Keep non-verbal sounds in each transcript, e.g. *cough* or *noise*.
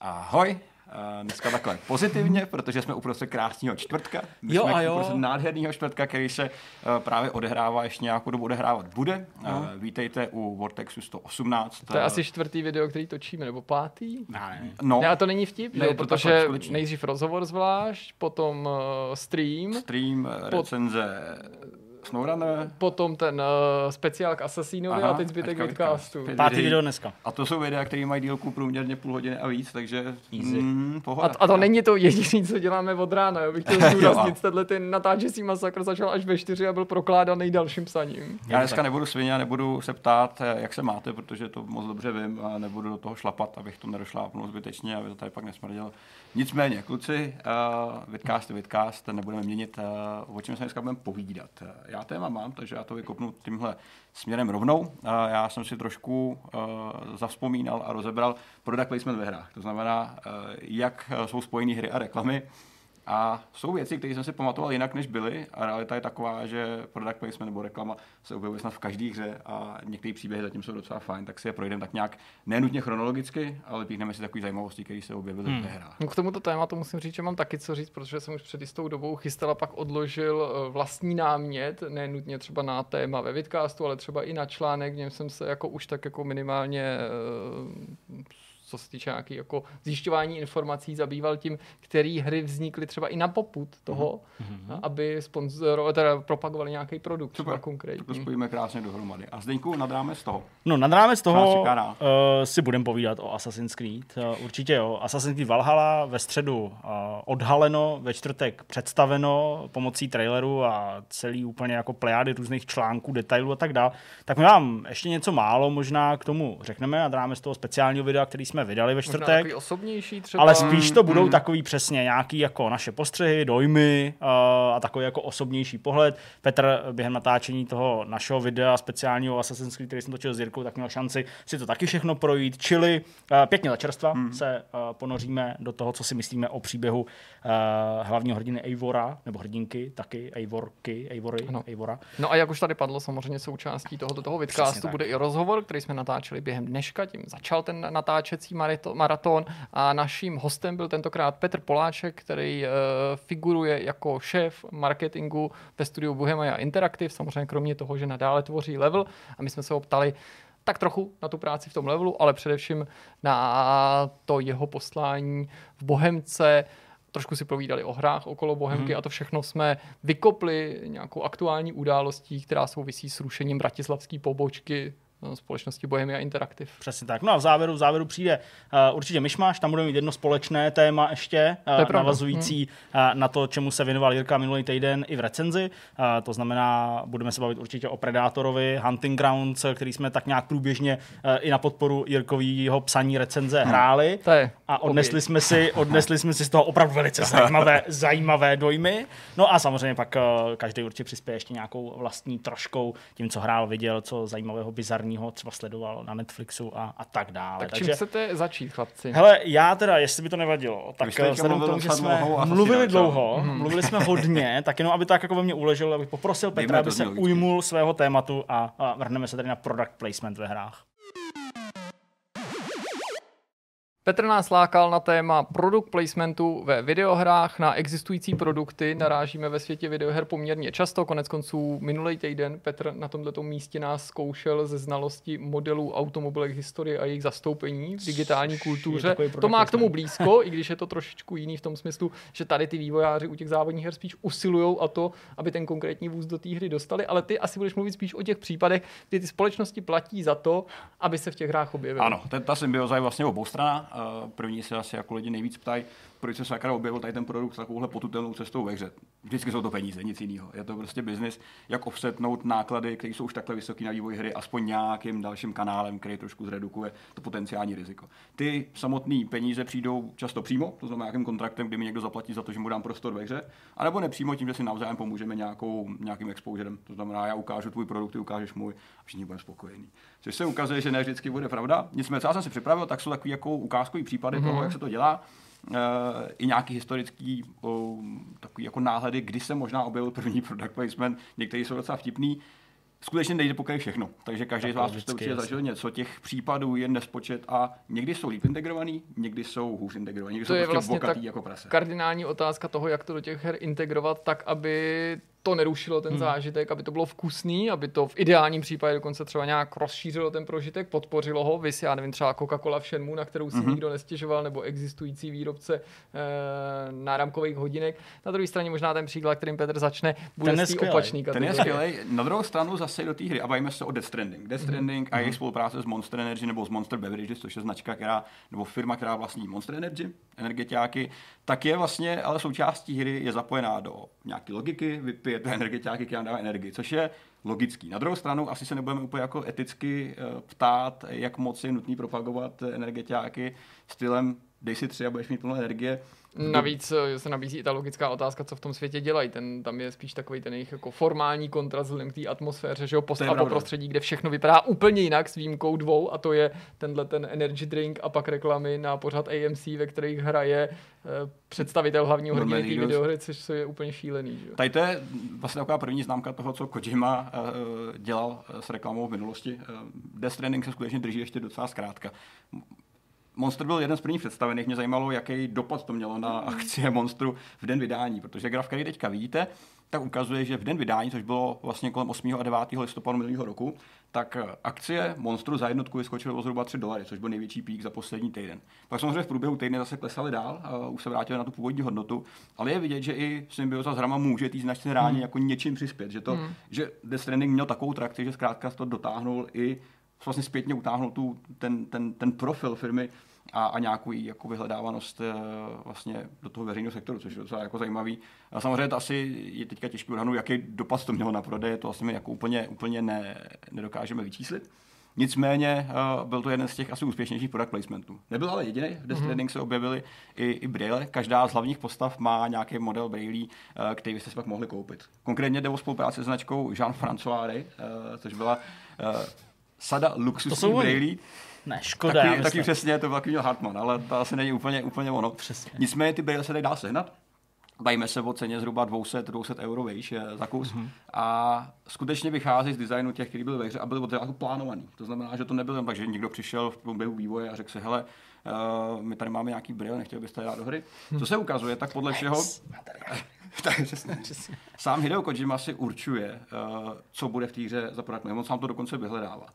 Ahoj, Uh, dneska takhle pozitivně, protože jsme uprostřed krásného čtvrtka. My Jo jsme a jo. uprostřed nádherného čtvrtka, který se uh, právě odehrává, ještě nějakou dobu odehrávat bude. Uh, vítejte u Vortexu 118. To je asi čtvrtý video, který točíme, nebo pátý? Ne, No, Ne, a to není vtip, Ne, že? to takhle, protože skutečně. nejdřív rozhovor zvlášť, potom stream, stream, eh, recenze SnowRunner. potom ten uh, speciál k Assassinovi Aha, a teď zbytek vidcastu. vidcast. Pátý video dneska. A to jsou videa, které mají dílku průměrně půl hodiny a víc, takže Easy. mm, pohoda. A, a to není to jediné, co děláme od rána. Jo. Bych chtěl *laughs* zdůraznit, tenhle ten natáčecí masakr začal až ve čtyři a byl prokládaný dalším psaním. Já dneska nebudu svině a nebudu se ptát, eh, jak se máte, protože to moc dobře vím a nebudu do toho šlapat, abych to nedošlápnul zbytečně, aby to tady pak nesmrdělo. Nicméně, kluci, uh, vidcast vidcast, nebudeme měnit, uh, o čem se dneska budeme povídat. Já téma mám, takže já to vykopnu tímhle směrem rovnou. Já jsem si trošku uh, zavzpomínal a rozebral product placement ve hrách. To znamená, uh, jak uh, jsou spojené hry a reklamy. A jsou věci, které jsem si pamatoval jinak, než byly. A realita je taková, že product placement nebo reklama se objevuje snad v každé hře a některé příběhy zatím jsou docela fajn, tak si je projdeme tak nějak nenutně chronologicky, ale píchneme si takové zajímavosti, které se objevily hmm. ve hrách. No k tomuto tématu musím říct, že mám taky co říct, protože jsem už před jistou dobou chystal a pak odložil eh, vlastní námět, ne nutně třeba na téma ve vidcastu, ale třeba i na článek, v něm jsem se jako už tak jako minimálně eh, co se týče nějaký jako zjišťování informací, zabýval tím, které hry vznikly třeba i na poput toho, mm-hmm. aby sponzoro, teda propagovali nějaký produkt, třeba Super, tak to konkrétní. spojíme krásně dohromady. A Zdeňku, nad rámec toho. No nad rámec Co nás toho uh, si budeme povídat o Assassin's Creed. Uh, určitě jo. Assassin's Creed Valhalla ve středu uh, odhaleno, ve čtvrtek představeno pomocí traileru a celý úplně jako plejády různých článků, detailů a tak dále. Tak my vám ještě něco málo možná k tomu řekneme nad rámec toho speciálního videa, který jsme vydali ve Možná čtvrtek. takový osobnější třeba. Ale spíš to budou takový přesně nějaký jako naše postřehy, dojmy uh, a takový jako osobnější pohled. Petr během natáčení toho našeho videa speciálního Assassin's Creed, který jsem točil s Jirkou, tak měl šanci si to taky všechno projít. Čili uh, pěkně za čerstva hmm. se uh, ponoříme do toho, co si myslíme o příběhu uh, hlavního hrdiny Eivora, nebo hrdinky taky, Eivorky, Eivory, Ano. Eivora. No a jak už tady padlo, samozřejmě součástí tohoto toho vidcastu bude i rozhovor, který jsme natáčeli během dneška, tím začal ten natáčecí marito- maraton a naším hostem byl tentokrát Petr Poláček, který uh, figuruje jako šéf marketingu ve studiu Bohemia Interactive, samozřejmě kromě toho, že nadále tvoří level a my jsme se ho ptali, tak trochu na tu práci v tom levelu, ale především na to jeho poslání v Bohemce. Trošku si povídali o hrách okolo Bohemky mm. a to všechno jsme vykopli nějakou aktuální událostí, která souvisí s rušením bratislavské pobočky společnosti Bohemia Interactive. Přesně tak. No a v závěru, v závěru přijde uh, určitě myšmaš, tam budeme mít jedno společné téma ještě, je uh, pravda. navazující uh, na to, čemu se věnoval Jirka minulý týden i v recenzi. Uh, to znamená, budeme se bavit určitě o Predátorovi, Hunting Grounds, který jsme tak nějak průběžně uh, i na podporu Jirkovýho psaní recenze hráli. To je A odnesli obě- jsme, si, *laughs* odnesli jsme si z toho opravdu velice zajímavé, *laughs* zajímavé dojmy. No a samozřejmě pak uh, každý určitě přispěje ještě nějakou vlastní troškou tím, co hrál, viděl, co zajímavého, bizarního třeba sledoval na Netflixu a, a tak dále. Tak čím chcete začít, chlapci? Hele, já teda, jestli by to nevadilo, tak vzhledem k tomu, že jsme mluvili dlouho, *laughs* mluvili jsme hodně, tak jenom aby tak jako ve mně uleželo, abych poprosil Petra, to aby se ujmul svého tématu a, a vrhneme se tady na product placement ve hrách. Petr nás lákal na téma produkt placementu ve videohrách na existující produkty. Narážíme ve světě videoher poměrně často. Konec konců minulý týden Petr na tomto místě nás zkoušel ze znalosti modelů automobilek historie a jejich zastoupení v digitální kultuře. To má k tomu blízko, i když je to trošičku jiný v tom smyslu, že tady ty vývojáři u těch závodních her spíš usilují a to, aby ten konkrétní vůz do té hry dostali, ale ty asi budeš mluvit spíš o těch případech, kdy ty společnosti platí za to, aby se v těch hrách objevily. Ano, ten, ta symbioza je vlastně obou strana. První se asi jako lidi nejvíc ptají, proč se sakra objevil tady ten produkt s takovouhle potutelnou cestou ve hře. Vždycky jsou to peníze, nic jiného. Je to prostě biznis, jak offsetnout náklady, které jsou už takhle vysoké na vývoj hry, aspoň nějakým dalším kanálem, který trošku zredukuje to potenciální riziko. Ty samotné peníze přijdou často přímo, to znamená nějakým kontraktem, kdy mi někdo zaplatí za to, že mu dám prostor ve hře, anebo nepřímo tím, že si navzájem pomůžeme nějakou, nějakým exposurem. To znamená, já ukážu tvůj produkt, ty ukážeš můj a všichni budeme spokojení. Což se ukazuje, že ne vždycky bude pravda. Nicméně, co já jsem si připravil, tak jsou takový jako ukázkový případy mm-hmm. toho, jak se to dělá. Uh, i nějaký historický uh, takový jako náhledy, kdy se možná objevil první product placement. Některý jsou docela vtipný. skutečně nejde pokrýt všechno. Takže každý z vás jste určitě zažil něco. Těch případů je nespočet a někdy jsou líp integrovaný, někdy jsou hůř integrovaný, někdy to jsou je prostě vlastně bokatý jako prase. kardinální otázka toho, jak to do těch her integrovat tak, aby to nerušilo ten hmm. zážitek, aby to bylo vkusný, aby to v ideálním případě dokonce třeba nějak rozšířilo ten prožitek, podpořilo ho, vys, já nevím, třeba Coca-Cola v Shenmue, na kterou si hmm. nikdo nestěžoval, nebo existující výrobce e, náramkových hodinek. Na druhé straně možná ten příklad, kterým Petr začne, bude ten z opačný. Ten je skvělý. Na druhou stranu zase do té hry, a bavíme se o Death Stranding. Death mhm. Stranding hmm. a jejich spolupráce s Monster Energy nebo s Monster Beverages, což je značka, která, nebo firma, která vlastní Monster Energy, energetiáky, tak je vlastně, ale součástí hry je zapojená do nějaké logiky, vypijete energetiáky, která dává energii, což je logický. Na druhou stranu asi se nebudeme úplně jako eticky eh, ptát, jak moc je nutný propagovat energetiáky stylem dej si tři a budeš mít plnou energie. Navíc eh, se nabízí i ta logická otázka, co v tom světě dělají. Ten, tam je spíš takový ten jejich jako formální kontrast vzhledem k té atmosféře, že jo, post a prostředí, kde všechno vypadá úplně jinak s výjimkou dvou a to je tenhle ten energy drink a pak reklamy na pořad AMC, ve kterých hraje uh, představitel hlavního hrdiny té videohry, což je úplně šílený. Že? Tady to je vlastně taková první známka toho, co Kojima uh, dělal s reklamou v minulosti. Death Stranding se skutečně drží ještě docela zkrátka. Monster byl jeden z prvních představených. Mě zajímalo, jaký dopad to mělo na akcie Monstru v den vydání, protože graf, který teďka vidíte, tak ukazuje, že v den vydání, což bylo vlastně kolem 8. a 9. listopadu minulého roku, tak eh, akcie Monstru za jednotku vyskočily o zhruba 3 dolary, což byl největší pík za poslední týden. Pak samozřejmě v průběhu týdne zase klesaly dál, a už se vrátili na tu původní hodnotu, ale je vidět, že i symbioza s hrama může tý značně reálně hmm. jako něčím přispět, že, to, hmm. že Death Stranding měl takovou trakci, že zkrátka to dotáhnul i vlastně zpětně utáhnul tu, ten, ten, ten profil firmy a, a nějakou jako vyhledávanost e, vlastně do toho veřejného sektoru, což je docela jako zajímavý. A samozřejmě to asi je teďka těžké odhadnout, jaký dopad to mělo na prodej, to asi my jako úplně, úplně ne, nedokážeme vyčíslit. Nicméně uh, byl to jeden z těch asi úspěšnějších product placementů. Nebyl ale jediný, v Death mm-hmm. se objevily i, i braille. Každá z hlavních postav má nějaký model braille, uh, který byste si pak mohli koupit. Konkrétně jde o spolupráci s značkou Jean François, uh, což byla uh, sada luxusních braille. Ne, škoda. Taky, taky přesně, to byl takový Hartman, ale to asi není úplně, úplně ono. Přesně. Nicméně ty braille se dají dál sehnat. Bavíme se o ceně zhruba 200, 200 euro vejš za kus. Mm-hmm. A skutečně vychází z designu těch, kteří byli ve hře a byli od začátku plánovaný. To znamená, že to nebylo jen tak, že někdo přišel v průběhu vývoje a řekl si, hele, uh, my tady máme nějaký brýle, nechtěli byste dát do hry. Co se ukazuje, tak podle všeho... *laughs* tak přesně. Sám Hideo Kojima si určuje, uh, co bude v té hře za produkt. On sám to dokonce vyhledává.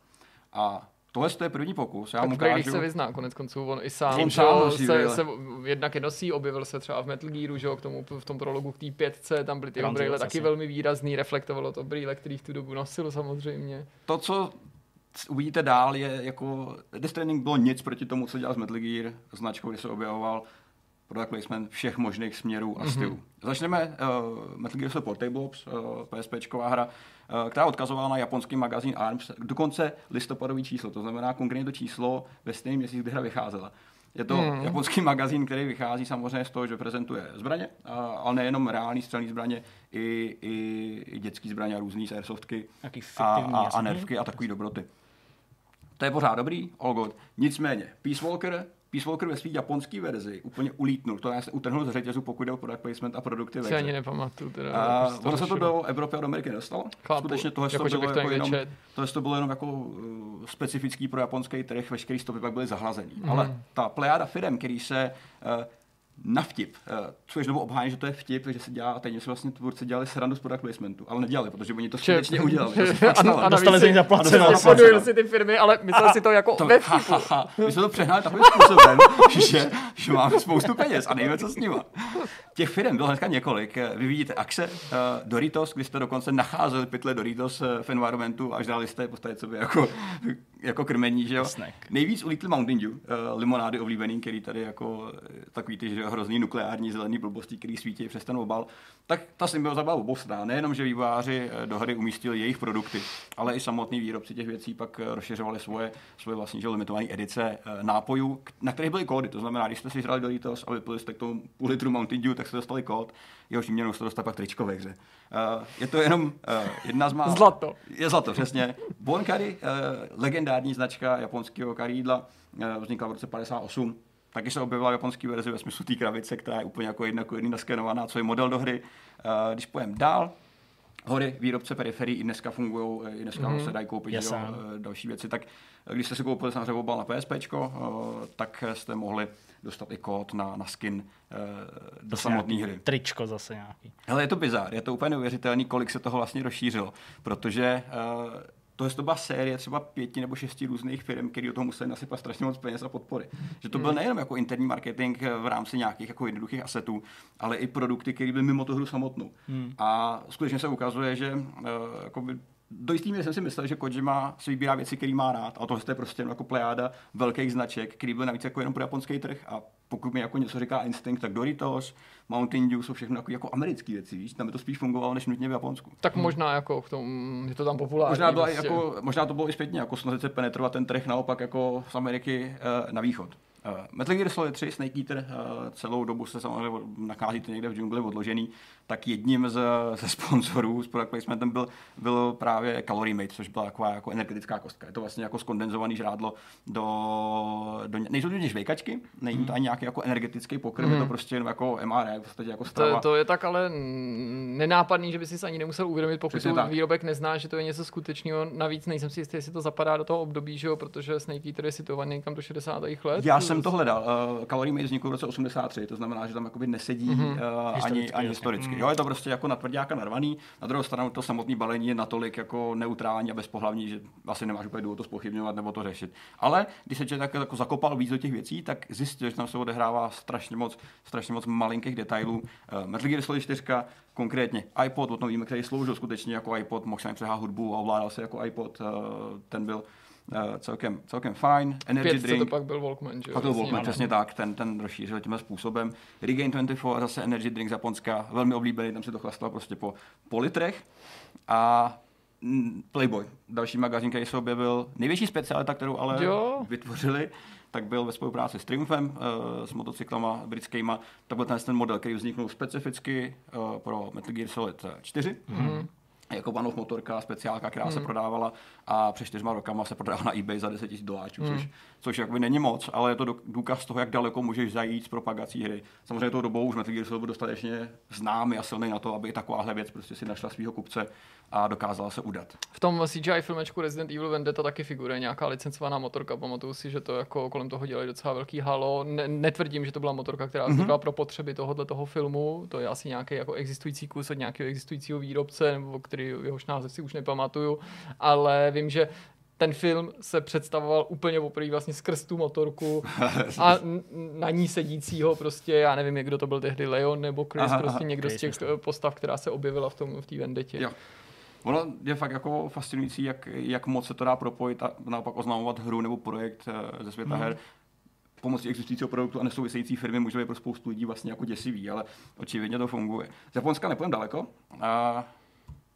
A Tohle je první pokus. Já tak mu kážu... se vyzná, konec konců on i sám, on sám se, se, jednak je nosí, objevil se třeba v Metal Gearu, že, k tomu, v tom prologu k té pětce, tam byly ty brýle taky velmi výrazný, reflektovalo to brýle, který v tu dobu nosil samozřejmě. To, co uvidíte dál, je jako Death Stranding bylo nic proti tomu, co dělal s Metal Gear, značkou, kdy se objevoval product placement všech možných směrů a mhm. stylů. Mm-hmm. Začneme uh, Metal Gear Solid Portable Ops, uh, eh, PSPčková hra, která odkazovala na japonský magazín ARMS, dokonce listopadový číslo, to znamená konkrétně to číslo ve stejném měsíci, kdy hra vycházela. Je to mm. japonský magazín, který vychází samozřejmě z toho, že prezentuje zbraně, ale nejenom reální střelné zbraně, i, i, i dětské zbraně a různé airsoftky a, a, a nervky a takové dobroty. To je pořád dobrý, all good. Nicméně, Peace Walker Peace Walker ve své japonské verzi úplně ulítnul. To se utrhnul z řetězu, pokud jde o product placement a produkty ve ani nepamatuju. Teda, a ono se to do Evropy a do Ameriky nedostalo. Chápu, Skutečně tohle jako, to bylo jako jenom, tohle to bylo jenom jako uh, specifický pro japonský trh, veškerý stopy pak byly zahlazený. Mm. Ale ta plejada firm, který se uh, na vtip, uh, což nebo obhájí, že to je vtip, že se dělá, a teď se vlastně tvůrci dělali srandu z product placementu, ale nedělali, protože oni to skutečně udělali. a, *laughs* a dostali se jim zaplacené. si ty firmy, ale mysleli si to jako to, ve *laughs* vtipu. Ha, ha, ha. My jsme to přehnali takovým způsobem, *laughs* že, že máme spoustu peněz a nevíme, co s nimi. Těch firm bylo hnedka několik. Vy vidíte Axe, uh, Doritos, kdy jste dokonce nacházeli pytle Doritos eh, v environmentu až dali jste je postavit sobě jako, jako krmení, že jo? Nejvíc ulítl Mountain Dew, uh, limonády oblíbený, který tady jako takový ty, že hrozný nukleární zelený blbosti, který svítí přes ten obal, tak ta symbioza byla obou stran. Nejenom, že vývojáři eh, do hry umístili jejich produkty, ale i samotní výrobci těch věcí pak eh, rozšiřovali svoje, svoje vlastní že, limitované edice eh, nápojů, na kterých byly kódy. To znamená, když jste si hráli Doritos a vypili jste k tomu půl litru Mountain Dew, tak jste dostali kód, jehož výměnou jste dostali pak tričko ve hře. je to jenom jedna z mála... Zlato. Je zlato, přesně. Bon Curry, legendární značka japonského karídla, vznikla v roce 58 Taky se objevila japonský verze ve smyslu té kravice, která je úplně jako jedna jako jedna naskenovaná, co je model do hry. Uh, když pojem dál, Hory, výrobce periferií i dneska fungují, i dneska mm-hmm. se dají koupit Yes, jo, eh, další věci, tak eh, když jste si koupili samozřejmě obal na PSP, tak jste mohli dostat i kód na, na skin eh, do samotné hry. Tričko zase nějaký. Hele, je to bizár, je to úplně neuvěřitelný, kolik se toho vlastně rozšířilo, protože uh, to, to byla série třeba pěti nebo šesti různých firm, které do toho museli nasypat strašně moc peněz a podpory. Že to byl nejenom jako interní marketing eh, v rámci nějakých jako jednoduchých asetů, ale i produkty, které byly mimo tu hru samotnou. Hmm. A skutečně se ukazuje, že uh, jakoby do jistý míry jsem si myslel, že Kojima si vybírá věci, které má rád. A tohle je prostě jako plejáda velkých značek, který byl navíc jako jenom pro japonský trh. A pokud mi jako něco říká Instinct, tak Doritos, Mountain Dew jsou všechno jako, jako americké věci, víš? Tam by to spíš fungovalo než nutně v Japonsku. Tak možná jako v tom, je to tam populární. Možná, byla prostě. jako, možná to bylo i zpětně, jako snažit se penetrovat ten trh naopak jako z Ameriky uh, na východ. Uh, Metal Gear Solid 3, Snake Eater, uh, celou dobu se samozřejmě nacházíte někde v džungli odložený, tak jedním z, ze sponzorů s product placementem byl, byl právě Calorie Mate, což byla taková jako energetická kostka. Je to vlastně jako skondenzovaný žrádlo do, do nejsou to žvejkačky, není to ani nějaký jako energetický pokrm, je to prostě jenom jako MRE, v podstatě jako strava. To, to, je tak ale nenápadný, že by si ani nemusel uvědomit, pokud Přesně tak. výrobek nezná, že to je něco skutečného. Navíc nejsem si jistý, jestli to zapadá do toho období, že jo, protože Snake Eater je situovaný někam do 60. let. Já jsem to hledal. Uh, Calorie Mate vznikl v roce 83, to znamená, že tam jakoby nesedí mm-hmm. uh, ani, Historicky, ani jasně. historicky. Mm. Jo, je to prostě jako na tvrdáka narvaný. Na druhou stranu to samotné balení je natolik jako neutrální a bezpohlavní, že asi nemáš úplně důvod to spochybňovat nebo to řešit. Ale když se člověk tak jako zakopal víc do těch věcí, tak zjistil, že tam se odehrává strašně moc, strašně moc malinkých detailů. Uh, Metal Gear Solid 4, konkrétně iPod, o tom víme, který sloužil skutečně jako iPod, mohl se přehrát hudbu a ovládal se jako iPod, uh, ten byl uh, celkem, celkem fajn. Energy Pětce drink. to pak byl Walkman, že jo? Pak to byl Walkman, přesně tak, ten, ten rozšířil tímhle způsobem. Regain 24, zase energy drink z Japonska, velmi oblíbený, tam si to chlastal prostě po, po litrech. A mm, Playboy, další magazín, který se objevil, největší specialita, kterou ale Jo. vytvořili, tak byl ve spolupráci s Triumfem, uh, s motocyklama britskýma. To byl ten, ten model, který vzniknul specificky uh, pro Metal Gear Solid 4. Mm jako panov motorka, speciálka, která se prodávala a před čtyřma rokama se prodala na eBay za 10 000 doláčů, což, což jakoby není moc, ale je to důkaz toho, jak daleko můžeš zajít s propagací hry. Samozřejmě tou dobou už Metal Gear Solid byl dostatečně známý a silný na to, aby i takováhle věc prostě si našla svého kupce a dokázala se udat. V tom CGI filmečku Resident Evil Vendetta taky figuruje nějaká licencovaná motorka. Pamatuju si, že to jako kolem toho dělali docela velký halo. Ne, netvrdím, že to byla motorka, která vznikla mm-hmm. pro potřeby tohohle toho filmu. To je asi nějaký jako existující kus od nějakého existujícího výrobce, nebo který jehož název si už nepamatuju. Ale vím, že ten film se představoval úplně poprvé vlastně skrz tu motorku *laughs* a na ní sedícího prostě, já nevím, kdo to byl tehdy, Leon nebo Chris, Aha, prostě aha, někdo Chris, z těch myslím. postav, která se objevila v tom v té vendetě. Jo. Ono je fakt jako fascinující, jak, jak moc se to dá propojit a naopak oznamovat hru nebo projekt eh, ze světa her pomocí existujícího produktu a nesouvisející firmy může být pro spoustu lidí vlastně jako děsivý, ale očividně to funguje. Z Japonska nepůjdeme daleko a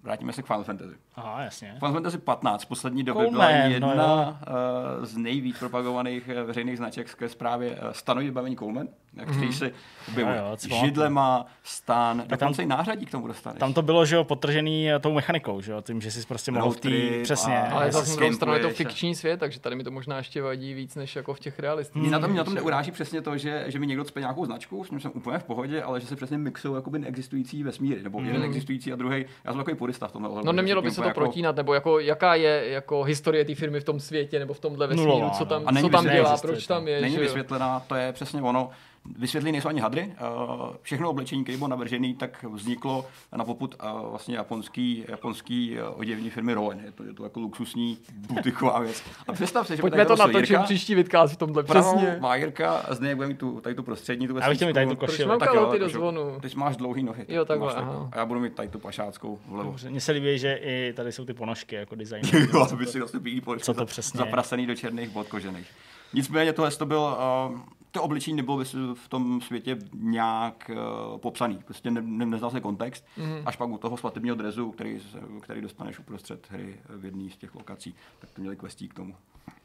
vrátíme se k Final Fantasy. Aha, jasně. Final Fantasy 15 v poslední době Coleman, byla no jedna jo. uh, z nejvíc propagovaných uh, veřejných značek skrz právě uh, stanový vybavení Coleman, který se objevuje Jo, jo, co pamatuju. židlema, stan, tam- dokonce i nářadí k tomu dostaneš. Tam to bylo, že jo, podtržený eh, tou mechanikou, že jo, tím, že jsi prostě mohl trip přesně. a- Ale zase druhou stranu je to fikční svět, takže tady mi to možná ještě vadí víc než jako v těch realistických. Mě na tom, mě na tom neuráží přesně to, že, že mi někdo cpe nějakou značku, s ním jsem úplně v pohodě, ale že se přesně mixují jakoby neexistující vesmíry, nebo jeden existující a druhý. Já jsem takový purista v tomhle ohledu. No nemělo si by se to jako- protínat, nebo jako jaká je jako historie té firmy v tom světě, nebo v tomhle vesmíru, Nulová, co tam, no. Co tam dělá, proč tam je. Není vysvětlená, to je přesně ono. Vysvětlení nejsou ani hadry. Uh, všechno oblečení, které bylo navržené, tak vzniklo na poput uh, vlastně japonský, japonský uh, oděvní firmy Rowan. Je to, je to jako luxusní butiková věc. A představ si, že Pojďme to natočit Jirka, příští vidcast v tomhle, přesně. má Jirka a z něj bude mít tu, tady tu prostřední, tu Já bych chtěl mít tady tu vesničku. Proč košili. mám Tak kalhoty jo, do zvonu? Ty máš dlouhý nohy. Jo, takhle, aha. A já budu mít tady tu pašáckou vlevo. Mně se líbí, že i tady jsou ty ponožky jako design. *laughs* Jo, to by si vlastně bílý poličky Co to za- přesně je? zaprasený do černých bod kožených. Nicméně tohle to byl, uh, to obličení nebylo v tom světě nějak uh, popsaný. Prostě ne, ne, neznal se kontext. Mm. Až pak u toho svatebního drezu, který, který dostaneš uprostřed hry v jedné z těch lokací, tak to měli questík k tomu.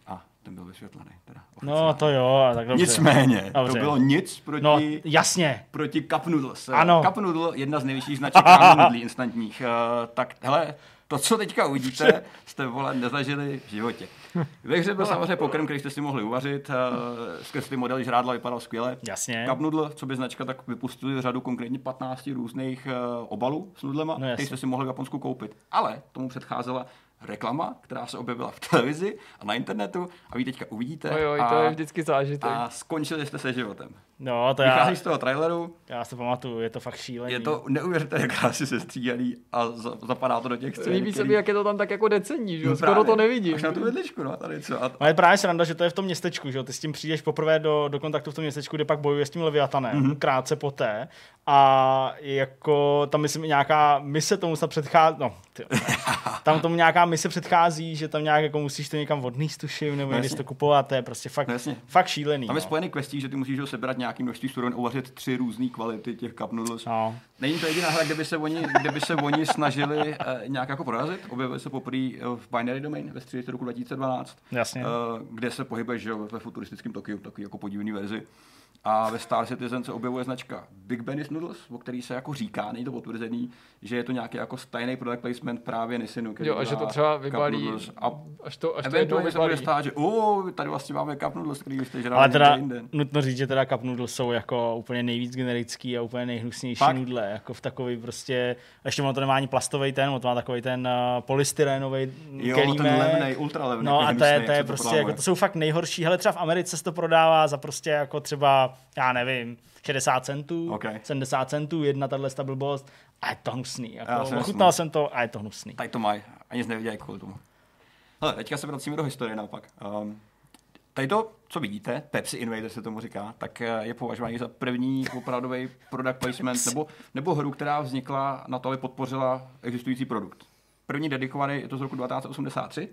A ten byl vysvětlený. Teda No to jo, tak dobře. Nicméně, Dobře. to bylo nic proti... No, jasně. proti Cup Noodles. Ano. Cup Noodle, jedna z největších značek nudlí instantních. Uh, tak hele, To, co teďka uvidíte, *laughs* jste vole nezažili v životě. *laughs* Ve hře byl samozřejmě pokrm, který jste si mohli uvařit. eh, Skrz ty modely žrádla vypadal skvěle. Jasně. Cup Noodle, co by značka, tak vypustili řadu konkrétně 15 různých uh, obalů s nudlema, No které jste si mohli v Japonsku koupit. Ale tomu předcházela reklama, která se objevila v televizi a na internetu a vy teďka uvidíte Oj, oj, a, to je vždycky zážitek. a skončili jste se životem. No, to já, Vychází z toho traileru, já si pamatuju, je to fakt šílený. je to neuvěřitelně jak krásně sestříhaný a za, zapadá to do těch scén, Líbí se který- mi, jak je to tam tak jako decentní, že jo? No Skoro právě, to nevidím. Až na tu vedličku, no, tady co. A, Ale je právě sranda, že to je v tom městečku, že jo? Ty s tím přijdeš poprvé do, do kontaktu v tom městečku, kde pak bojuje s tím Leviatanem, Mhm. mm-hmm. krátce poté. A jako tam myslím nějaká mise tomu snad předchází, no, ty, *laughs* tam tomu nějaká mise předchází, že tam nějak jako musíš to někam odníst, tuším, nebo No to kupovat, to je prostě fakt, No jasně. fakt šílený. tam je no. spojený questí, že ty musíš ho sebrat nějaký množství surovin, uvařit tři různé kvality těch cup noodles. No. Není to jediná hra, kde by se oni, kde by se oni snažili eh, nějak jako prorazit. Objevili se poprvé eh, v Binary Domain ve středu roku 2012, Jasně. eh, kde se pohybuješ že, ve futuristickém Tokiu, takový jako podivný verzi. A ve Star Citizen se objevuje značka Big Benny's Noodles, o který se jako říká, není to potvrzený, že je to nějaký jako tajný product placement právě Nisinu. který Jo, a že to třeba vybalí. A až to, až to jednou eventuálně se bude vybalí. stát, že oh, tady vlastně máme cup noodles, který jste žrali Ale teda jinde. nutno říct, že teda cup noodles jsou jako úplně nejvíc generický a úplně nejhnusnější Fakt? nudle, jako v takový prostě, ještě ono to nemá ani plastový ten, ono to má takový ten uh, polystyrenový Jo, kelímek. ten levnej, ultra levnej. No a to je, to je prostě, jako, to jsou fakt nejhorší. Hele, třeba v Americe se to prodává za prostě jako třeba, já nevím, 60 centů, Ok. 70 centů, jedna tahle blbost a je to hnusný. Jako, ochutnal jasný. jsem to a je to hnusný. Tady to mají. A nic nevědějí kvůli tomu. Hele, teďka se vracíme do historie naopak. Um, tady to, co vidíte, Pepsi Invader se tomu říká, tak eh, je považovaný za první opravdový *laughs* product placement nebo, nebo hru, která vznikla na to, aby podpořila existující produkt. První dedikovaný je to z roku 1983,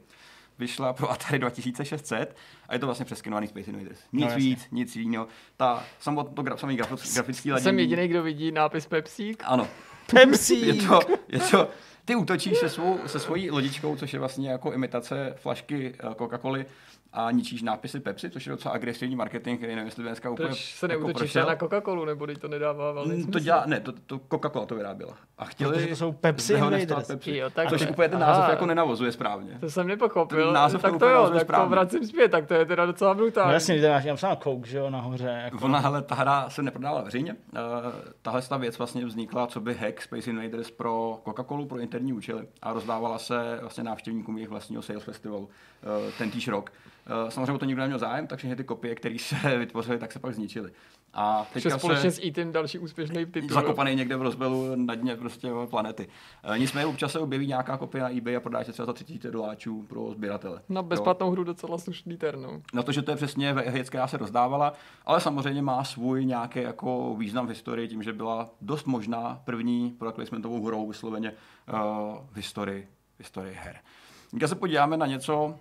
vyšla pro Atari 2600 a je to vlastně přeskenovaný Space Invaders. Nic No, no, jasně. víc, nic jiného. Ta samotný to gra, samý grafický, grafický ladění. Jsem jediný, kdo vidí nápis Pepsík. Ano, Pepsi! *laughs* je to, je to, ty útočíš se, svou, se svojí lodičkou, což je vlastně jako imitace flašky eh, Coca-Coly a ničíš nápisy Pepsi, což je docela agresivní marketing, který nevím, jestli dneska úplně Proč se jako neútočíš prošel. na Coca-Colu, nebo to nedává velmi Mm, smysl. To dělá, ne, to, to Coca-Cola to vyráběla. A chtěli Protože to jsou Pepsi Invaders. Pepsi. Jo, tak- což úplně ten Aha. název jako nenavozuje správně. To jsem nepochopil. Ten název to tak to jo, tak to správně. vracím zpět, tak to je teda docela brutální. No jasně, já mám napsáno Coke, že jo, nahoře. Jako. Ona, hele, ta hra se neprodávala veřejně. Uh, tahle ta věc vlastně vznikla, co by hack Space Invaders pro Coca-Colu, pro interní účely a rozdávala se vlastně návštěvníkům jejich vlastního sales festivalu uh, ten týž rok. Uh, samozřejmě to nikdo neměl zájem, takže ty kopie, které se *laughs* vytvořily, tak se pak zničily. A teďka společně se s Eatem další úspěšný titul. zakopaný někde v rozbelu na dně prostě planety. Uh, nicméně občas se objeví nějaká kopie na eBay a prodá se třeba za 30 doláčů pro sběratele. Na Jo. bezplatnou hru docela slušný terno. Na to, že to je přesně věc, která se rozdávala, ale samozřejmě má svůj nějaký jako význam v historii tím, že byla dost možná první product placementovou hrou vysloveně uh, v historii, v historii her. Když se podíváme na něco,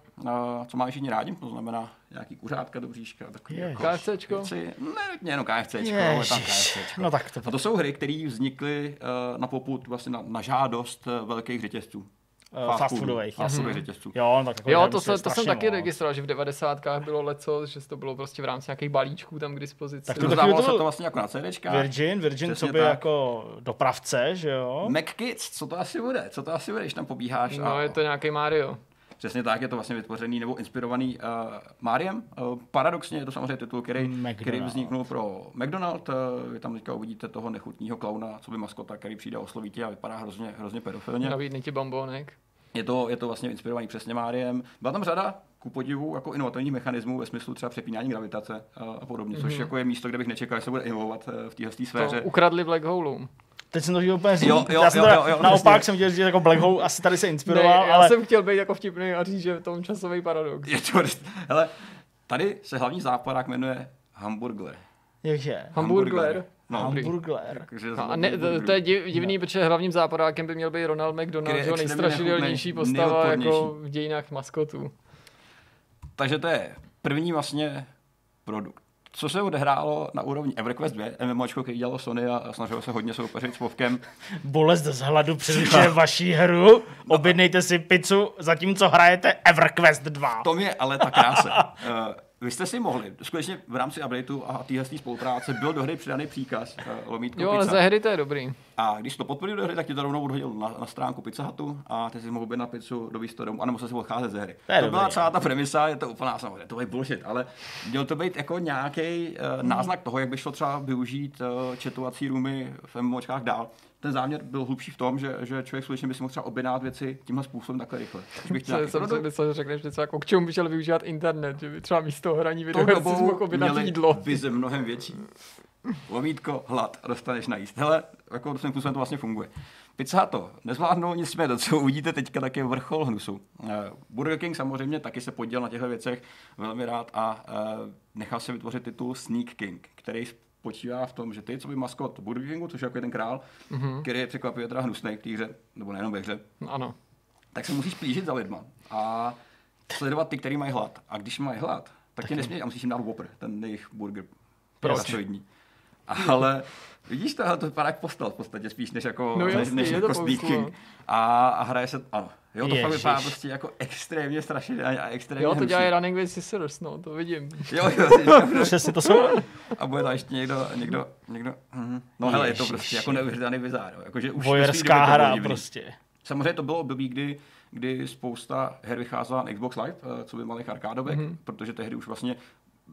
co máme všichni rádi, to znamená nějaký kuřátka do bříška, takový Ježiš. jako KFCčko? věci. Ne, jenom KFCčko, ale tam. KFCčko. No tak to A to jsou hry, které vznikly uh, na poput, vlastně na, na žádost uh, velkých řetězců. Eh, fast foodových, Fast foodových řetězců. Jo, no tak jako Jo, to, je se, to jsem taky moc. registroval, že v 90. bylo leco, že to bylo prostě v rámci nějakých balíčků tam k dispozici. Tak to Rozdávalo se to- to vlastně jako na CDčka. Virgin, Virgin, Přesně co by tak. jako dopravce, že jo? McKids, co to asi bude? Co to asi bude, když tam pobíháš? No, a... je to nějaký Mario. Přesně tak, je to vlastně vytvořený nebo inspirovaný uh, Mariem. Uh, paradoxně je to samozřejmě titul, který, který vzniknul pro McDonald. Uh, vy tam teďka uvidíte toho nechutního klauna, co by maskota, který přijde oslovit tě a vypadá hrozně, hrozně pedofilně. Nabídne ti bombonek. Je to, je to vlastně inspirovaný přesně Mariem. Byla tam řada ku podivu jako inovativních mechanismů ve smyslu třeba přepínání gravitace a, a podobně, což Mhm. jako je místo, kde bych nečekal, že se bude inovovat v téhle To sféře. ukradli Black Hole. Teď jsem to chtěl úplně říct. Jo, jo, já jsem jo, teda, jo, jo, naopak přesně. jsem chtěl říct, že jako Black Hole asi tady se Ne, inspiroval, já ale jsem chtěl být jako vtipný a říct, že je to časový paradox. Je to, hele, tady se hlavní záporák jmenuje Hamburgler. jakže? Hamburgler. No, Dobrý. Hamburgler. takže No a ne, to, to je div, divný, protože hlavním záporákem by měl být Ronald Který McDonald, je že jo, extrémně nejstrašidelnější postava jako v dějinách maskotů. Takže to je první vlastně produkt. Co se odehrálo na úrovni EverQuest 2, MMOčko, který dělalo Sony a snažilo se hodně soupeřit s Vovkem, Bolest z hladu přerušuje vaší hru. Objednejte si pizzu, zatímco hrajete EverQuest 2. v tom je ale ta krása. *laughs* Eh, vy jste si mohli, skutečně v rámci updateu a téhle spolupráce byl do hry přidaný příkaz uh, lomítko Jo, ale pizza. za hry to je dobrý. A když to podpořil do hry, tak ti to rovnou odhodil na, na stránku Pizza Hutu a ty si mohl být na pizzu do to domů, anebo se si odcházet ze hry. To to byla celá ta premisa, je to úplná samozřejmě, to je bullshit, ale měl to být jako nějaký uh, náznak toho, jak by šlo třeba využít uh, chatovací roomy v MMOčkách dál. Ten záměr byl hlubší v tom, že, že člověk skutečně by si mohl třeba objednat věci tímhle způsobem takhle rychle. Bych chtěl jsem si myslel, že řekneš něco jako k čemu by šel využívat internet, že by třeba místo hraní videoher si mohl objednat jídlo. vize mnohem větší. Lomítko, hlad dostaneš najíst. Hele, jako tím způsobem to vlastně funguje. Pizza to nezvládnou, nicméně to, co uvidíte teďka, tak je vrchol hnusu. Eh, Burger King samozřejmě taky se podělil na těchto věcech velmi rád a eh, nechal se vytvořit titul Sneak King, který spočívá v tom, že ty, co by maskot Burger Kingu, což je jako ten král, mm-hmm. který je překvapivě teda hnusný v té hře, nebo nejenom ve hře, Ano. tak se musíš plížit za lidma a sledovat ty, který mají hlad. A když mají hlad, tak tě nesmí a musíš jim dát Whopper, ten jejich burger. Proč? Ale vidíš to, to vypadá jak postel v podstatě spíš, než jako, No než, jasně, než je jako Sneak. King. A, a hraje se, ano, jo, to fakt Ježiš. vypadá prostě jako extrémně strašidelně a extrémně Jo, to dělají Running with Scissors, no, to vidím. Jo, jo, jo, *laughs* Přesně to jsou. a bude tam ještě někdo, někdo, někdo, mhm. no hele, je to Ježiši. prostě jako neuvěřitelný bizár, jo. jakože už bylo hra divný. prostě. Samozřejmě to bylo období, kdy, kdy spousta her vycházela na Xbox Live, eh, co by malých arkádovek, mm-hmm. protože tehdy už vlastně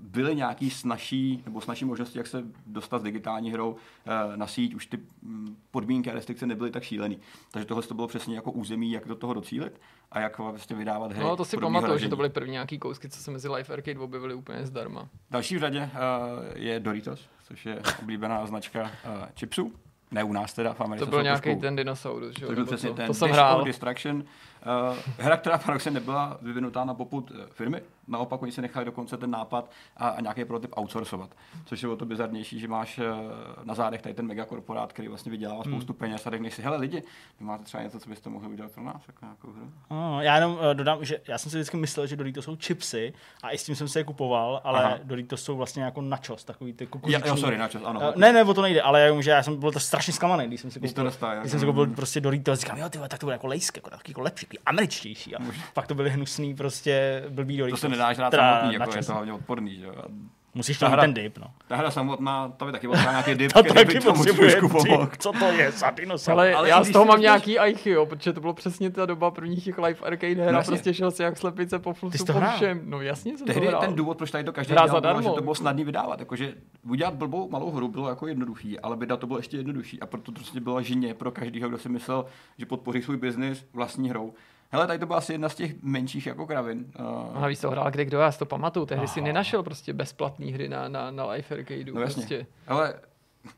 byly nějaký snažší, nebo snažší možnosti, jak se dostat s digitální hrou eh, na síť, už ty mm, podmínky a restrikce nebyly tak šílený. Takže tohle to bylo přesně jako území, jak do toho docílit a jak vlastně vydávat hry. No, to si pamatuju, že to byly první nějaký kousky, co se mezi Life Arcade objevily úplně zdarma. Další v řadě uh, je Doritos, což je oblíbená značka uh, chipsů. Ne u nás teda, v Americe To byl nějaký trošku- ten dinosaurus, že jo? To byl přesně ten To jsem hrál. Distraction. Uh, hra, která paradoxně nebyla vyvinutá na poput eh, firmy, naopak oni si nechali dokonce ten nápad a, a nějaký prototyp outsourcovat. Což je o to bizarnější, že máš uh, na zádech tady ten megakorporát, který vlastně vydělává spoustu peněz a řekneš si, hele lidi, vy máte třeba něco, co byste mohli udělat pro nás, jako nějakou hru. No, já jenom uh, dodám, že já jsem si vždycky myslel, že Doritos jsou chipsy a i s tím jsem se je kupoval, ale Aha. Doritos jsou vlastně jako nachos, takový ty kukuřiční. jo, sorry, načas, ano. Uh, ne, ne, o to nejde, ale jenom, že já jsem byl to strašně zklamaný, když jsem si Když to koupil, dostal, jo. když jsem si koupil prostě Doritos, říkám, jo, ty tak to bude jako lejsk, jako, takový jako lepší, američtější. A pak to byly hnusný, prostě blbý to Doritos. se nedáš rád Teda samotný, jako je to hlavně odporný, že Musíš Ta tam hra- ten dip, no. Ta hra samotná, ta by taky potřeba nějaký dip, *laughs* To který taky by tomu trošku pomohl. Co to je za dinosaur? Ale, Ale já z toho mám nějaký jo, protože to bylo přesně ta doba prvních těch live arcade her No a prostě šel si jak slepice po flusu to po všem. No jasně jsem Tehdy to hrál. ten důvod, proč tady to každý dělal, bylo, že to bylo snadný vydávat. Jakože udělat blbou malou hru bylo jako jednoduchý, ale vydat to bylo ještě jednodušší. A proto to prostě bylo žině pro každého, kdo si myslel, že podpoří svůj biznis vlastní hrou. Hele, tady to byla asi jedna z těch menších jako kravin. A Uh, navíc to hrál kde kdo, já si to pamatuju. Tehdy si Aha. nenašel prostě bezplatné hry na, na, na live arcadeu. no jasně. prostě. Hele,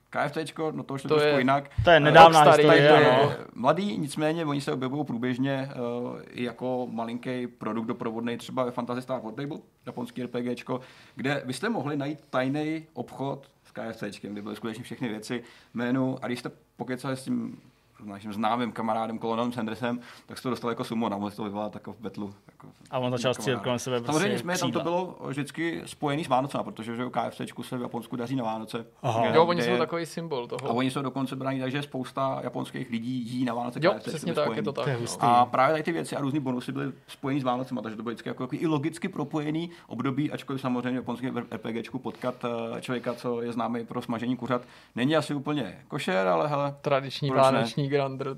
KFCčko, no to už je To trošku je- jinak. To je Eh, nedávná Rockstar, historie, tady je- Mladý, nicméně oni se objevují průběžně uh, i jako malinký produkt doprovodný třeba ve Fantasy Star Portable, japonský RPGčko, kde vy jste mohli najít tajný obchod s KFCčkem, kde byly skutečně všechny věci, menu a když jste pokecali s tím naším známým kamarádem Colonelem Sandersem, tak jste to dostali jako sumo, jste to vyvolat jako v betlu. Jako A on začal střílet kolem sebe Samozřejmě prostě nicméně tam to bylo vždycky spojený s Vánocema, protože že KFCčku se v Japonsku daří na Vánoce. Aha. Jo, oni jsou takový symbol toho. a oni jsou dokonce braní, takže spousta japonských lidí jí na Vánoce jo, KFC přesně tak, je to tak. No. A právě tady ty věci a různý bonusy byly spojený s Vánocema, takže to bylo vždycky jako, jako i logicky propojený období, ačkoliv samozřejmě v japonském RPGčku potkat eh, člověka, co je známý pro smažení kuřat, není asi úplně košer, ale hele. Tradiční Proč grandr.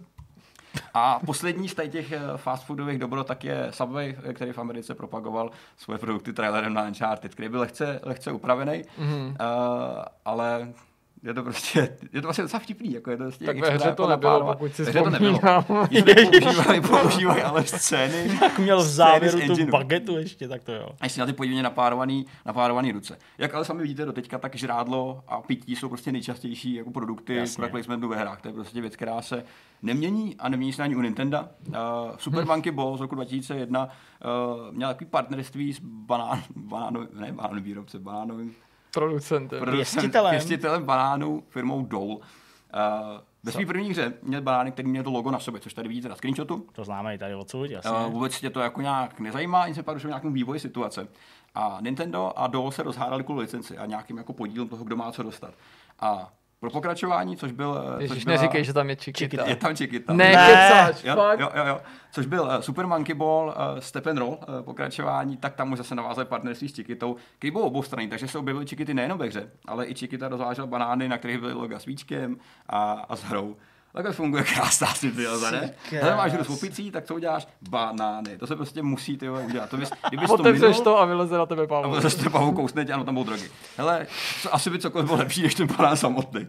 A poslední z těch eh, fast foodových dobro tak je Subway, eh, který v Americe propagoval svoje produkty trailerem na Uncharted, který byl lehce, lehce upravený, Mhm. uh, ale je to prostě, je to vlastně docela vtipný, jako je to prostě Tak ve extra hře to jako nebylo, pokud si Ve hře to nebylo. *laughs* používali, používali ale scény. Tak měl v závěru tu engineu. bagetu ještě, tak to jo. A jestli na ty podivně napárovaný, napárovaný ruce. Jak ale sami vidíte do teďka, tak žrádlo a pití jsou prostě nejčastější jako produkty product placementu ve hrách. To je prostě věc, která se nemění a nemění se ani u Nintendo. Uh, Super Monkey Ball z roku 2001 uh, měl takový partnerství s banán, banánovým, ne banánovým výrobce, banánovým Producentem. Pěstitelem. pěstitelem banánů firmou Dole. Uh, ve své první hře měl banány, který měl to logo na sobě, což tady vidíte na screenshotu. To známe i tady odsud, jasně. Uh, vůbec tě to jako nějak nezajímá, ani se pak došlo nějakému vývoji situace. A Nintendo a Dole se rozhádali kvůli licenci a nějakým jako podílem toho, kdo má co dostat. A pro pokračování, což byl... eh, Ježiš, což byla- neříkej, že tam je Chiquita. Je tam Chiquita. Ne, Ne. kecáš, Jo, fakt. jo, jo, jo. Což byl uh, Super Monkey Ball, uh, Step and Roll, uh, pokračování, tak tam už zase navázali partnerství s Chiquitou, který byl obou strany, takže se objevily Chiquity nejenom ve hře, ale i Chiquita rozvážel banány, na kterých byly loga s víčkem a, a s hrou. Takhle funguje krásná symbióza, ne? Hele, máš hru s opicí, tak co uděláš? Banány. To se prostě musí ty vole, udělat. To bys, kdybys to Otevřeš minul, to a vyleze na tebe a Pavel. bylo zase pavou kousne tě, ano, tam budou drogy. Hele, co, asi by cokoliv bylo lepší, než ten banán samotný.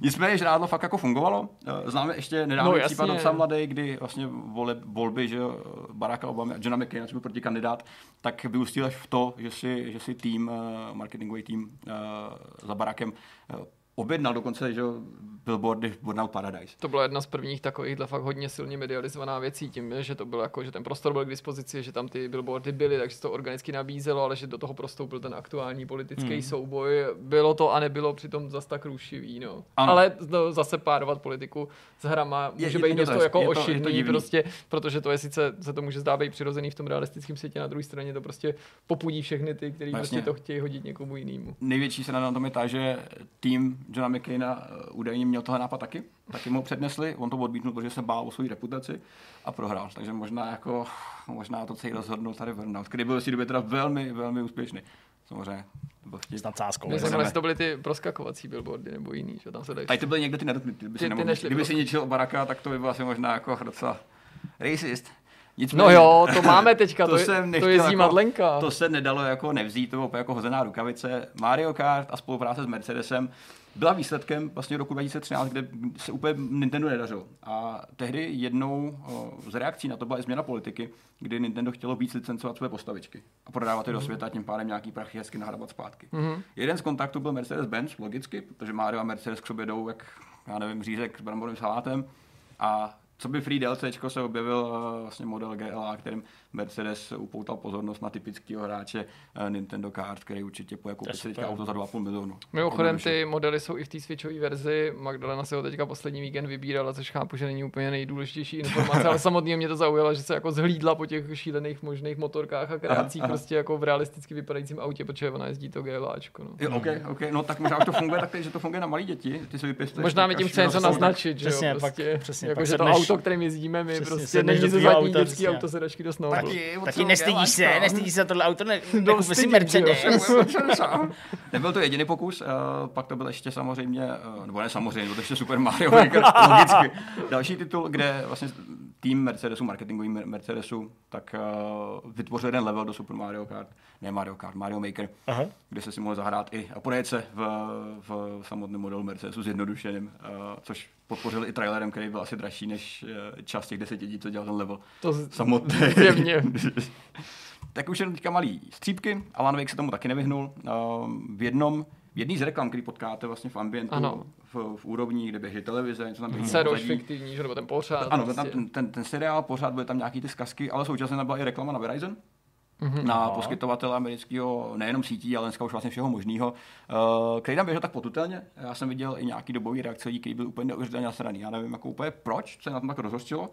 Nicméně žrádlo fakt jako fungovalo. Eh, Známe ještě nedávný No, případ docela mladý, kdy vlastně vole, volby, že jo, Baracka Obama a Johna McCaina, což byl protikandidát, tak vyústil až v to, že si, že si tým, eh, marketingový tým eh, za Barackem objednal dokonce, že jo, billboardy v Burnout Paradise. To byla jedna z prvních takovýchhle fakt hodně silně medializovaná věcí tím, že to bylo jako, že ten prostor byl k dispozici, že tam ty billboardy byly, takže se to organicky nabízelo, ale že do toho prostoupil ten aktuální politický hmm. souboj. Bylo to a nebylo přitom zas tak rušivý, no. Ano. Ale no, zase párovat politiku s hrama může je- být je to jako je to- je to prostě, protože to je sice, se to může zdát být přirozený v tom realistickém světě, na druhé straně to prostě popudí všechny ty, kteří prostě to chtějí hodit někomu jinému. Největší se na tom je ta, že tým Johna McCaina eh, údajně měl tohle nápad taky. Taky mu přednesli, on to odmítnul, protože se bál o svou reputaci a prohrál. Takže možná jako, možná to celý rozhodnul tady Burnout, který byl v té době teda velmi, velmi úspěšný. Samozřejmě, to byl vtip. S nadsázkou. Jestli to byly ty proskakovací billboardy nebo jiný, že tam se dají. Tady to byly někde ty nedotknutý, kdyby Ty- si, ty nešli kdyby si prostě. ničil baraka, tak to by bylo asi možná jako docela racist. Nicméně, No jo, to máme teďka, *laughs* to, to je, jsem to nechtěl jezdí jako- Madlenka. To se nedalo jako nevzít, to bylo jako hozená rukavice. Mario Kart a spolupráce s Mercedesem byla výsledkem vlastně roku 2013, kde se úplně Nintendo nedařilo. A tehdy jednou z reakcí na to byla i změna politiky, kdy Nintendo chtělo víc licencovat své postavičky a prodávat je do světa, tím pádem nějaký prachy hezky nahrabat zpátky. Mhm. Jeden z kontaktů byl Mercedes-Benz, logicky, protože Mario a Mercedes k sobě jdou, jak, já nevím, řízek s bramborovým salátem. A co by Free DLCčko se objevil eh, vlastně model GLA, kterým Mercedes upoutal pozornost na typického hráče eh, Nintendo Kart, který určitě půjde koupit si teďka auto za 2,5 milionu. Mimochodem ty modely jsou i v té switchové verzi. Magdalena se ho teďka poslední víkend vybírala, což chápu, že není úplně nejdůležitější informace, ale *laughs* samotně mě to zaujalo, že se jako zhlídla po těch šílených možných motorkách a kreacích aha. *laughs* prostě jako v realisticky vypadajícím autě, protože ona jezdí to GLAčko. No. Jo, OK, OK, no tak možná už to funguje tak, že to funguje na malé děti. Ty si vypěstuješ. Možná mi tím chce něco naznačit, že Přesně, jo, pak- prostě, přesně, jako, že to auto, kterým jezdíme my, prostě není ze zadní dětský auto sedačky do. Taky nestydíš se, nestydíš se za tohle auto, ne, No, nekupi si Mercedes. Nebyl to jediný pokus, uh, pak to byl ještě samozřejmě, uh, nebo ne samozřejmě, byl to ještě Super Mario Maker, logicky. Další titul, kde vlastně tým Mercedesu, marketingový Mer- Mercedesu, tak uh, vytvořil jeden level do Super Mario Kart, ne Mario Kart, Mario Maker, Aha. kde se si mohl zahrát i a projet se v, v samotném modelu Mercedesu zjednodušeným, uh, což podpořil i trailerem, který byl asi dražší než uh, část těch deseti lidí, co dělal ten level To z- samotný. *laughs* Tak už jenom teďka malý střípky. Alan Wake se tomu taky nevyhnul. Um, v jednom v jedný z reklam, který potkáte vlastně v ambientu, Ano. v, v úrovni, kde běží televize, něco tam běží. Pozadí. fiktivní, že nebo ten pořád. Ano, byl tam ten, ten, ten, seriál, pořád byly tam nějaký ty zkazky, ale současně tam byla i reklama na Verizon, Mhm. na poskytovatele amerického nejenom sítí, ale dneska už vlastně všeho možného, uh, který tam běžel tak potutelně. Já jsem viděl i nějaký dobový reakce lidí, který byl úplně neuvěřitelně nasraný. Já nevím, jako úplně proč se na tom tak rozhostilo.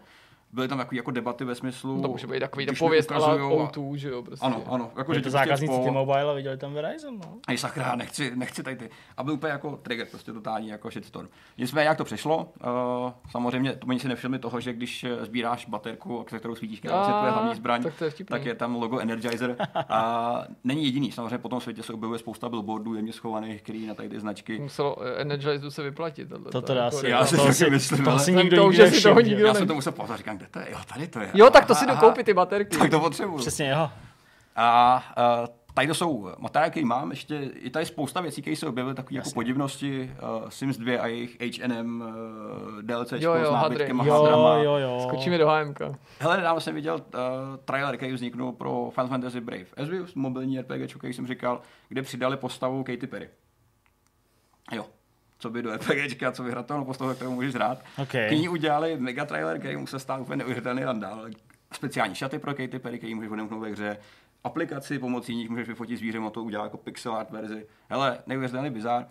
Byly tam takový jako debaty ve smyslu... To může být takový pověst ale ukazujou a- O2, že jo, prostě. Ano, ano. Jako, že to ty prostě zákazníci spolu- T-Mobile a viděli tam Verizon, no. Ej, sakra, nechci, nechci tady ty. A byl úplně jako trigger, prostě totální jako shitstorm. Nicméně, jak to přišlo, uh, samozřejmě, to oni si nevšimli toho, že když eh, sbíráš baterku, se kterou svítíš, která je tvoje hlavní zbraň, tak to je tak je tam logo Energizer. A není jediný, samozřejmě po tom světě se objevuje spousta billboardů jemně schovaných, který na tady ty značky. Muselo eh, Energizu se vyplatit. tato- To teda jako asi, Já si to asi, myslím, to nikdo si nevšiml. nikdo Já jsem to musel pozor, říkám, kde to je? Jo, tady to je. Jo, tak to si Aha, dokoupit ty baterky. Tak to potřebuju. Přesně, jo. A uh, tady to jsou materiály, které mám, ještě je tady spousta věcí, které se objevily, takové jako podivnosti, uh, Sims 2 a jejich H&M uh, DLC Jo, jo, s hadry. nábytkem a Jo, hadrama. jo, jo. Skočíme do HMK. Hele, nedávno jsem viděl uh, trailer, který vzniknul pro Final Fantasy Brave Exvius, mobilní RPG, který jsem říkal, kde přidali postavu Katy Perry. Jo, co by do RPGčka, co by hratelnou postavu, kterou můžeš hrát. Okay. K ní udělali mega trailer, který mu se stál úplně neuvěřitelný randál. Speciální šaty pro Katy Perry, který můžeš odemknout ve hře. Aplikaci, pomocí nich můžeš vyfotit zvíře, a to udělá jako pixel art verzi. Hele, neuvěřitelný bizár.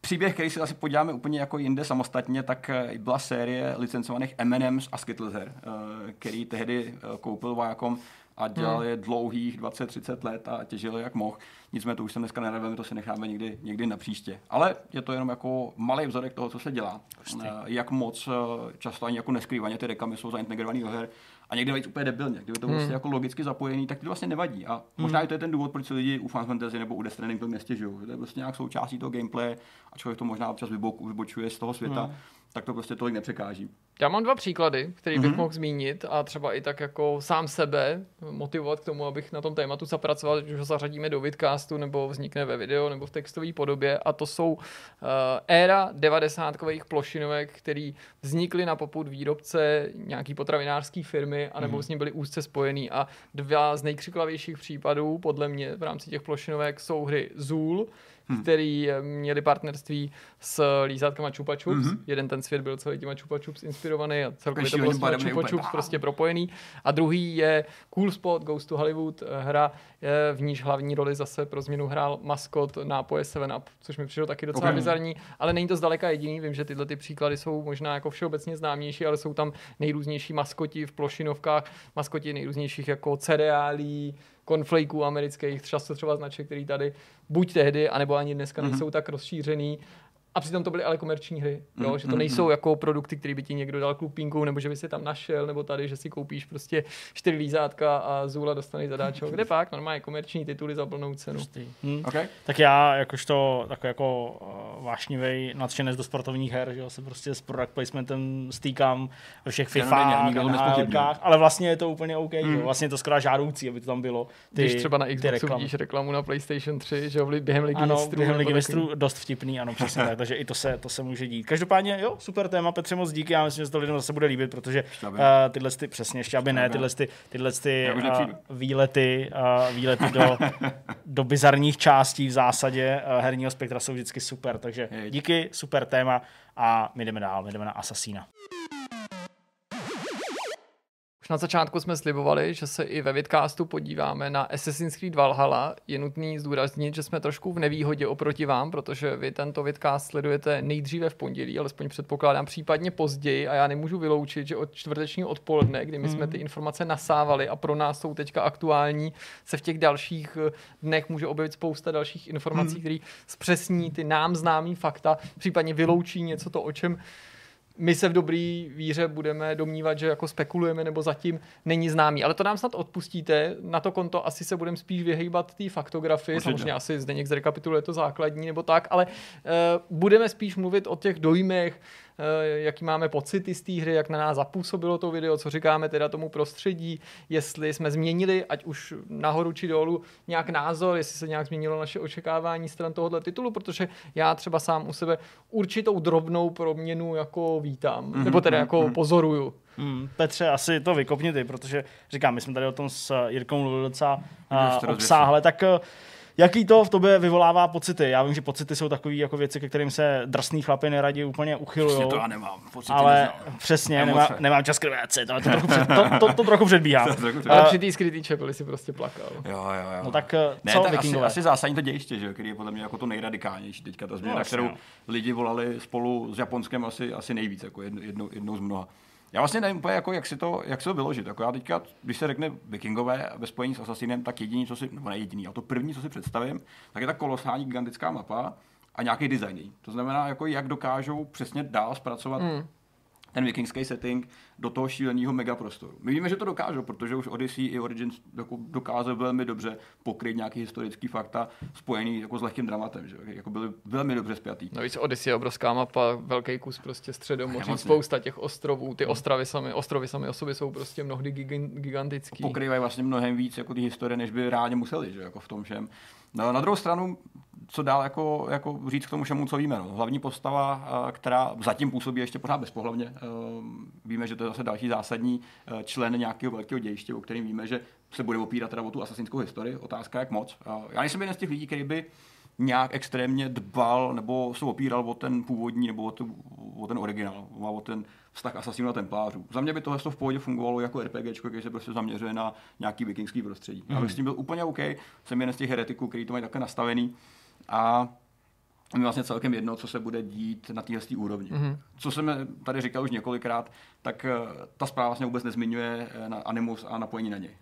Příběh, který si asi podíváme úplně jako jinde samostatně, tak eh, byla série licencovaných M&M's a Skittles her, eh, který tehdy eh, koupil vojákům a dělal hmm. je dlouhých 20-30 let a těžil jak mohl. Nicméně to už se dneska nerveme, to si necháme někdy, někdy na příště. Ale je to jenom jako malý vzorek toho, co se dělá. Prostě. Jak moc často ani jako neskrývaně ty rekamy jsou zaintegrovaný do her a někdy víc úplně debilně. Kdyby to bylo hmm. vlastně jako logicky zapojený, tak to vlastně nevadí. A možná hmm. i to je ten důvod, proč si lidi u Final Fantasy nebo u Death Stranding to nestěžují. To je prostě nějak součástí toho gameplay a člověk to možná občas vybočuje z toho světa. Hmm tak to prostě tolik nepřekáží. Já mám dva příklady, které bych mm-hmm. mohl zmínit a třeba i tak jako sám sebe motivovat k tomu, abych na tom tématu zapracoval, když ho zařadíme do vidcastu nebo vznikne ve video nebo v textové podobě a to jsou uh, éra 90 plošinovek, které vznikly na popud výrobce nějaký potravinářské firmy a nebo mm-hmm. s ním byly úzce spojený a dva z nejkřiklavějších případů podle mě v rámci těch plošinovek jsou hry Zool, hmm. který eh, měli partnerství s lízátkama Chupa Chups. Mm-hmm. Jeden ten svět byl celý těma Chupa Chups inspirovaný a celkově to bylo Chupa Chups prostě propojený. A druhý je Cool Spot, Goes to Hollywood, eh, hra, v níž hlavní roli zase pro změnu hrál maskot nápoje 7up, což mi přišlo taky docela okay. bizarní, ale není to zdaleka jediný. Vím, že tyhle ty příklady jsou možná jako všeobecně známější, ale jsou tam nejrůznější maskoti v plošinovkách, maskoti nejrůznějších jako cereálí, konflejků amerických, často třeba značek, který tady buď tehdy, anebo ani dneska mm-hmm. nejsou tak rozšířený a přitom to byly ale komerční hry, jo? Mm, že to nejsou mm, jako produkty, které by ti někdo dal klupínku, nebo že by si tam našel, nebo tady, že si koupíš prostě čtyři lízátka a Zula dostaneš zadáčo. Kde pak? Normálně komerční tituly za plnou cenu. Hmm. Okay. Tak já jakožto takový jako uh, vášnivý nadšenec do sportovních her, že se prostě s product placementem stýkám ve všech FIFA, ale vlastně je to úplně OK. Mm. Jo? Vlastně je to skoro žádoucí, aby to tam bylo. Ty, Když třeba na Xboxu vidíš reklamu na PlayStation 3, že jo, během ligy ano, mistrů. během ligy mistrů dost vtipný, ano, přesně tak *laughs* takže i to se, to se může dít. Každopádně, jo, super téma, Petře, moc díky, já myslím, že to lidem zase bude líbit, protože uh, tyhle ty, přesně, ještě aby ne, tyhle ty, tyhle ty uh, výlety, uh, výlety do, *laughs* do bizarních částí v zásadě uh, herního spektra jsou vždycky super, takže díky, super téma a my jdeme dál, my jdeme na Assassina. Už na začátku jsme slibovali, že se i ve vidcastu podíváme na Assassin's Creed Valhalla. Je nutný zdůraznit, že jsme trošku v nevýhodě oproti vám, protože vy tento vidcast sledujete nejdříve v pondělí, alespoň předpokládám případně později a já nemůžu vyloučit, že od čtvrtečního odpoledne, kdy my jsme ty hmm. informace nasávali a pro nás jsou teďka aktuální, se v těch dalších eh, dnech může objevit spousta dalších informací, hmm. které zpřesní ty nám známý fakta, případně vyloučí něco to, o čem my se v dobrý víře budeme domnívat, že jako spekulujeme nebo zatím není známý. Ale to nám snad odpustíte. Na to konto asi se budeme spíš vyhýbat té faktografii. Určitě. Samozřejmě asi Zdeněk zrekapituluje to základní nebo tak, ale uh, budeme spíš mluvit o těch dojmech, jaký máme pocity z té hry, jak na nás zapůsobilo to video, co říkáme teda tomu prostředí, jestli jsme změnili, ať už nahoru či dolů, nějak názor, jestli se nějak změnilo naše očekávání stran tohohle titulu, protože já třeba sám u sebe určitou drobnou proměnu jako vítám, mm-hmm, nebo teda jako mm-hmm. pozoruju. Hmm, Petře, asi to vykopni ty, protože říkám, my jsme tady o tom s Jirkou mluvili docela uh, obsáhle, tak uh, Jaký to v tobě vyvolává pocity? Já vím, že pocity jsou takové jako věci, ke kterým se drsný chlapy neradi úplně uchylují. Přesně to já nemám. Pocity ale neznám. přesně, nemá, nemám čas krvět to, to, *laughs* trochu před, to, to, to, trochu předbíhá. *laughs* ale při té skrytý čepeli si prostě plakal. Jo, jo, jo. No tak eh, ne, co asi, asi, zásadní to dějiště, že, který je podle mě jako to nejradikálnější teďka, ta změna, no, kterou no. lidi volali spolu s Japonskem asi, asi nejvíc, jako jedno, jednou, jednou z mnoha. Já vlastně nevím úplně, jako, jak, si to, jak si to vyložit. Jako já teďka, když se řekne vikingové ve spojení s Assassinem, tak jediný, co si, nebo ne jediný, a to první, co si představím, tak je ta kolosální gigantická mapa a nějaký design. To znamená, jako jak dokážou přesně dál zpracovat mm ten vikingský setting do toho šíleného megaprostoru. My víme, že to dokážou, protože už Odyssey i Origins jako dokázali velmi dobře pokryt nějaký historický fakta spojený jako s lehkým dramatem, že jako byly velmi dobře spjatý. víc Odyssey je obrovská mapa, velký kus prostě středomoří, spousta těch ostrovů, ty ostrovy sami, ostrovy sami o sobě jsou prostě mnohdy gigantický. Pokrývají vlastně mnohem víc jako ty historie, než by reálně museli, že jako v tom všem. No, na druhou stranu, co dál jako, jako říct k tomu všemu, co víme. No. Hlavní postava, eh, která zatím působí ještě pořád bezpohlavně. Eh, víme, že to je zase další zásadní eh, člen nějakého velkého dějiště, o kterém víme, že se bude opírat teda o tu asasinskou historii. Otázka, jak moc. Já nejsem jeden z těch lidí, který by nějak extrémně dbal nebo se opíral o ten původní nebo o, tu, o ten originál, o ten vztah asasinů a templářů. Za mě by tohle v pohodě fungovalo jako RPG, který se prostě zaměřuje na nějaký vikingský prostředí. Mm. Já bych s tím byl úplně OK, jsem jeden z těch heretiků, který to mají také nastavený a mi vlastně celkem jedno, co se bude dít na téhle úrovni. Mm-hmm. Co jsem tady říkal už několikrát, tak eh, ta zpráva vlastně vůbec nezmiňuje eh, na Animus a napojení na něj.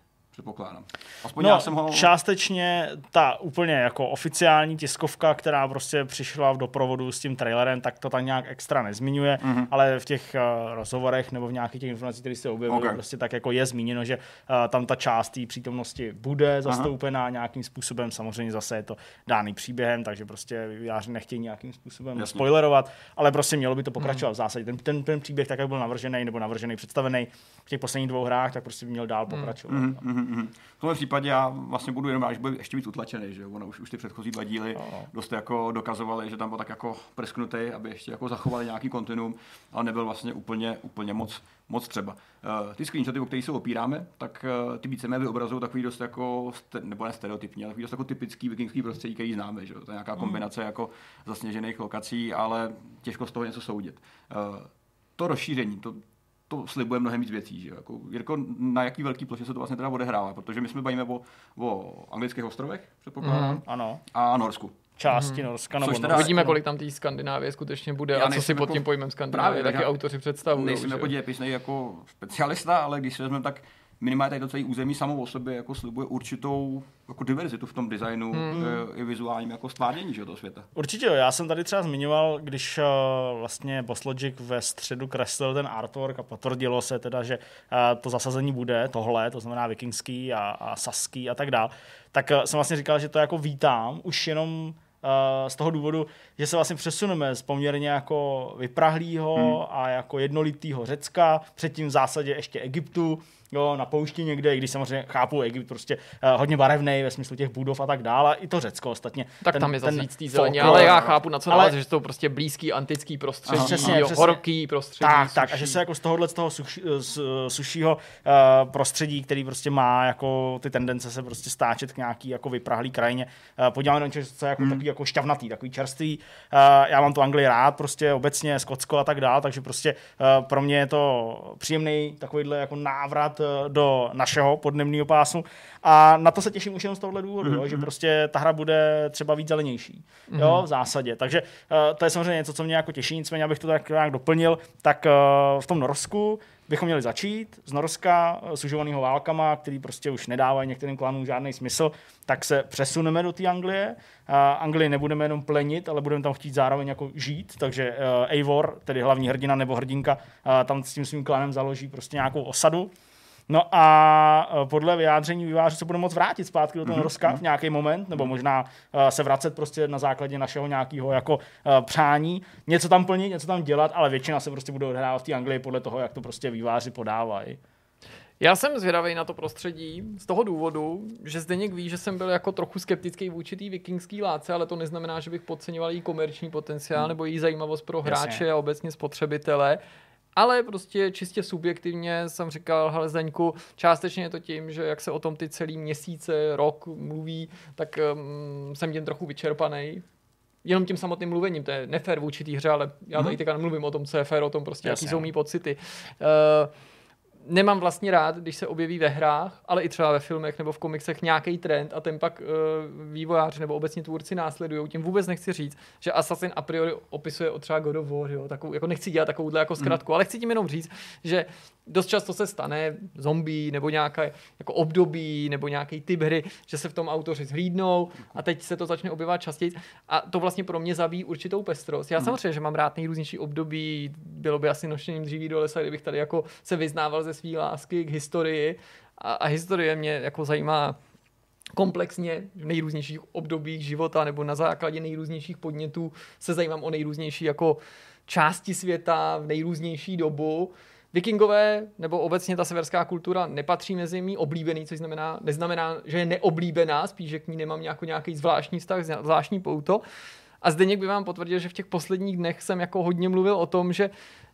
Předpokládám. Aspoň No, já jsem ho... částečně ta úplně jako oficiální tiskovka, která prostě přišla v doprovodu s tím trailerem, tak to tam nějak extra nezmiňuje, Mhm. mm-hmm. ale v těch uh, rozhovorech nebo v nějakých těch informacích, které se objevily, Ok. okay. prostě tak jako je zmíněno, že uh, tam ta část té přítomnosti bude zastoupená nějakým způsobem. Samozřejmě zase je to dáný příběhem, takže prostě vývojáři nechtějí nějakým způsobem Jasně. Spoilerovat, ale prostě mělo by to pokračovat v zásadě. Ten, ten, ten příběh tak, jak byl navržený nebo navržený, představený v těch posledních dvou hrách, tak prostě by měl dál pokračovat. Mhm, mhm, mhm. V tomhle případě já vlastně budu jenom rád, že bude ještě víc utlačený, že? Ono už, už ty předchozí dva díly No. dost jako dokazovali, že tam byl tak jako prsknutý, aby ještě jako zachovali nějaký kontinuum, ale nebyl vlastně úplně, úplně moc, moc třeba. Uh, ty screenshoty, o kterých se opíráme, tak uh, ty víceméně vyobrazují takový dost jako, nebo ne stereotypní, ale takový dost jako typický vikingský prostředí, který známe, že? To je nějaká kombinace jako zasněžených lokací, ale těžko z toho něco soudit. Uh, to rozšíření, to, to slibuje mnohem víc věcí. Že? Jako, Jirko, na jaký velký ploše se to vlastně teda odehrává? Protože my jsme bavíme o, o anglických ostrovech, předpokládám, mm. Ano, a Norsku. části Norska nebo Což teda-. Uvidíme, kolik tam té Skandinávie skutečně bude Já a co si pod jako- tím pojmem Skandinávie Právě, taky já- autoři představují. Nejsem že jako dějepisný jako specialista, ale když si vezmeme, tak minimálně tady to celé území samo o sobě jako slibuje určitou jako diverzitu v tom designu mm. i vizuálním jako že, jo, toho světa. Určitě jo, já jsem tady třeba zmiňoval, když uh, vlastně Boss Logic ve středu kreslil ten artwork a potvrdilo se teda, že uh, to zasazení bude tohle, to znamená vikingský a, a saský a tak dál, tak uh, jsem vlastně říkal, že to jako vítám, už jenom z toho důvodu, že se vlastně přesuneme z poměrně jako vyprahlýho hmm. a jako jednolitýho Řecka, předtím v zásadě ještě Egyptu, jo, na poušti někde, i když samozřejmě chápu Egypt prostě uh, hodně barevný ve smyslu těch budov a tak dále, i to Řecko ostatně. Tak tam je zase víc té zeleně, ale já chápu, na co ale- ale... že to prostě blízký antický prostředí, Aha, přesně, jo, přesně. horký prostředí. Tak, tak, a suší. že se jako z tohohle z toho suši, z, sušího uh, prostředí, který prostě má jako ty tendence se prostě stáčet k nějaký jako vyprahlý krajině, uh, podíváme na něco, co je jako hmm. takový jako šťavnatý, takový čerstvý. Uh, já mám tu Anglii rád, prostě obecně Skotsko a tak dál, takže prostě uh, pro mě je to příjemný takovýhle jako návrat uh, do našeho podnebného pásu a na to se těším už jenom z tohohle důvodu, jo, že prostě ta hra bude třeba víc zelenější, jo, v zásadě. Takže uh, to je samozřejmě něco, co mě jako těší, nicméně abych to tak nějak doplnil, tak uh, v tom Norsku bychom měli začít z Norska, eh, sužovaného válkama, který prostě už nedávají některým klanům žádný smysl, tak se přesuneme do té Anglie. Uh, Anglii nebudeme jenom plenit, ale budeme tam chtít zároveň jako žít, takže uh, Eivor, tedy hlavní hrdina nebo hrdinka, uh, tam s tím svým klanem založí prostě nějakou osadu. No a eh, podle vyjádření vývářů se bude moct vrátit zpátky do toho Norska v nějaký moment, nebo možná eh, se vracet prostě na základě našeho nějakého jako eh, přání, něco tam plnit, něco tam dělat, ale většina se prostě bude odehrávat v té Anglii podle toho, jak to prostě výváři podávají. Já jsem zvědavý na to prostředí z toho důvodu, že Zdeněk ví, že jsem byl jako trochu skeptický vůči té vikingský láce, ale to neznamená, že bych podceňoval její komerční potenciál nebo její zajímavost pro Jasně. hráče a obecně spotřebitele. Ale prostě čistě subjektivně jsem říkal, hele Zdeňku, částečně je to tím, že jak se o tom ty celý měsíce, rok mluví, tak um, jsem tím trochu vyčerpaný. Jenom tím samotným mluvením, to je nefér vůči té hře, ale já tady teďka nemluvím o tom, co je fér, o tom prostě, jaký Jasně. jsou mý pocity. Uh, nemám vlastně rád, když se objeví ve hrách, ale i třeba ve filmech nebo v komiksech nějaký trend a ten pak uh, vývojáři nebo obecně tvůrci následují. Tím vůbec nechci říct, že Assassin a priori opisuje o třeba God of War, jo, takovou, jako nechci dělat takovouhle jako zkratku, mm. ale chci tím jenom říct, že dost často se stane zombie nebo nějaké jako období nebo nějaký typ hry, že se v tom autoři zhlídnou a teď se to začne objevovat častěji a to vlastně pro mě zabíjí určitou pestrost. Já samozřejmě, že mám rád nejrůznější období, bylo by asi nošením dříví do lesa, kdybych tady jako se vyznával ze své lásky k historii a, a historie mě jako zajímá komplexně v nejrůznějších obdobích života nebo na základě nejrůznějších podnětů se zajímám o nejrůznější jako části světa v nejrůznější dobu. Vikingové nebo obecně ta severská kultura nepatří mezi mý oblíbený, což znamená, neznamená, že je neoblíbená, spíš, že k ní nemám nějakou, nějaký zvláštní vztah, zvláštní pouto. A Zdeněk by vám potvrdil, že v těch posledních dnech jsem jako hodně mluvil o tom, že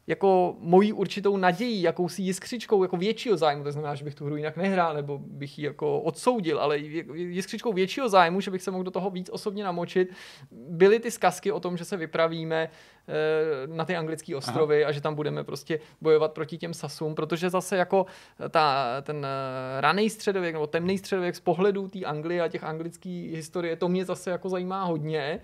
jako mojí určitou nadějí, jakousi jiskřičkou jako většího zájmu, to znamená, že bych tu hru jinak nehrál, nebo bych ji jako odsoudil, ale jiskřičkou většího zájmu, že bych se mohl do toho víc osobně namočit, byly ty zkazky o tom, že se vypravíme eh, na ty anglické ostrovy Aha. a že tam budeme prostě bojovat proti těm sasům, protože zase jako ta, ten eh, raný středověk nebo temný středověk z pohledu té Anglie a těch anglických historie, to mě zase jako zajímá hodně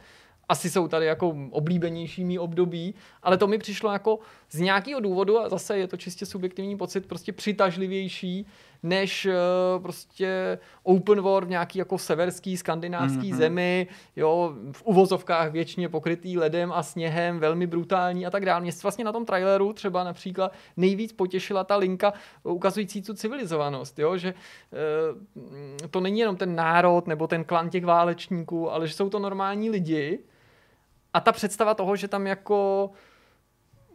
asi jsou tady jako oblíbenější mý období, ale to mi přišlo jako z nějakého důvodu, a zase je to čistě subjektivní pocit, prostě přitažlivější než uh, prostě open world v nějaký jako severský, skandinávský mm-hmm. zemi, jo, v uvozovkách většině pokrytý ledem a sněhem, velmi brutální a tak dále. Mě vlastně na tom traileru třeba například nejvíc potěšila ta linka ukazující tu civilizovanost, jo, že uh, to není jenom ten národ nebo ten klan těch válečníků, ale že jsou to normální lidi a ta představa toho, že tam jako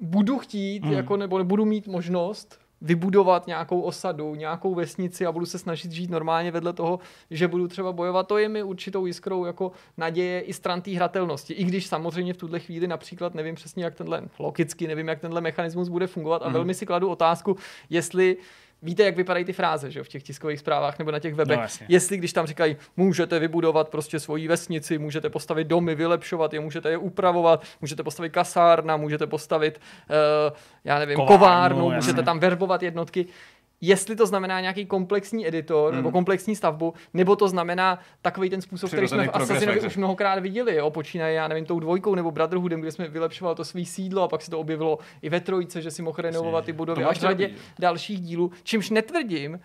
budu chtít, mm. jako, nebo nebudu mít možnost vybudovat nějakou osadu, nějakou vesnici a budu se snažit žít normálně vedle toho, že budu třeba bojovat, to je mi určitou jiskrou jako naděje i stran té hratelnosti. I když samozřejmě v tuhle chvíli například nevím přesně, jak tenhle, logicky nevím, jak tenhle mechanismus bude fungovat a mm. velmi si kladu otázku, jestli víte, jak vypadají ty fráze že, v těch tiskových zprávách nebo na těch webech. No, Jestli když tam říkají, můžete vybudovat prostě svoji vesnici, můžete postavit domy, vylepšovat je, můžete je upravovat, můžete postavit kasárna, můžete postavit, uh, já nevím, kovárnu, kovárnu můžete tam verbovat jednotky jestli to znamená nějaký komplexní editor mm. nebo komplexní stavbu, nebo to znamená takový ten způsob, který jsme v Assassinovi už mnohokrát viděli, jo, počínaje, já nevím, tou dvojkou nebo Brotherhoodem, kde jsme vylepšovali to svý sídlo a pak se to objevilo i ve trojce, že si mohl renovovat ty budovy a v dalších dílů, čímž netvrdím,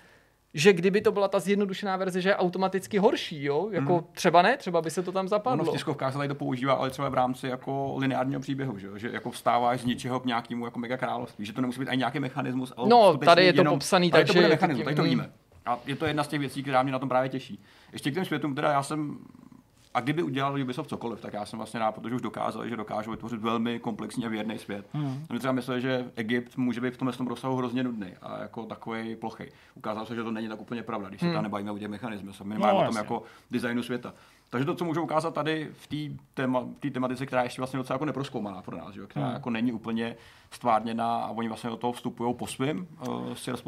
že kdyby to byla ta zjednodušená verze, že je automaticky horší, jo? Jako mm. třeba ne, třeba by se to tam zapadlo. No, v tiskovkách se tady to používá, ale třeba v rámci jako lineárního příběhu, že, že jako vstáváš z ničeho k nějakému jako mega království, že to nemusí být ani nějaký mechanismus. Ale no, tady je to jenom, popsaný, takže... to bude mechanismus, tady to víme. A je to jedna z těch věcí, která mě na tom právě těší. Ještě k těm světům, teda já jsem a kdyby udělal Ubisoft cokoliv, tak já jsem vlastně rád, protože už dokázali, že dokážou vytvořit velmi komplexní a věrný svět. A my třeba mysleli, že Egypt může být v tomhle tom rozsahu hrozně nudný a jako takový plochý. Ukázalo se, že to není tak úplně pravda, když se hmm. tam nebavíme o těch mechanismech, minimálně no, o tom jako designu světa. Takže to, co můžu ukázat tady v té téma, tematice, která je ještě vlastně docela jako neproskoumaná pro nás, že? která hmm. jako není úplně stvárněná a oni vlastně do toho vstupují po svým uh, s.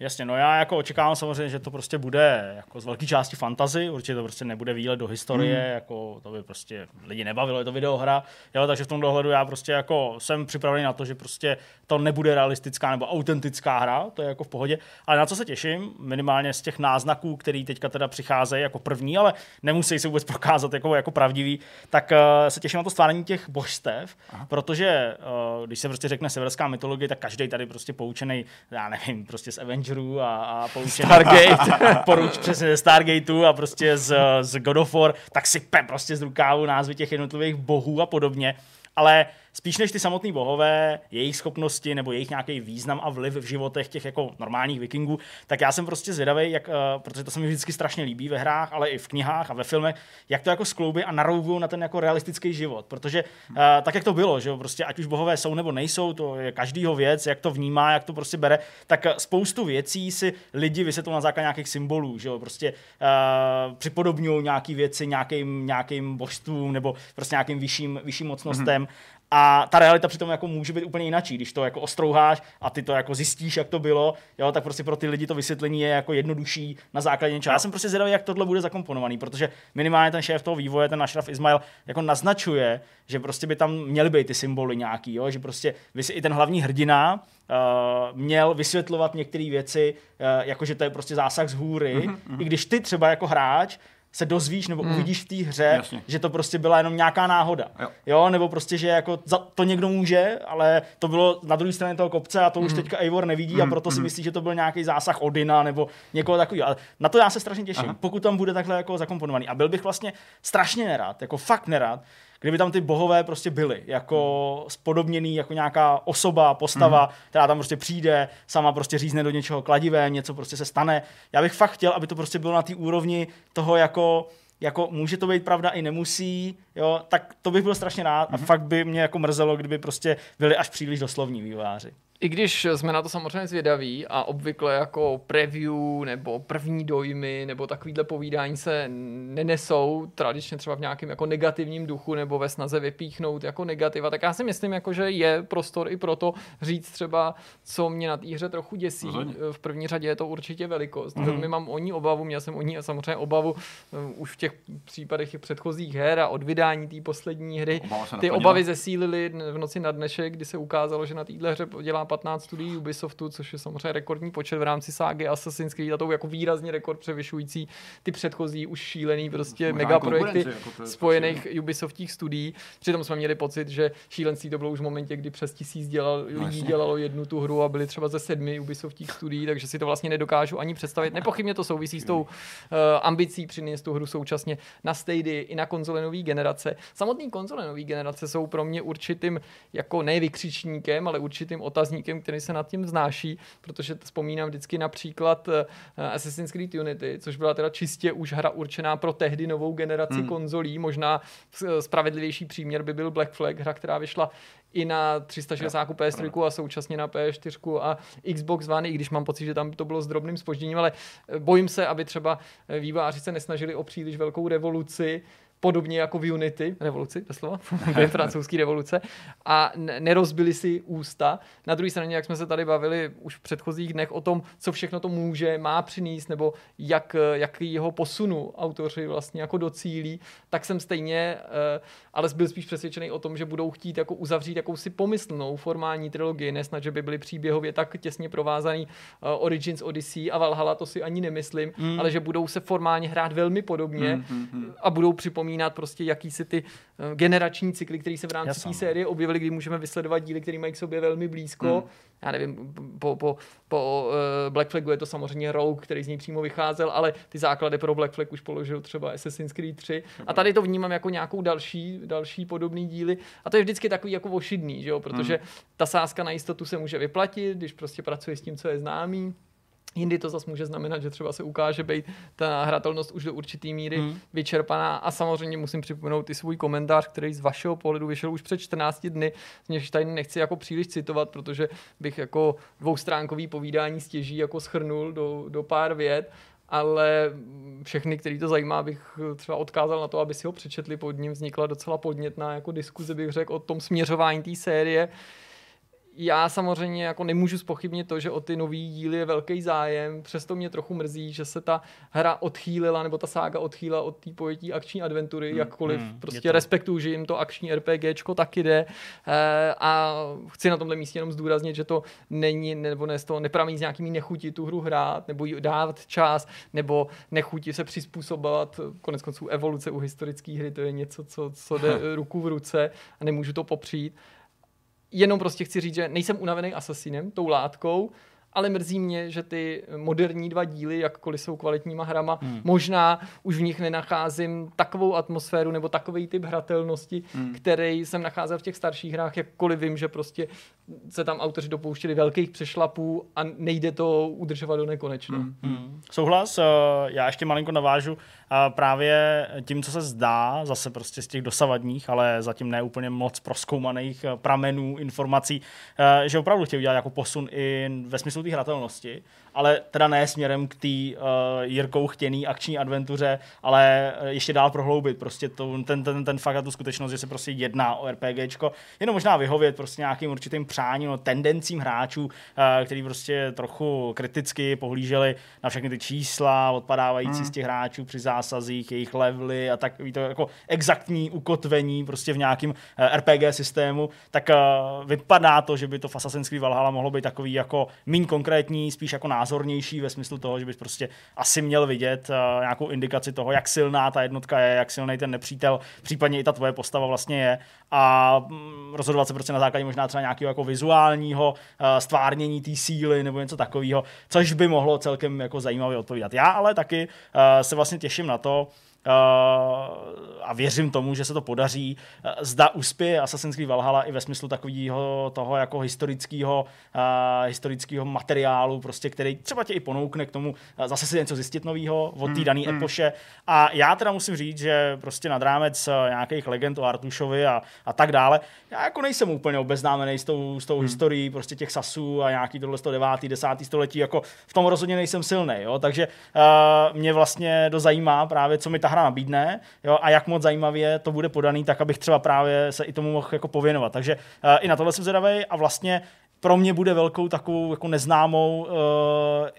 Jasně, no já jako očekávám samozřejmě, že to prostě bude jako z velké části fantazy, určitě to prostě nebude výlet do historie, mm. jako to by prostě lidi nebavilo, je to videohra, jo, takže v tom dohledu já prostě jako jsem připravený na to, že prostě to nebude realistická nebo autentická hra, to je jako v pohodě, ale na co se těším, minimálně z těch náznaků, který teďka teda přicházejí jako první, ale nemusí se vůbec prokázat jako, jako pravdivý, tak uh, se těším na to stvárání těch božstev, Aha. protože uh, když se prostě řekne severská mytologie, tak každý tady prostě poučený, já nevím, prostě z Avengers Avengerů a, a poučený Stargate, *laughs* poruč přesně ze Stargateu a prostě z, z God of War, tak si pe prostě z rukávu názvy těch jednotlivých bohů a podobně. Ale spíš než ty samotní bohové, jejich schopnosti nebo jejich nějaký význam a vliv v životech těch jako normálních vikingů, tak já jsem prostě zvědavý, jak, uh, protože to se mi vždycky strašně líbí ve hrách, ale i v knihách a ve filmech, jak to jako skloubí a narouvují na ten jako realistický život. Protože uh, tak, jak to bylo, že prostě ať už bohové jsou nebo nejsou, to je každýho věc, jak to vnímá, jak to prostě bere, tak uh, spoustu věcí si lidi vysvětlují na základě nějakých symbolů, že prostě uh, připodobňují nějaké věci nějakým, nějakým božstvům nebo prostě nějakým vyšším, vyšším mocnostem. Mm-hmm. A ta realita přitom jako může být úplně jináčí, když to jako ostrouháš a ty to jako zjistíš, jak to bylo, jo, tak prostě pro ty lidi to vysvětlení je jako jednodušší na základě něčeho. Já jsem prostě zvědavý, jak tohle bude zakomponovaný, protože minimálně ten šéf toho vývoje, ten Ashraf Ismail, jako naznačuje, že prostě by tam měly být ty symboly nějaký, jo, že prostě i ten hlavní hrdina uh, měl vysvětlovat některé věci, uh, jako že to je prostě zásah z hůry, mm-hmm. i když ty třeba jako hráč se dozvíš nebo hmm. uvidíš v té hře, Jasně. že to prostě byla jenom nějaká náhoda. Jo. jo, nebo prostě, že jako za to někdo může, ale to bylo na druhé straně toho kopce a to hmm. už teďka Eivor nevidí hmm. a proto si hmm. myslí, že to byl nějaký zásah Odina nebo někoho takového. Ale na to já se strašně těším, Aha. pokud tam bude takhle jako zakomponovaný. A byl bych vlastně strašně nerad, jako fakt nerad, kdyby tam ty bohové prostě byly, jako spodobněný, jako nějaká osoba, postava, mm. která tam prostě přijde, sama prostě řízne do něčeho kladivé, něco prostě se stane. Já bych fakt chtěl, aby to prostě bylo na té úrovni toho jako jako může to být pravda i nemusí, jo, tak to bych byl strašně rád mm-hmm. a mhm. fakt by mě jako mrzelo, kdyby prostě byli až příliš doslovní vývojáři. I když jsme na to samozřejmě zvědaví a obvykle jako preview nebo první dojmy nebo takovýhle povídání se nenesou tradičně třeba v nějakém jako negativním duchu nebo ve snaze vypíchnout jako negativa, tak já si myslím, jako, že je prostor i pro to říct třeba, co mě na té hře trochu děsí. Rozhodně. V první řadě je to určitě velikost. Mm-hmm. Velmi mám o ní obavu, měl jsem o ní samozřejmě obavu uh, už v těch případech předchozích her a od vydání té poslední hry. Ty obavy zesílily v noci na dnešek, kdy se ukázalo, že na téhle hře dělá 15 studií Ubisoftu, což je samozřejmě rekordní počet v rámci ságy Assassin's Creed a to jako výrazně rekord převyšující ty předchozí už šílený prostě megaprojekty jako spojených Ubisoftích studií. Přitom jsme měli pocit, že šílenství to bylo už v momentě, kdy přes tisíc dělal, no, lidí dělalo jednu tu hru a byli třeba ze sedmi Ubisoftích studií, takže si to vlastně nedokážu ani představit. Nepochybně to souvisí s tou uh, ambicí přinést tu hru současně na stejdy i na konzole nové generace. Samotný konzole nové generace jsou pro mě určitým jako ne vykřičníkem, ale určitým otazníkem, který se nad tím vznáší, protože vzpomínám vždycky například uh, Assassin's Creed Unity, což byla teda čistě už hra určená pro tehdy novou generaci hmm. konzolí. Možná spravedlivější příměr by byl Black Flag, hra, která vyšla i na 360 PS3 a současně na PS4 a Xbox One, i když mám pocit, že tam to bylo s drobným spožděním, ale bojím se, aby třeba výváři se nesnažili o příliš velkou revoluci, podobně jako v Unity, revoluci, doslova, *laughs* francouzský revoluce, a nerozbili si ústa. Na druhé straně, jak jsme se tady bavili už v předchozích dnech o tom, co všechno to může, má přinést, nebo jak, jak jeho posunu autoři vlastně jako docílí, tak jsem stejně, eh, ale byl spíš přesvědčený o tom, že budou chtít jako uzavřít jakousi pomyslnou formální trilogii, nesnad, že by byly příběhově tak těsně provázaný uh, Origins Odyssey a Valhalla, to si ani nemyslím, mm. ale že budou se formálně hrát velmi podobně mm, mm, mm. a budou připomínat připomínat prostě jakýsi ty uh, generační cykly, které se v rámci té série objevily, kdy můžeme vysledovat díly, které mají k sobě velmi blízko. Hmm. Já nevím, po, po, po uh, Black Flagu je to samozřejmě Rogue, který z něj přímo vycházel, ale ty základy pro Black Flag už položil třeba Assassin's Creed 3. A tady to vnímám jako nějakou další, další podobný díly. A to je vždycky takový jako ošidný, že jo? protože hmm. ta sázka na jistotu se může vyplatit, když prostě pracuje s tím, co je známý. Jindy to zase může znamenat, že třeba se ukáže být ta hratelnost už do určitý míry hmm. vyčerpaná. A samozřejmě musím připomenout i svůj komentář, který z vašeho pohledu vyšel už před 14 dny, z něž tady nechci jako příliš citovat, protože bych jako dvoustránkový povídání stěží jako schrnul do, do pár vět ale všechny, který to zajímá, bych třeba odkázal na to, aby si ho přečetli, pod ním vznikla docela podnětná jako diskuze, bych řekl, o tom směřování té série já samozřejmě jako nemůžu spochybnit to, že o ty nový díly je velký zájem, přesto mě trochu mrzí, že se ta hra odchýlila, nebo ta sága odchýlila od té pojetí akční adventury, hmm, jakkoliv hmm, prostě to... respektuju, že jim to akční RPGčko taky jde. E, a chci na tomhle místě jenom zdůraznit, že to není, nebo ne, to nepramení z nějakými nechutí tu hru hrát, nebo jí dávat čas, nebo nechutí se přizpůsobovat, konec konců evoluce u historické hry, to je něco, co, co jde *laughs* ruku v ruce a nemůžu to popřít jenom prostě chci říct, že nejsem unavený asasinem tou látkou, ale mrzí mě, že ty moderní dva díly, jakkoliv jsou kvalitníma hrama, hmm. možná už v nich nenacházím takovou atmosféru nebo takový typ hratelnosti, hmm. který jsem nacházel v těch starších hrách, jakkoliv vím, že prostě se tam autoři dopouštěli velkých přešlapů a nejde to udržovat do nekonečna. Hmm. Hmm. Souhlas, eh, já ještě malinko navážu právě tím, co se zdá, zase prostě z těch dosavadních, ale zatím ne úplně moc proskoumaných eh, pramenů, informací, eh, že opravdu chtějí udělat jako posun i ve smyslu té hratelnosti ale teda ne směrem k té uh, Jirkou chtěný akční adventuře, ale eh, ještě dál prohloubit. Prostě to, ten, ten, ten fakt a tu skutečnost, že se prostě jedná o RPGčko, jenom možná vyhovět prostě nějakým určitým přáním, no, tendencím hráčů, uh, který prostě trochu kriticky pohlíželi na všechny ty čísla odpadávající hmm. z těch hráčů při zásazích, jejich levely a tak to jako exaktní ukotvení prostě v nějakém uh, RPG systému, tak uh, vypadá to, že by to v Assassin's Creed Valhalla mohlo být takový jako méně konkrétní, spíš jako názornější ve smyslu toho, že bys prostě asi měl vidět uh, nějakou indikaci toho, jak silná ta jednotka je, jak silný ten nepřítel, případně i ta tvoje postava vlastně je a mm, rozhodovat se prostě na základě možná třeba nějakého jako vizuálního uh, stvárnění té síly nebo něco takového, což by mohlo celkem jako zajímavě odpovídat. Já ale taky uh, se vlastně těším na to, Uh, a věřím tomu, že se to podaří. Uh, zda uspěje Assassin's Creed Valhalla i ve smyslu takového toho jako historického, uh, historického materiálu, prostě, který třeba tě i ponoukne k tomu zase si něco zjistit nového od té hmm, dané hmm. epoše. A já teda musím říct, že prostě nad rámec nějakých legend o Artušovi a, a tak dále, já jako nejsem úplně obeznámený s tou, s tou hmm. historií prostě těch Sasů a nějaký tohle 9. 10. století, jako v tom rozhodně nejsem silný, jo? takže uh, mě vlastně dozajímá právě, co mi ta hra nabídne jo, a jak moc zajímavě to bude podaný, tak abych třeba právě se i tomu mohl jako pověnovat. Takže uh, i na tohle jsem zvědavý a vlastně pro mě bude velkou takovou jako neznámou uh,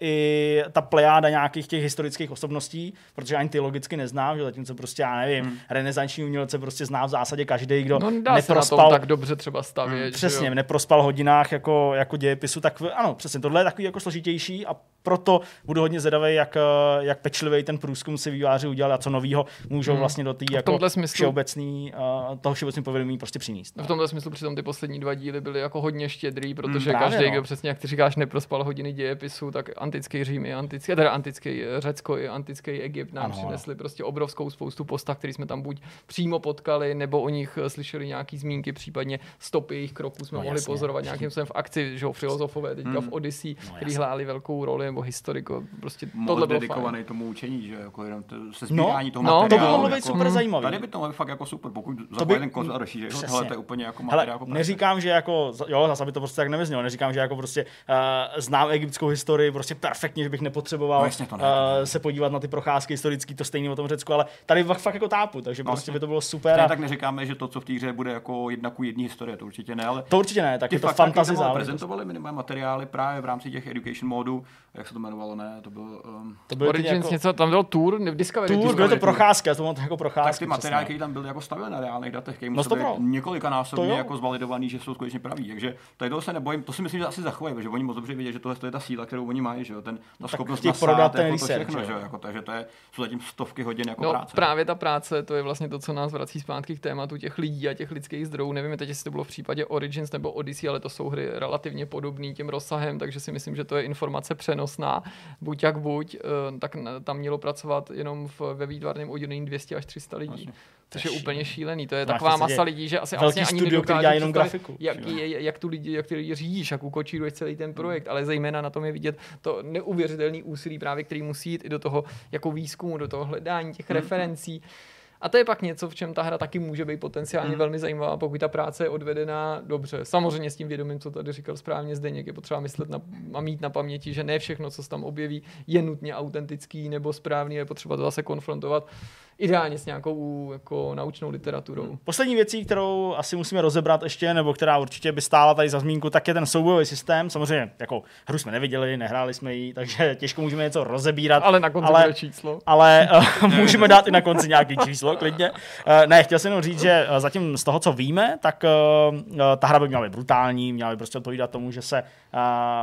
i ta plejáda nějakých těch historických osobností, protože ani ty logicky neznám, že zatímco prostě já nevím, hmm. renesanční umělce prostě zná v zásadě každý, kdo no, dá neprospal. Se na tom tak dobře třeba stavět. Hmm. Přesně, v neprospal hodinách jako, jako dějepisu, tak ano, přesně, tohle je takový jako složitější a proto budu hodně zvědavý, jak, eh, jak pečlivý ten průzkum si výváři udělali a co novýho můžou hmm. vlastně do té jako smyslu... všeobecný, uh, toho všeobecného povědomí prostě přinést. V tomhle smyslu přitom ty poslední dva díly byly jako hodně štědrý, protože hmm, Právě, každý, no. kdo přesně, jak ty říkáš, neprospal hodiny dějepisu, tak antický Řím i antický, teda antický Řecko i antický Egypt nám ano, přinesli prostě obrovskou spoustu postav, který jsme tam buď přímo potkali, nebo o nich slyšeli nějaký zmínky, případně stopy jejich kroků jsme no, mohli jasně. pozorovat nějakým způsobem v akci, že jo, filozofové teďka hmm. v Odyssey, no, který hráli velkou roli, nebo historiko, prostě tohle bylo dedikovaný fajn. tomu učení, že jako jenom to, se no, sbírání no, toho no, to by mohlo být super hmm. zajímavé. Tady by to mohlo fakt jako super, pokud to by, ten kozel rozšíří, hele, to je úplně jako materiál. Hele, jako neříkám, že jako, jo, zase by to prostě tak nevyznělo, neříkám, že jako prostě uh, znám egyptskou historii prostě perfektně, že bych nepotřeboval no, to ne, uh, se podívat na ty procházky historické, to stejné o tom Řecku, ale tady fakt, fakt jako tápu, takže no, prostě by to bylo super. A... tak neříkáme, že to, co v té hře bude jako jedna ku jední historie, to určitě ne, ale to určitě ne, tak je to fantasy prezentovali minimálně materiály právě v rámci těch education modů, jak se to jmenovalo, ne, to byl um, to byl Origins jako... něco, tam byl tour, v Discovery. Tour, bylo to procházka, to bylo to jako procházka. Tak ty materiály, které tam byly jako stavěné na reálných datech, které musely no několika násobně jako zvalidovaný, že jsou skutečně praví. Takže tady toho se nebojím, to si myslím, že asi zachovají, protože oni moc dobře vědí, že tohle je ta síla, kterou oni mají, že jo, ten, ta schopnost nasát, prodat ten jako to všechno, že jo, jako, takže to je, jsou zatím stovky hodin jako no, práce. Právě ta práce, to je vlastně to, co nás vrací zpátky k tématu těch lidí a těch lidských zdrojů. Nevím teď, jestli to bylo v případě Origins nebo Odyssey, ale to jsou hry relativně podobné tím rozsahem, takže si myslím, že to je informace přenosná. Buď jak buď, eh, tak tam mělo pracovat jenom v, ve výtvarném oddělení 200 až 300 lidí. Vlastně. Což je úplně šílený. To je Máš taková masa lidí, že asi vlastně ani nedokáže jenom grafiku. Jak, je, jak, tu lidi, jak ty lidi řídíš, jak ukočíruješ celý ten projekt, ale zejména na tom je vidět to neuvěřitelné úsilí právě, který musí jít i do toho jako výzkumu, do toho hledání těch hmm. referencí. A to je pak něco, v čem ta hra taky může být potenciálně mm. velmi zajímavá, pokud ta práce je odvedená dobře. Samozřejmě s tím vědomím, co tady říkal správně Zdeněk, je potřeba myslet na, a mít na paměti, že ne všechno, co se tam objeví, je nutně autentický nebo správný, je potřeba to zase konfrontovat ideálně s nějakou jako naučnou literaturou. Poslední věcí, kterou asi musíme rozebrat ještě, nebo která určitě by stála tady za zmínku, tak je ten soubojový systém. Samozřejmě, jako hru jsme neviděli, nehráli jsme ji, takže těžko můžeme něco rozebírat. Ale na konci ale, číslo. Ale uh, *laughs* můžeme dát i na konci nějaký číslo, klidně. Uh, ne, chtěl jsem jenom říct, že uh, zatím z toho, co víme, tak uh, ta hra by měla být brutální, měla by prostě odpovídat tomu, že se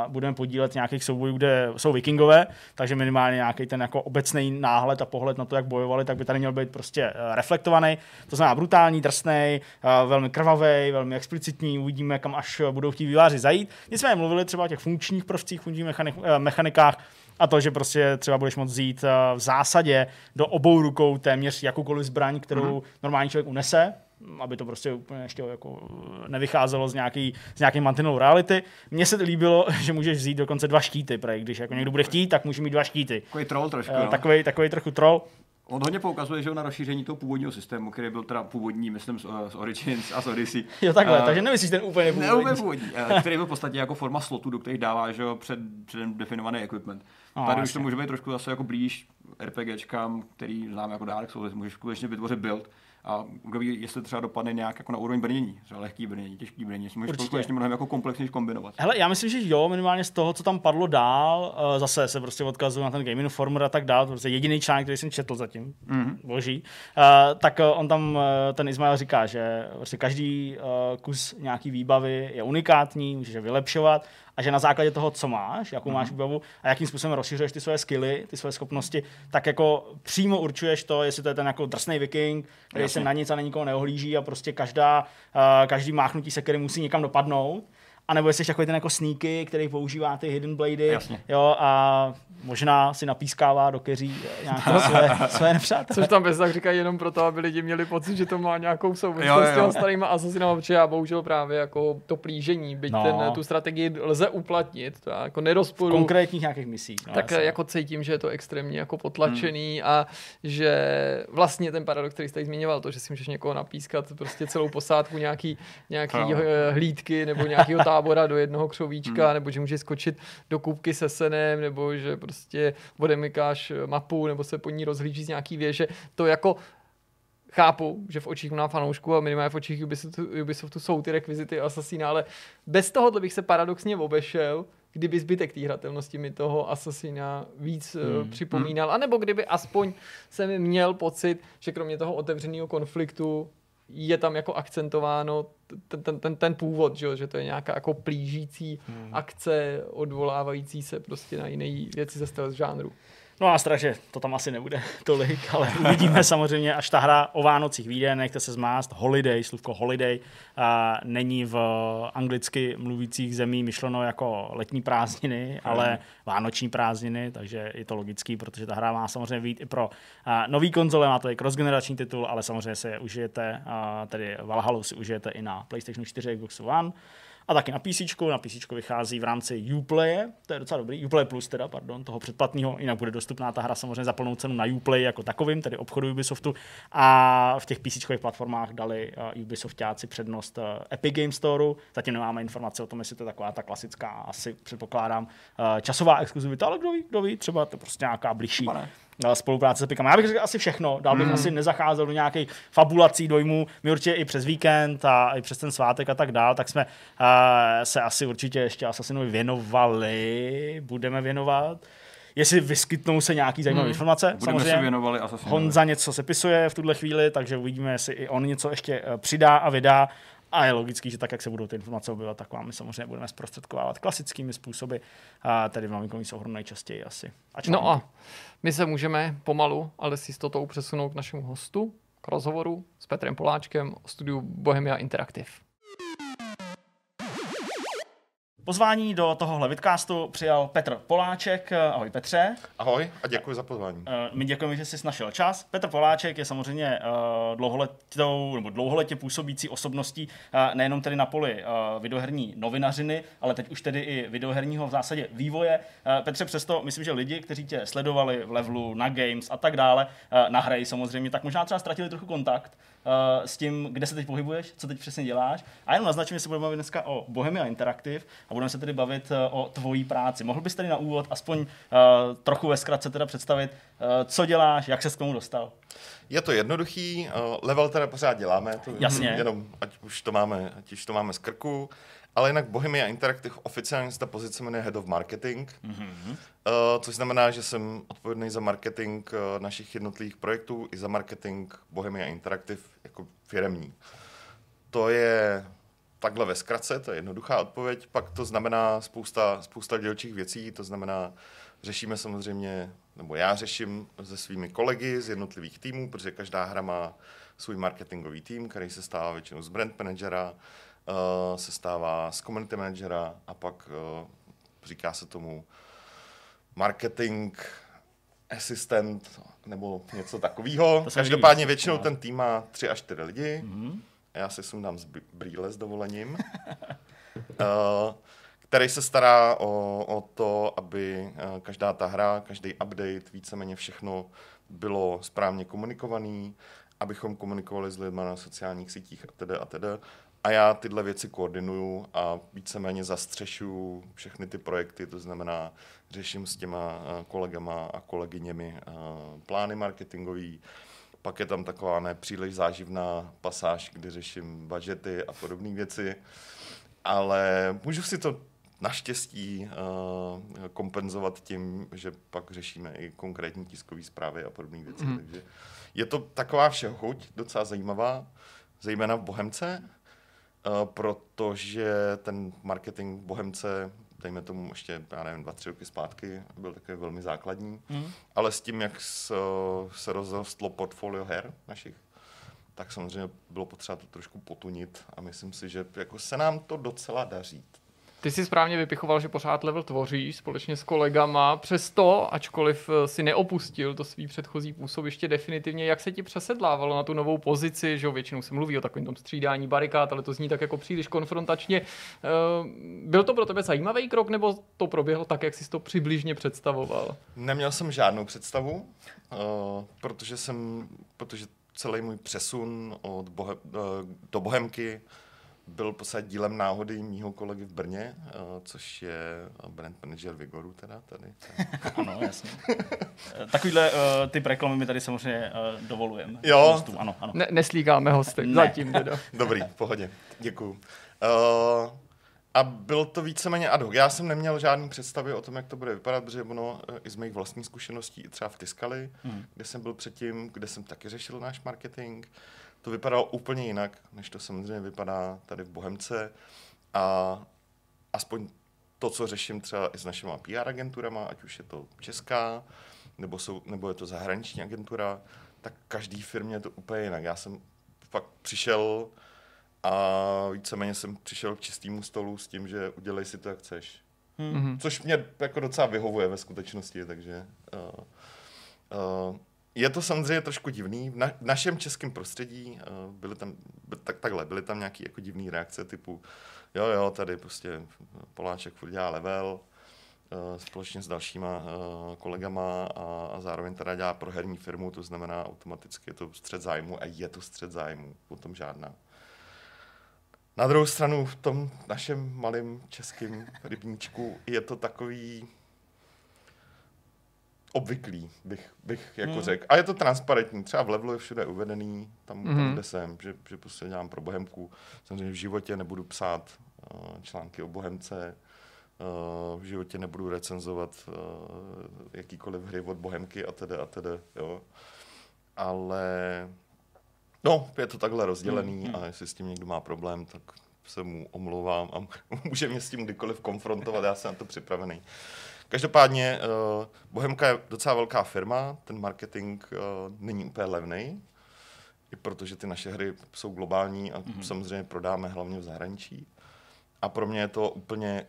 budeme podílet nějakých soubojů, kde jsou vikingové, takže minimálně nějaký ten jako obecný náhled a pohled na to, jak bojovali, tak by tady měl být prostě reflektovaný. To znamená brutální, drsný, velmi krvavý, velmi explicitní. Uvidíme, kam až budou chtít výváři zajít. Nicméně mluvili třeba o těch funkčních prvcích, funkčních mechanik, mechanikách, a to, že prostě třeba budeš moct vzít v zásadě do obou rukou téměř jakoukoliv zbraň, kterou mm-hmm. normální člověk unese, aby to prostě úplně ještě jako nevycházelo z nějaký, z nějaký mantinelu reality. Mně se líbilo, *laughs* že můžeš vzít dokonce dva štíty, protože když jako někdo bude chtít, tak může mít dva štíty. Takový troll trošku. Uh, takový, takový trochu troll. On hodně poukazuje, že na rozšíření toho původního systému, který byl teda původní, myslím, z, z Origins a z Odyssey. *laughs* Jo, takhle, uh, takže nemyslíš ten úplně původní. Ne, úplně původní, uh, který byl v podstatě jako forma slotu, do kterých dává že, před, předem definovaný equipment. No, Tady už to může být trošku zase jako blíž RPGčkám, který známe jako Dark Souls, můžeš skutečně vytvořit build, a kdo ví, jestli třeba dopadne nějak jako na úroveň brnění, třeba lehký brnění, těžký brnění, jestli můžeš to ještě mnohem jako komplexněji kombinovat. Hele, já myslím, že jo, minimálně z toho, co tam padlo dál, uh, zase se prostě odkazuju na ten Game Informer a tak dál, to prostě jediný článek, který jsem četl zatím, mm-hmm. boží, uh, tak uh, on tam, ten Ismail říká, že prostě každý kus nějaký výbavy je unikátní, můžeš je vylepšovat a že na základě toho, co máš, jakou mm-hmm. máš výbavu a jakým způsobem rozšiřuješ ty své skilly, ty své schopnosti, tak jako přímo určuješ to, jestli to je ten jako drsný viking, který se na nic a na nikoho neohlíží a prostě každá, uh, každý máchnutí se, který musí někam dopadnout, a nebo jsi takový ten jako sneaky, který používá ty hidden blady, Jasně. jo, a možná si napískává do keří nějaké *laughs* své, své nepřátelé. Což tam bez tak říkají jenom proto, aby lidi měli pocit, že to má nějakou souvislost s těma starýma asasinama, protože já bohužel právě jako to plížení, byť no. ten, tu strategii lze uplatnit, to jako nerozporu. V konkrétních nějakých misích. No, tak jasně. jako cítím, že je to extrémně jako potlačený hmm. a že vlastně ten paradox, který jste zmiňoval, to, že si můžeš někoho napískat prostě celou posádku nějaký, nějaký no. hlídky nebo nějakého tábora do jednoho křovíčka, hmm. nebo že může skočit do kůpky se senem, nebo že prostě odemykáš mapu, nebo se po ní rozhlíží z nějaký věže. To jako chápu, že v očích mnoha fanoušků a minimálně v očích Ubisoftu, Ubisoftu jsou ty rekvizity Assassina, ale bez tohohle bych se paradoxně obešel, kdyby zbytek té hratelnosti mi toho Assassina víc eh, hmm. připomínal, anebo kdyby aspoň jsem měl pocit, že kromě toho otevřeného konfliktu je tam jako akcentováno ten, ten, ten, ten původ, že, že to je nějaká jako plížící hmm. akce, odvolávající se prostě na jiné věci ze z žánru. No a strach, že to tam asi nebude *laughs* tolik, ale uvidíme. Samozřejmě, až ta hra o Vánocích vyjde, nechte se zmást, holiday, slůvko holiday, a není v anglicky mluvících zemí myšleno jako letní prázdniny, ale vánoční prázdniny, takže je to logický, protože ta hra má samozřejmě být i pro nový konzole, má to i cross-generační titul, ale samozřejmě se užijete, tedy Valhalla si užijete i na PlayStation 4, Xbox One, a taky na PC. Na PC vychází v rámci Uplay, to je docela dobrý, Uplay Plus teda, pardon, toho předplatného, jinak bude dostupná ta hra samozřejmě za plnou cenu na Uplay jako takovým, tedy obchodu Ubisoftu. A v těch PC platformách dali uh, Ubisoftáci přednost uh, Epic Game Store. Zatím nemáme informace o tom, jestli to je taková ta klasická, asi předpokládám, uh, časová exkluzivita, ale kdo ví, kdo ví, třeba to prostě nějaká bližší spolupráce s Epicem. Já bych řekl asi všechno, dál bych mm. asi nezacházel do nějakých fabulací dojmů. My určitě i přes víkend a i přes ten svátek a tak dál, tak jsme uh, se asi určitě ještě Assassinovi věnovali, budeme věnovat jestli vyskytnou se nějaký zajímavé hmm. informace. Budeme Samozřejmě si věnovali Assassinovi. Honza něco sepisuje v tuhle chvíli, takže uvidíme, jestli i on něco ještě eh, přidá a vydá. A je logický, že tak, jak se budou ty informace objevovat, tak vám my samozřejmě budeme zprostředkovávat klasickými způsoby, a tedy v novinkovém souhrnu nejčastěji asi. A no a my se můžeme pomalu, ale s jistotou přesunout k našemu hostu, k rozhovoru s Petrem Poláčkem o studiu Bohemia Interactive. Pozvání do tohohle vidcastu přijal Petr Poláček. Ahoj Petře. Ahoj a děkuji za pozvání. Eh, my děkujeme, že jsi našel čas. Petr Poláček je samozřejmě eh, dlouholetou, nebo dlouholetě působící osobností eh, nejenom tedy na poli videoherní novinařiny, ale teď už tedy i videoherního v zásadě vývoje. Petře, přesto myslím, že lidi, kteří tě sledovali v levelu, na games a tak dále, na hry samozřejmě, tak možná třeba ztratili trochu kontakt uh, s tím, kde se teď pohybuješ, co teď přesně děláš. A jenom naznačím, že se budeme bavit dneska o Bohemia Interactive a budeme se tedy bavit uh, o tvojí práci. Mohl bys tedy na úvod aspoň uh, trochu ve zkratce teda představit, uh, co děláš, jak se k tomu dostal? Je to jednoduchý, uh, level teda pořád děláme, to Jasně. jenom ať už to máme, ať už to máme z krku. Ale jinak Bohemia Interactive oficiálně se ta pozice jmenuje Head of Marketing, mm-hmm. což znamená, že jsem odpovědný za marketing uh, našich jednotlivých projektů i za marketing Bohemia Interactive jako firemní. To je takhle ve zkratce, to je jednoduchá odpověď. Pak to znamená spousta, spousta dělčích věcí, to znamená, řešíme samozřejmě, nebo já řeším se svými kolegy z jednotlivých týmů, protože každá hra má svůj marketingový tým, který se stává většinou z brand managera, se stává z community managera a pak uh, říká se tomu marketing assistant nebo něco takového. Každopádně většinou no. ten tým má tři až čtyři lidi. Mm-hmm. A já si sundám z brýle s dovolením. uh, *laughs* který se stará o, o to, aby každá ta hra, každý update, víceméně všechno bylo správně komunikovaný, abychom komunikovali s lidmi na sociálních sítích a tedy a tedy a já tyhle věci koordinuju a víceméně zastřešuju všechny ty projekty, to znamená, řeším s těma eh, kolegama a kolegyněmi eh, plány marketingový, pak je tam taková nepříliš záživná pasáž, kdy řeším budžety a podobné věci, ale můžu si to naštěstí uh, kompenzovat tím, že pak řešíme i konkrétní tiskové zprávy a podobné věci. Mm. Takže je to taková všechuť, docela zajímavá, zejména v Bohemce, Eh, protože ten marketing Bohemce, dejme tomu ještě, já nevím, dva, tři roky zpátky, byl takový velmi základní, mm. ale s tím, jak se, se rozrostlo portfolio her našich, tak samozřejmě bylo potřeba to trošku potunit a myslím si, že jako se nám to docela daří. Ty jsi správně vypichoval, že pořád level tvoříš společně s kolegama. Přesto, ačkoliv eh, si neopustil to svý předchozí působiště definitivně, jak se ti přesedlávalo na tu novou pozici, že většinou se mluví o takovém tom střídání barikád, ale to zní tak jako příliš konfrontačně. Eh, byl to pro tebe zajímavý krok, nebo to proběhlo tak, jak jsi to přibližně představoval? Neměl jsem žádnou představu, eh, protože jsem, protože celý můj přesun od bohe, do Bohemky byl posled dílem náhody mýho kolegy v Brně, uh, což je brand manager Vigoru teda tady. *laughs* ano, jasně. Takovýhle uh, typ reklamy mi tady samozřejmě uh, dovolujeme. Jo. Hostům. Ano, ano. Ne, neslíkáme hosty, Ne. zatím teda. *laughs* Dobrý, v pohodě, děkuju. Uh, a byl to víceméně ad hoc. Já jsem neměl žádný představy o tom, jak to bude vypadat, protože ono eh, i z mých vlastních zkušeností, i třeba v Tiskali, Hmm. kde jsem byl předtím, kde jsem taky řešil náš marketing, to vypadalo úplně jinak, než to samozřejmě vypadá tady v Bohemce. A aspoň to, co řeším třeba i s našimi PR agenturama, ať už je to česká, nebo, jsou, nebo je to zahraniční agentura, tak každý firmě je to úplně jinak. Já jsem fakt přišel a víceméně jsem přišel k čistému stolu s tím, že udělej si to, jak chceš. Mhm. Což mě jako docela vyhovuje ve skutečnosti, takže uh, uh, je to samozřejmě trošku divný. V, na, v našem českém prostředí uh, byly tam, by, tak, takhle, byly tam nějaké jako divné reakce typu jo, jo, tady prostě Poláček furt dělá level, uh, společně s dalšíma uh, kolegama a, a zároveň teda dělá pro herní firmu, to znamená automaticky je to střed zájmu a je to střed zájmu, o tom žádná. Na druhou stranu v tom našem malém českém rybníčku je to takový obvyklý, bych, bych jako Hmm. řekl. A je to transparentní. Třeba v levelu je všude uvedený, tam, tam Mhm. kde jsem, že, že prostě dělám pro Bohemku. Samozřejmě v životě nebudu psát uh, články o Bohemce, uh, v životě nebudu recenzovat uh, jakýkoliv hry od Bohemky a tedy a tedy, jo. Ale no, je to takhle rozdělený Hmm, hmm. a jestli s tím někdo má problém, tak se mu omlouvám a *laughs* může mě s tím kdykoliv konfrontovat, já jsem na to připravený. Každopádně uh, Bohemka je docela velká firma, ten marketing uh, není úplně levný, i protože ty naše hry jsou globální a Mhm. mm-hmm. samozřejmě prodáme hlavně v zahraničí. A pro mě je to úplně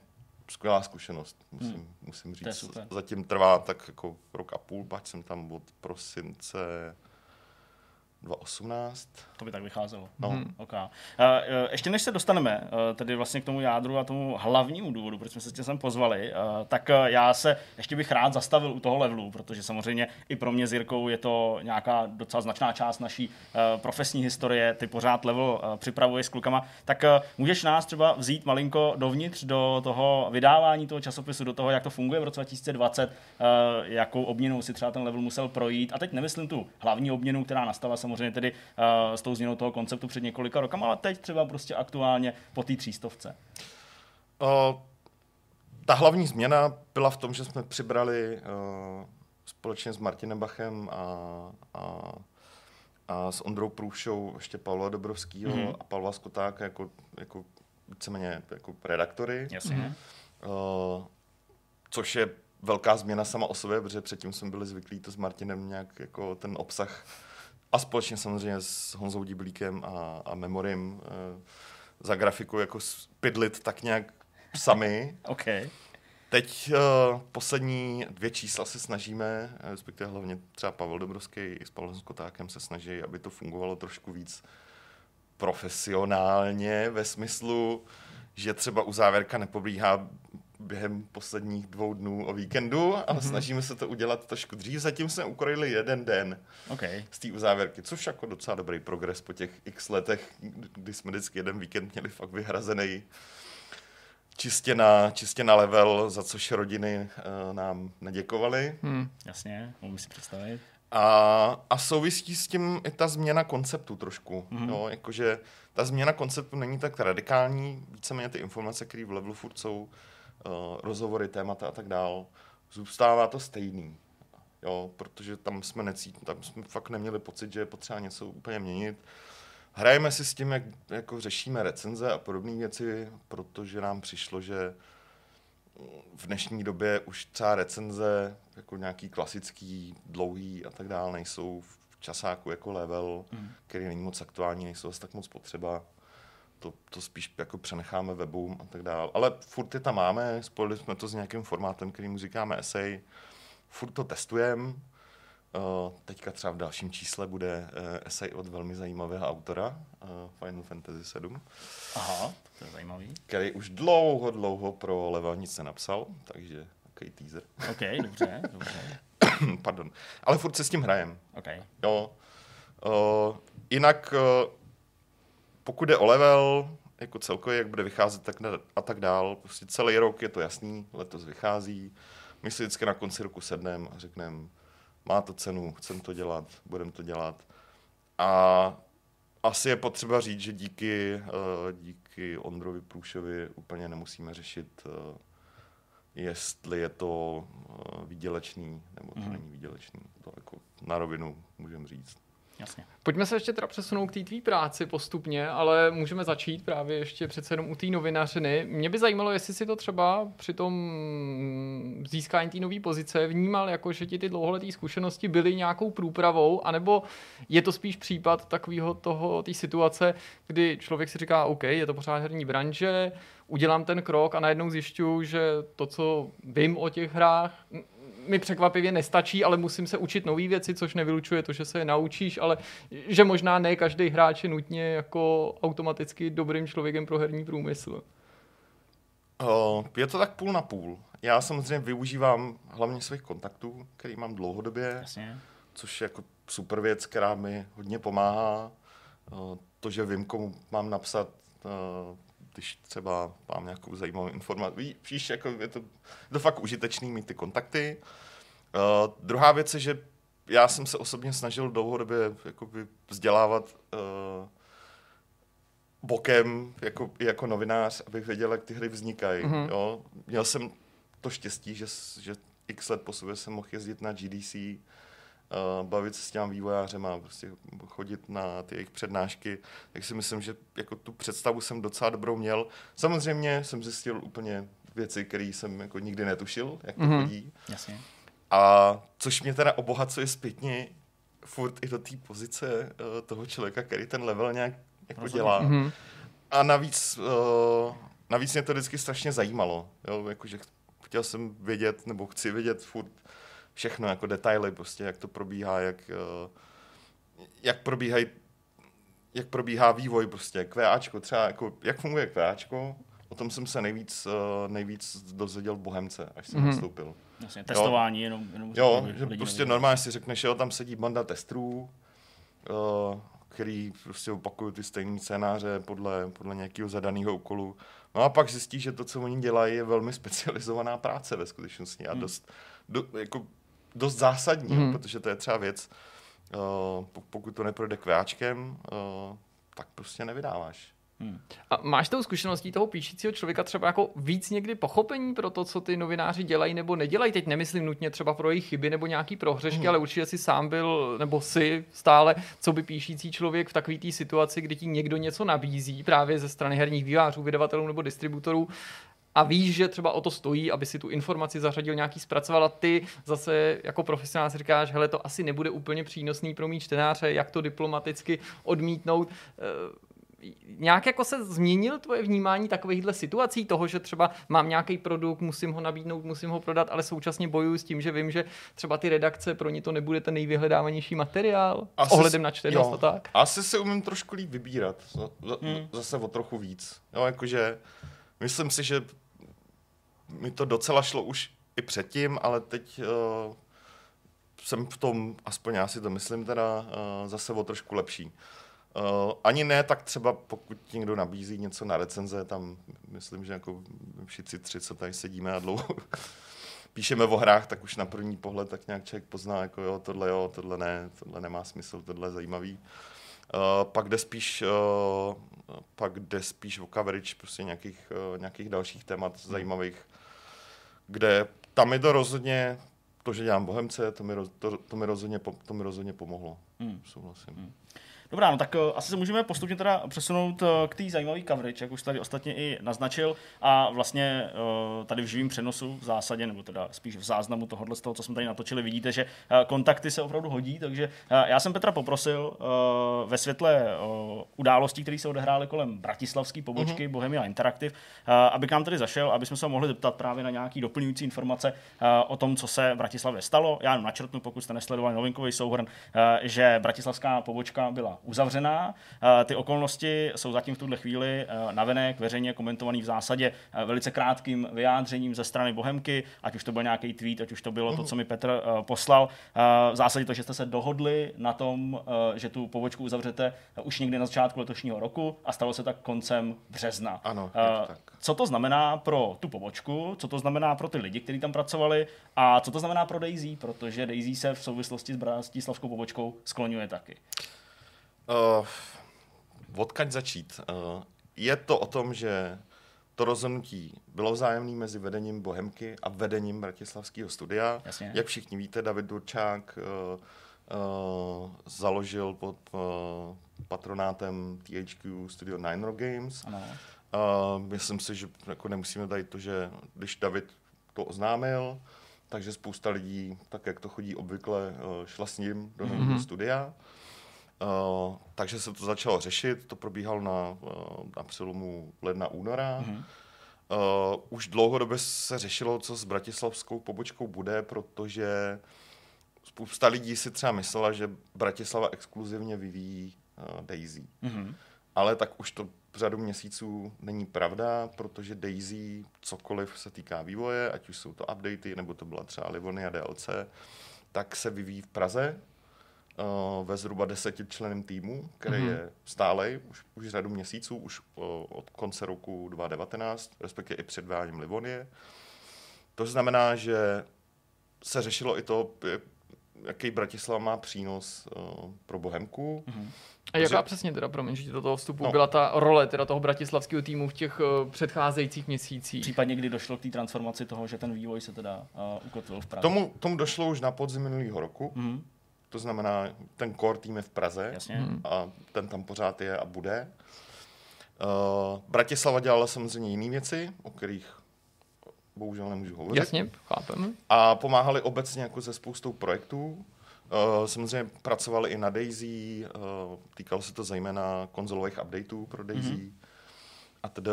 skvělá zkušenost, musím, Hmm. musím říct. Zatím trvá tak jako rok a půl, pak jsem tam od prosince 2018. To by tak vycházelo. No. Mhm. OK. Uh, ještě než se dostaneme uh, tedy vlastně k tomu jádru a tomu hlavnímu důvodu, proč jsme se tě sem pozvali, uh, tak uh, já se ještě bych rád zastavil u toho levelu, protože samozřejmě i pro mě s Jirkou je to nějaká docela značná část naší uh, profesní historie, ty pořád level uh, připravuješ s klukama, tak uh, můžeš nás třeba vzít malinko dovnitř do toho vydávání toho časopisu, do toho, jak to funguje v roce 2020, uh, jakou obměnou si třeba ten level musel projít. A teď nemyslím tu hlavní obměnu, která nastala samozřejmě tedy uh, s tou změnou toho konceptu před několika rokama, ale teď třeba prostě aktuálně po té třístovce. Uh, ta hlavní změna byla v tom, že jsme přibrali uh, společně s Martinem Bachem a, a, a s Ondrou Průšou ještě Pavla Dobrovského Mhm. mm-hmm. a Pavla Skotáka jako, jako víceméně jako redaktory. Jasně. Mhm. Uh, což je velká změna sama o sobě, protože předtím jsme byli zvyklí to s Martinem nějak jako ten obsah a společně samozřejmě s Honzou Diblíkem a, a Memorim uh, za grafiku jako spidlit tak nějak sami. *laughs* OK. Teď uh, poslední dvě čísla se snažíme, eh, respektive hlavně třeba Pavel Dobrovský i s Pavlem Skotákem se snaží, aby to fungovalo trošku víc profesionálně ve smyslu, že třeba u závěrka nepobíhá během posledních dvou dnů o víkendu, ale mm-hmm. snažíme se to udělat trošku dřív. Zatím jsme ukrojili jeden den OK. z té uzávěrky, což jako docela dobrý progres po těch x letech, kdy jsme vždycky jeden víkend měli fakt vyhrazený čistě na, čistě na level, za což rodiny uh, nám neděkovaly. Hmm. Jasně, mohu si představit. A, a souvisí s tím i ta změna konceptu trošku. Mhm. Mm-hmm. Jo, jakože ta změna konceptu není tak radikální, víceméně ty informace, které v levelu furt jsou, rozhovory, témata a tak dál, zůstává to stejný. Jo, protože tam jsme necít, tam jsme fakt neměli pocit, že je potřeba něco úplně měnit. Hrajeme si s tím, jak jako řešíme recenze a podobné věci, protože nám přišlo, že v dnešní době už třeba recenze, jako nějaký klasický, dlouhý a tak dále, nejsou v časáku jako level, Mm. který není moc aktuální, nejsou asi tak moc potřeba. To, to spíš jako přenecháme webům a tak dále. Ale furt je tam máme, spojili jsme to s nějakým formátem, který mu říkáme essay. Furt to testujeme. Uh, teďka třeba v dalším čísle bude uh, essay od velmi zajímavého autora, uh, Final Fantasy 7 Aha, to je zajímavý. který už dlouho, dlouho pro level nic nenapsal, takže takový teaser. OK, *laughs* dobře, dobře. Pardon. Ale furt se s tím hrajem. OK. Jo. Uh, jinak, uh, pokud jde o level, jako celkově, jak bude vycházet tak na, a tak dál. Prostě celý rok je to jasný, letos vychází. My si vždycky na konci roku sedneme a řekneme, má to cenu, chcem to dělat, budeme to dělat. A asi je potřeba říct, že díky, uh, díky Ondrovi Průšovi úplně nemusíme řešit, uh, jestli je to uh, výdělečný nebo to mm. není výdělečný. To jako na rovinu můžeme říct. Jasně. Pojďme se ještě teda přesunout k té tvý práci postupně, ale můžeme začít právě ještě přece jenom u té novinařiny. Mě by zajímalo, jestli si to třeba při tom získání té nové pozice vnímal, jako že ti ty dlouholeté zkušenosti byly nějakou průpravou, anebo je to spíš případ takového toho, té situace, kdy člověk si říká, OK, je to pořád herní branže, udělám ten krok a najednou zjišťuju, že to, co vím o těch hrách, mi překvapivě nestačí, ale musím se učit nové věci, což nevylučuje to, že se je naučíš, ale že možná ne každý hráč je nutně jako automaticky dobrým člověkem pro herní průmysl. Uh, je to tak půl na půl. Já samozřejmě využívám hlavně svých kontaktů, který mám dlouhodobě, Jasně. což je jako super věc, která mi hodně pomáhá. Uh, to, že vím, komu mám napsat, uh, když třeba mám nějakou zajímavou informaci. Víš, jako je to, je to fakt užitečný mít ty kontakty. Uh, druhá věc je, že já jsem se osobně snažil dlouhodobě jakoby vzdělávat uh, bokem jako, jako novinář, abych věděl, jak ty hry vznikají. Mm-hmm. Jo? Měl jsem to štěstí, že, že x let po sobě jsem mohl jezdit na GDC, bavit se s těmi vývojářem a prostě chodit na ty jejich přednášky, tak si myslím, že jako tu představu jsem docela dobrou měl. Samozřejmě jsem zjistil úplně věci, které jsem jako nikdy netušil, jak to mm-hmm. chodí. Jasně. A což mě teda obohacuje zpětně furt i do té pozice uh, toho člověka, který ten level nějak jako Rozumím. dělá. Mm-hmm. A navíc, uh, navíc mě to vždycky strašně zajímalo. Jo? Jakože chtěl jsem vědět, nebo chci vědět furt všechno, jako detaily, prostě, jak to probíhá, jak, uh, jak probíhají jak probíhá vývoj prostě, QAčko, třeba jako, jak funguje QAčko, o tom jsem se nejvíc, uh, nejvíc dozvěděl v Bohemce, až jsem mm-hmm. nastoupil. Jasně, testování, jo. jenom, jenom Jo, že prostě normálně si řekneš, jo, tam sedí banda testrů, uh, který prostě opakují ty stejné scénáře podle, podle nějakého zadaného úkolu. No a pak zjistí, že to, co oni dělají, je velmi *laughs* specializovaná práce ve skutečnosti a hmm. dost, do, jako, dost zásadní, hmm. protože to je třeba věc, uh, pokud to neprojde kváčkem, uh, tak prostě nevydáváš. Hmm. A máš tou zkušeností toho píšícího člověka třeba jako víc někdy pochopení pro to, co ty novináři dělají nebo nedělají? Teď nemyslím nutně třeba pro jejich chyby nebo nějaký prohřešky, hmm. ale určitě si sám byl, nebo si stále, co by píšící člověk v takové té situaci, kdy ti někdo něco nabízí právě ze strany herních vývářů, vydavatelů nebo distributorů, a víš, že třeba o to stojí, aby si tu informaci zařadil nějaký zpracoval a ty zase jako profesionál si říkáš, hele, to asi nebude úplně přínosný pro mý čtenáře, jak to diplomaticky odmítnout eh, nějak jako se změnil tvoje vnímání takovýchhle situací, toho, že třeba mám nějaký produkt, musím ho nabídnout, musím ho prodat, ale současně bojuju s tím, že vím, že třeba ty redakce pro ně to nebude ten nejvyhledávanější materiál asi, s ohledem na čtenost a tak. Asi se umím trošku líp vybírat, hmm. zase o trochu víc. Jo, jakože myslím si, že mi to docela šlo už i předtím, ale teď uh, jsem v tom, aspoň já si to myslím teda, uh, zase o trošku lepší. Uh, ani ne, tak třeba pokud někdo nabízí něco na recenze, tam myslím, že jako všichni tři, co tady sedíme a dlouho *laughs* píšeme o hrách, tak už na první pohled tak nějak člověk pozná, jako jo, tohle jo, tohle ne, tohle nemá smysl, tohle je zajímavý. Uh, pak jde spíš, uh, pak jde spíš o coverage prostě nějakých, uh, nějakých dalších témat hmm. zajímavých, kde tam je to rozhodně, to, že dělám Bohemce, to mi, to, to mi, rozhodně, to mi rozhodně pomohlo. Hmm. Souhlasím. Hmm. Dobrá, no tak uh, asi se můžeme postupně teda přesunout uh, k té zajímavé coverage, jak už tady ostatně i naznačil. A vlastně uh, tady v živém přenosu v zásadě, nebo teda spíš v záznamu tohohle z toho, co jsme tady natočili, vidíte, že uh, kontakty se opravdu hodí. Takže uh, já jsem Petra poprosil uh, ve světle uh, událostí, které se odehrály kolem bratislavské pobočky mm-hmm. Bohemia Interactive, uh, aby k nám tady zašel, aby jsme se mohli zeptat právě na nějaké doplňující informace uh, o tom, co se v Bratislavě stalo. Já jenom načrtnu, pokud jste nesledovali novinkový souhrn, uh, že bratislavská pobočka byla uzavřená. Ty okolnosti jsou zatím v tuhle chvíli navenek, veřejně komentovaný v zásadě velice krátkým vyjádřením ze strany Bohemky, ať už to byl nějaký tweet, ať už to bylo to, co mi Petr poslal. V zásadě to, že jste se dohodli na tom, že tu pobočku uzavřete už někdy na začátku letošního roku a stalo se tak koncem března. Ano, tak. Co to znamená pro tu pobočku, co to znamená pro ty lidi, kteří tam pracovali a co to znamená pro Daisy, protože Daisy se v souvislosti s Bratislavskou pobočkou skloňuje taky. Uh, odkaď začít? Uh, je to o tom, že to rozhodnutí bylo vzájemné mezi vedením Bohemky a vedením Bratislavského studia. Jasně. Jak všichni víte, David Durčák uh, uh, založil pod uh, patronátem THQ Studio Nine Rock Games. Ano. Uh, myslím si, že jako nemusíme tady to, že když David to oznámil, takže spousta lidí, tak jak to chodí obvykle, uh, šla s ním do mm-hmm. studia. Uh, takže se to začalo řešit, to probíhalo na, uh, na přelomu ledna února. Mm-hmm. Uh, už dlouhodobě se řešilo, co s bratislavskou pobočkou bude, protože spousta lidí si třeba myslela, že Bratislava exkluzivně vyvíjí uh, Daisy. Mm-hmm. Ale tak už to řadu měsíců není pravda, protože Daisy, cokoliv se týká vývoje, ať už jsou to updaty, nebo to byla třeba Livonia DLC, tak se vyvíjí v Praze uh, ve zhruba desetičleném týmu, který mm-hmm. je stálej už, už řadu měsíců, už uh, od konce roku 2019, respektive i před váním Livonie. To znamená, že se řešilo i to, jaký Bratislava má přínos uh, pro Bohemku. Mm-hmm. A jaká že... přesně teda, promiň, že do toho vstupu no. byla ta role teda toho bratislavského týmu v těch uh, předcházejících měsících? Případně kdy došlo k té transformaci toho, že ten vývoj se teda uh, ukotvil v Praze? Tomu, tomu došlo už na podzim minulého roku. Mm-hmm. To znamená, ten core tým je v Praze Jasně. A ten tam pořád je a bude. Uh, Bratislava dělala samozřejmě jiné věci, o kterých bohužel nemůžu hovořit. Jasně, chápem. A pomáhali obecně jako se spoustou projektů. Uh, samozřejmě pracovali i na Daisy, uh, týkalo se to zejména konzolových updateů pro Daisy mm-hmm. a tedy.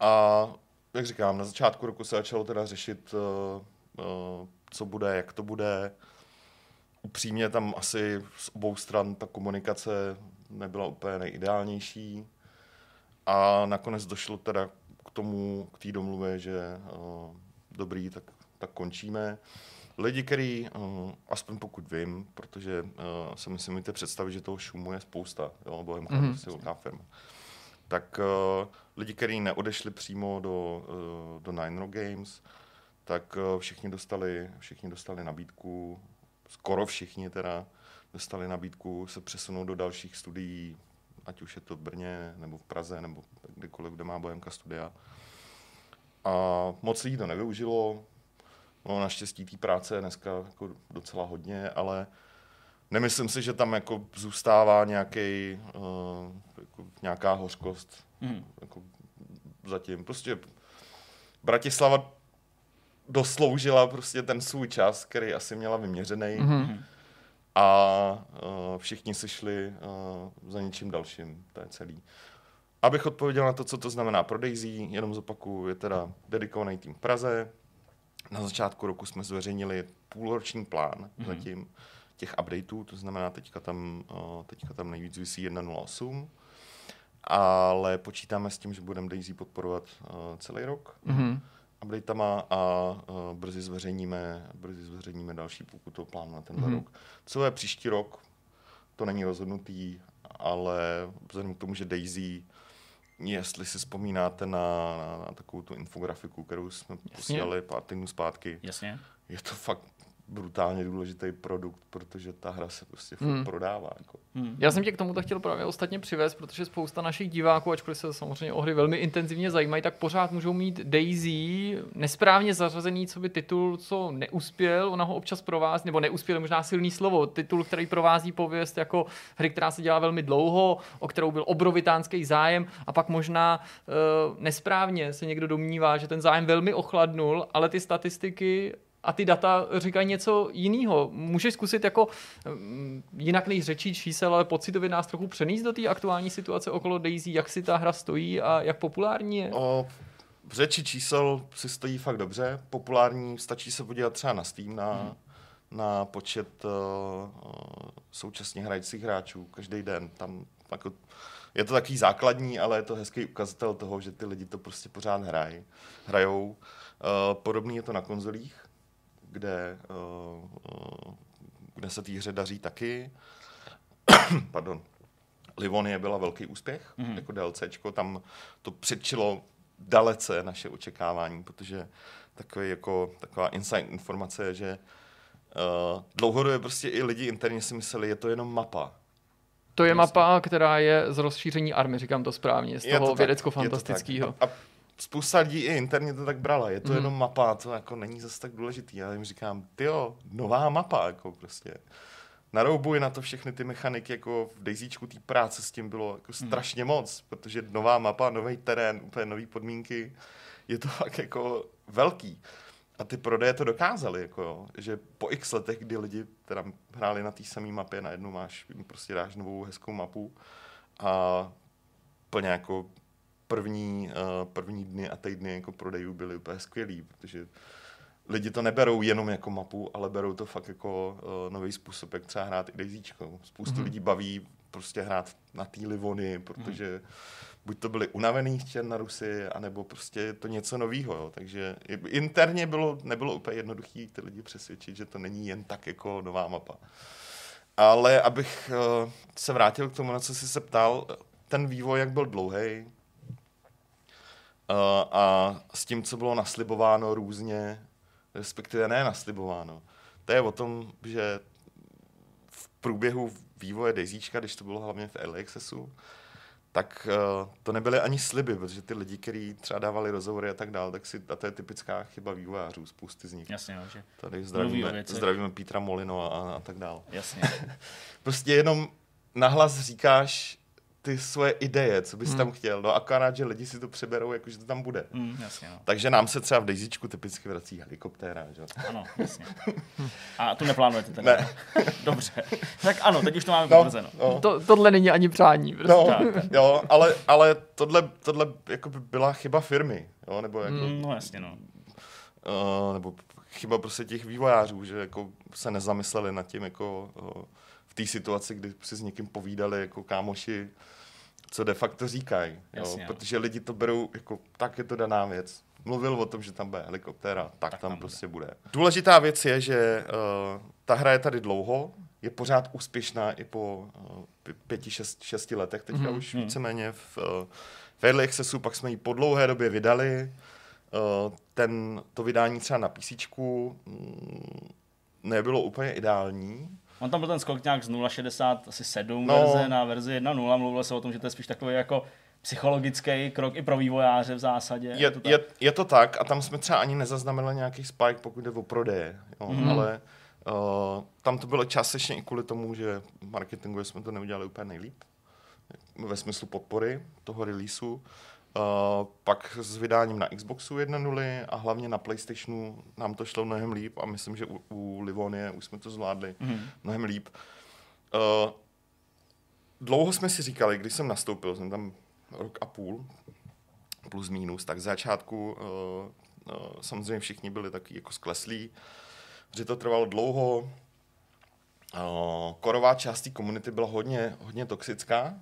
A jak říkám, na začátku roku se začalo teda řešit, uh, uh, co bude, jak to bude. Upřímně tam asi z obou stran ta komunikace nebyla úplně nejideálnější. A nakonec došlo teda k tomu, k té domluvě, že uh, dobrý, tak, tak končíme. Lidi, který, uh, aspoň pokud vím, protože uh, si myslím, můžete představit, že toho šumu je spousta, jo, Bohemka mm-hmm. je prostě velká firma. Tak uh, lidi, kteří neodešli přímo do, uh, do Nine Rock Games, tak uh, všichni dostali, všichni dostali nabídku, skoro všichni teda, dostali nabídku se přesunout do dalších studií, ať už je to v Brně, nebo v Praze, nebo kdykoliv, kde má Bohemka studia. A moc lidí to nevyužilo, No, naštěstí té práce je dneska jako docela hodně, ale nemyslím si, že tam jako zůstává nějaký, uh, jako nějaká hořkost mm. jako zatím. Prostě Bratislava dosloužila prostě ten svůj čas, který asi měla vyměřený. Mm-hmm. A uh, všichni si šli uh, za něčím dalším. To je celý. Abych odpověděl na to, co to znamená pro Daisy, jenom zopakuju, je teda dedikovaný tým v Praze, na začátku roku jsme zveřejnili půlroční plán mm-hmm. zatím těch updateů, to znamená teďka tam, teďka tam nejvíc vysí 1.08, ale počítáme s tím, že budeme Daisy podporovat celý rok. Mm-hmm updatama a uh, brzy zveřejníme, brzy zveřejníme další, pokud to plán na ten mm-hmm. rok. Co je příští rok, to není rozhodnutý, ale vzhledem k tomu, že Daisy jestli si vzpomínáte na, na, na takovou tu infografiku, kterou jsme posílali pár týdnů zpátky. Jasně. Je to fakt brutálně důležitý produkt, protože ta hra se prostě hmm. prodává. Jako. Hmm. Já jsem tě k tomuto chtěl právě ostatně přivést, protože spousta našich diváků, ačkoliv se samozřejmě o hry velmi intenzivně zajímají, tak pořád můžou mít Daisy nesprávně zařazený, co by titul, co neuspěl, ona ho občas provází, nebo neuspěl, možná silný slovo, titul, který provází pověst jako hry, která se dělá velmi dlouho, o kterou byl obrovitánský zájem a pak možná uh, nesprávně se někdo domnívá, že ten zájem velmi ochladnul, ale ty statistiky a ty data říkají něco jiného. Můžeš zkusit jako mm, jinak než řečí čísel, ale pocitově nás trochu přenést do té aktuální situace okolo Daisy, jak si ta hra stojí a jak populární je? O, řeči čísel si stojí fakt dobře. Populární, stačí se podívat třeba na Steam, na, hmm. na počet uh, současně hrajících hráčů každý den. Tam jako, je to takový základní, ale je to hezký ukazatel toho, že ty lidi to prostě pořád hrají, hrajou. Uh, podobný je to na konzolích, kde, uh, kde se té hře daří taky. *coughs* Pardon. Livonie byla velký úspěch, mm-hmm. jako DLCčko, tam to předčilo dalece naše očekávání, protože takový jako, taková inside informace je, že uh, dlouhodobě prostě i lidi interně si mysleli, je to jenom mapa. To je mapa, která je z rozšíření army, říkám to správně, z Je toho to vědecko-fantastického. A, a spousta lidí i interně to tak brala. Je to Mhm. jenom mapa, to jako není zase tak důležitý. Já jim říkám, tyjo, nová mapa, jako prostě. Naroubuji na to všechny ty mechaniky, jako v Daisyčku té práce s tím bylo jako strašně moc, protože nová mapa, nový terén, úplně nové podmínky, je to *laughs* fakt jako velký. A ty prodeje to dokázali, jako jo, že po x letech, kdy lidi teda hráli na té samé mapě, najednou máš, prostě dáš novou hezkou mapu a plně jako první, uh, první dny a týdny jako prodejů byly úplně skvělý, protože lidi to neberou jenom jako mapu, ale berou to fakt jako uh, nový způsob, jak třeba hrát i Daisyčko. Spoustu Mhm. mm-hmm. lidí baví prostě hrát na té Livony, protože buď to byli unavený chtěn na Rusy, anebo prostě je to něco novýho. Jo. Takže interně bylo, nebylo úplně jednoduché ty lidi přesvědčit, že to není jen tak jako nová mapa. Ale abych uh, se vrátil k tomu, na co jsi se ptal, ten vývoj, jak byl dlouhý, uh, a s tím, co bylo naslibováno různě, respektive ne naslibováno, to je o tom, že v průběhu vývoje Daisyčka, když to bylo hlavně v Accessu, tak uh, to nebyly ani sliby, protože ty lidi, kteří třeba dávali rozhovory a tak dále, tak si, a to je typická chyba vývojářů, spousty z nich. Jasně, že Tady zdravíme, zdravíme Petra Molino a, a tak dále. jasně. *laughs* Prostě jenom nahlas říkáš ty svoje ideje, co bys hmm. tam chtěl, no akorát, že lidi si to přeberou, jako že to tam bude. Mm, jasně, no. Takže nám se třeba v Daisyčku typicky vrací helikoptéra, že? jo? Ano, *laughs* jasně. A tu neplánujete teda? Ne. *laughs* Dobře. Tak ano, teď už to máme No, potvrzeno. no, To, tohle není ani přání. Prostě. no, tak, tak. jo, ale, ale tohle, tohle jako by byla chyba firmy, jo, nebo jako, Mm, no jasně, no. uh, nebo chyba prostě těch vývojářů, že jako se nezamysleli nad tím jako uh, té situaci, kdy si s někým povídali jako kámoši, co de facto říkají, jo. protože lidi to berou jako tak je to daná věc. Mluvil o tom, že tam bude helikoptéra, tak, Tak tam tam bude. prostě bude. Důležitá věc je, že uh, ta hra je tady dlouho, je pořád úspěšná i po uh, pě- pěti, šest, šesti letech, teďka Mhm. mm-hmm. už Mhm. víceméně v, uh, v Early Accessu, pak jsme ji po dlouhé době vydali, Uh, ten, to vydání třeba na PC mm, nebylo úplně ideální. On tam byl ten skok nějak z 0,60 asi 7 No. verze na verzi 1.0. Mluvilo se o tom, že to je spíš takový jako psychologický krok i pro vývojáře v zásadě. Je, to tak? je, je to tak a tam jsme třeba ani nezaznamenali nějaký spike, pokud jde o prodeje, jo, mm. ale uh, tam to bylo částečně i kvůli tomu, že marketingově jsme to neudělali úplně nejlíp, ve smyslu podpory toho releaseu. Uh, pak s vydáním na Xboxu 1.0 a hlavně na PlayStationu nám to šlo mnohem líp a myslím, že u, u Livonie už jsme to zvládli Mhm. mnohem líp. Uh, dlouho jsme si říkali, když jsem nastoupil, jsem tam rok a půl, plus minus, tak z začátku uh, uh, samozřejmě všichni byli taky jako skleslí, že to trvalo dlouho. Uh, korová část té komunity byla hodně, hodně toxická,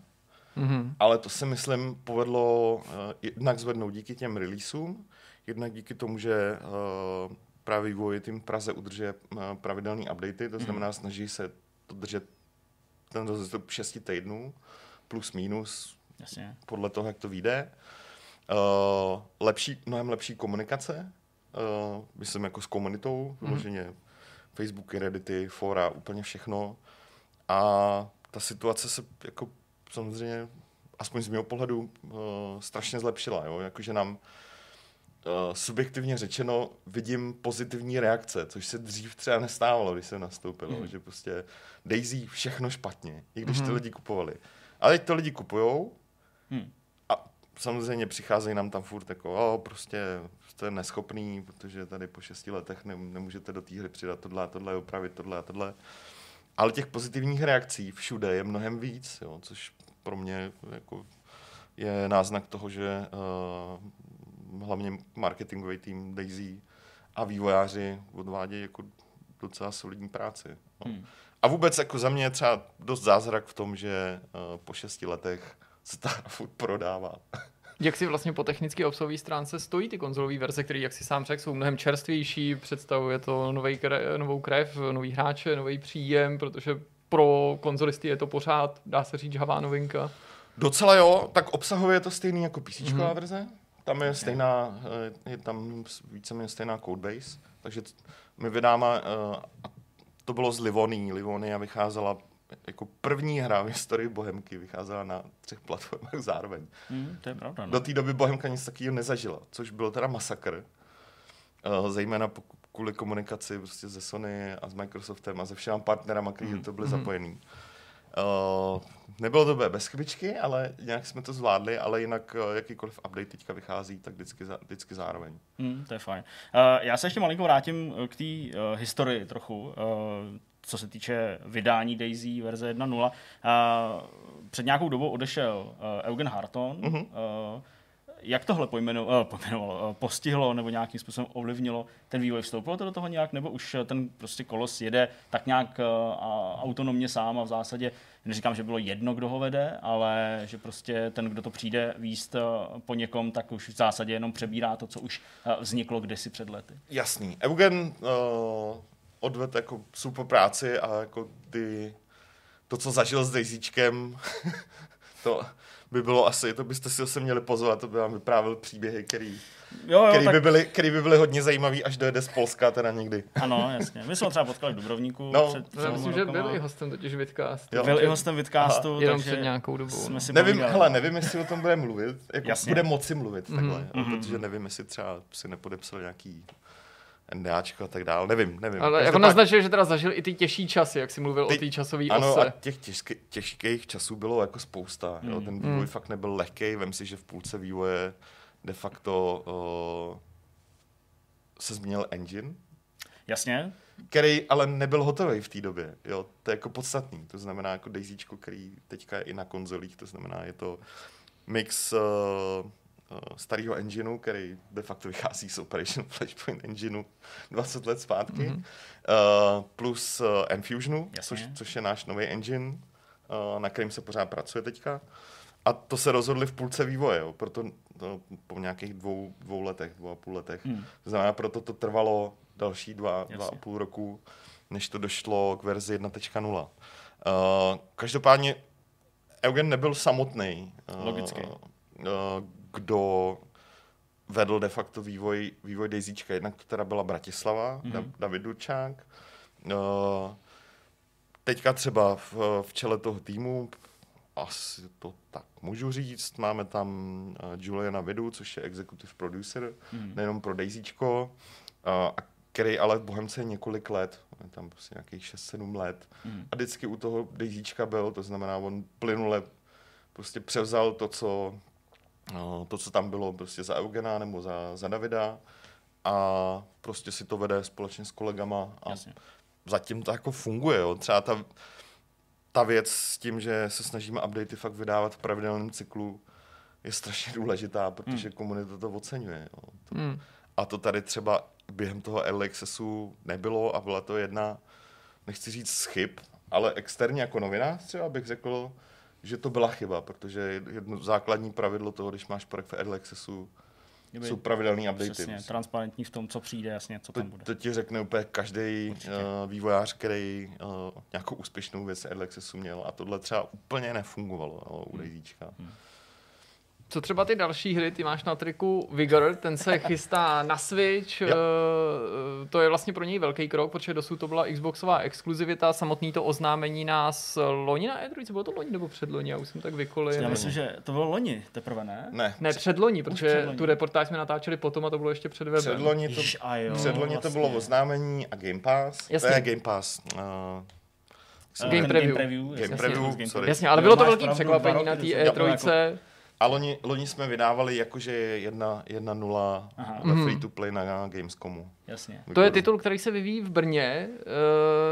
Mhm. ale to se myslím povedlo uh, jednak zvednout díky těm releaseům, jednak díky tomu, že uh, právě vývoj tým Praze udržuje uh, pravidelný updaty, to znamená snaží se to držet ten rozestup 6 týdnů, plus minus, Jasně. podle toho, jak to vyjde. Uh, lepší, mnohem lepší komunikace, uh, myslím jako s komunitou, vyloženě Facebooky, Reddity, fora, úplně všechno. A ta situace se jako samozřejmě, aspoň z mého pohledu, uh, strašně zlepšila. Jo? Jakože nám uh, subjektivně řečeno vidím pozitivní reakce, což se dřív třeba nestávalo, když jsem nastoupil, mm. že prostě Daisy všechno špatně, i když mm. ty lidi kupovali. Ale teď to lidi kupujou Hm. a samozřejmě přicházejí nám tam furt jako, o, prostě jste neschopný, protože tady po šesti letech ne, nemůžete do té hry přidat tohle a tohle, opravit tohle a tohle. Ale těch pozitivních reakcí všude je mnohem víc, jo, což pro mě jako je náznak toho, že uh, hlavně marketingový tým Daisy a vývojáři odvádějí jako docela solidní práci. No. Hmm. A vůbec jako za mě je třeba dost zázrak v tom, že uh, po šesti letech se ta *laughs* furt prodává. Jak si vlastně po technické obsahové stránce stojí ty konzolové verze, které, jak si sám řekl, jsou mnohem čerstvější, představuje to nový kre, novou krev, nový hráče, nový příjem, protože pro konzolisty je to pořád, dá se říct, žhavá novinka. Docela jo, tak obsahově je to stejný jako PC mm-hmm. verze. Tam je stejná, eh, je tam víceméně stejná codebase, takže my vydáme, uh, to bylo z Livony, Livonia vycházela jako první hra v historii Bohemky vycházela na třech platformách zároveň. Mm, to je pravda. No. Do té doby Bohemka nic takového nezažila, což bylo teda masakr. Uh, zejména kvůli komunikaci prostě ze Sony a s Microsoftem a se všema partnerama, kteří mm. to byli mm. zapojený. Uh, nebylo to bez chybičky, ale nějak jsme to zvládli, ale jinak uh, jakýkoliv update teďka vychází, tak vždycky, za, vždycky zároveň. Mm, to je fajn. Uh, já se ještě malinko vrátím k té uh, historii trochu. Uh, co se týče vydání Daisy verze 1.0. Uh, před nějakou dobou odešel uh, Eugen Harton. Uh-huh. Uh, jak tohle pojmenoval, uh, pojmenoval uh, postihlo nebo nějakým způsobem ovlivnilo ten vývoj? Vstoupilo to do toho nějak, nebo už ten prostě kolos jede tak nějak autonomně sám a v zásadě, neříkám, že bylo jedno, kdo ho vede, ale že prostě ten, kdo to přijde výst po někom, tak už v zásadě jenom přebírá to, co už vzniklo kdysi před lety. Jasný. Eugen uh, odvedl jako super práci a jako ty, to, co zažil s Dejzíčkem, *laughs* to by bylo asi, to byste si zase měli pozvat, to by vám vyprávěl příběhy, který, jo, jo, který, tak... by byly, který by byly hodně zajímavý, až dojede z Polska teda někdy. Ano, jasně. My jsme třeba potkali v Dubrovníku. No, před já myslím, že byl i hostem totiž Vidcastu. Byl i hostem Vidcastu, Aha. Jenom před nějakou dobou. Jsme si nevím, hele, nevím, jestli o tom bude mluvit, jako jasně. bude moci mluvit takhle, mm-hmm. protože nevím, jestli třeba si nepodepsal nějaký NDAčko a tak dále, nevím, nevím. Ale jako naznačil, že teda zažil i ty těžší časy, jak jsi mluvil ty, o té časové ano, ose. Ano, a těch těžký, těžkých časů bylo jako spousta. Mm. Jo. Ten vývoj mm. fakt nebyl lehký, vem si, že v půlce vývoje de facto uh, se změnil engine. Jasně. Který ale nebyl hotový v té době. Jo. To je jako podstatný. To znamená jako Daisyčko, který teďka je i na konzolích, to znamená, je to mix uh, starého engineu, který de facto vychází z Operation *laughs* Flashpoint engineu 20 let zpátky, mm-hmm. uh, plus uh, Enfusionu, což, což je náš nový engine, uh, na kterým se pořád pracuje teďka. A to se rozhodli v půlce vývoje, jo, proto to, po nějakých dvou, dvou letech, dvou a půl letech. Mm. To znamená, proto to trvalo další dva, dva a půl roku, než to došlo k verzi 1.0. Uh, každopádně Eugen nebyl samotný. Uh, Logicky. Uh, kdo vedl de facto vývoj, vývoj Daisyčka. Jednak to teda byla Bratislava, mm-hmm. David Durčák. Uh, teďka třeba v, v čele toho týmu, asi to tak můžu říct, máme tam uh, Juliana Vidu, což je executive producer, mm. nejenom pro Daisyčko, uh, který ale v Bohemce je několik let, je tam prostě nějakých 6-7 let. Mm. A vždycky u toho Daisyčka byl, to znamená, on plynule prostě převzal to, co no, to, co tam bylo prostě za Eugena nebo za, za Davida a prostě si to vede společně s kolegama a Jasně. zatím to jako funguje. Jo. Třeba ta, ta věc s tím, že se snažíme updaty fakt vydávat v pravidelném cyklu, je strašně důležitá, protože hmm. komunita to oceňuje. Jo. To, hmm. A to tady třeba během toho early accessu nebylo a byla to jedna, nechci říct chyb, ale externě jako novinář třeba bych řekl, že to byla chyba, protože jedno základní pravidlo toho, když máš projekt v Early Accessu, Kdyby, jsou pravidelný updaty. Přesně, transparentní v tom, co přijde, jasně, co to, tam bude. To ti řekne úplně každý uh, vývojář, který uh, nějakou úspěšnou věc Early Accessu měl a tohle třeba úplně nefungovalo no, u hmm. Hmm. Co třeba ty další hry? Ty máš na triku Vigor, ten se *laughs* chystá na Switch. Yep. Uh, to je vlastně pro něj velký krok, protože dosud to byla Xboxová exkluzivita. Samotný to oznámení nás loni na E3, bylo to loni nebo předloni? Já už jsem tak vykolil. Já myslím, že to bylo loni teprve, ne? Ne. Ne, předloni, protože předloni. tu reportáž jsme natáčeli potom a to bylo ještě před webem. Předloni to, Již, a jo, předloni vlastně. to bylo oznámení a Game Pass. Jasně. To je Game Pass. Uh, Game, game preview. Game preview, game preview sorry. Jasně, ale bylo to velký překvapení na té E3. A loni, loni jsme vydávali jakože jedna, jedna nula Aha. ve Mhm. free to play na Gamescomu. Jasně. To je titul, který se vyvíjí v Brně. Uh,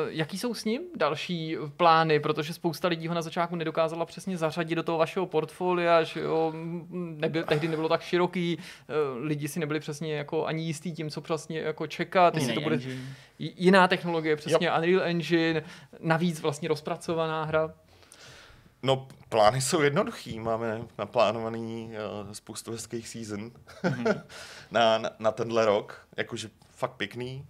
jaký jsou s ním další plány? Protože spousta lidí ho na začátku nedokázala přesně zařadit do toho vašeho portfolia, že jo, neby, tehdy nebylo tak široký, uh, lidi si nebyli přesně jako ani jistý tím, co přesně jako čekat, jestli to Jiný bude engine. jiná technologie, přesně Unreal Engine, navíc vlastně rozpracovaná hra. No, plány jsou jednoduchý. Máme naplánovaný uh, spoustu hezkých season *laughs* na, na, na tenhle rok. Jakože fakt pěkný.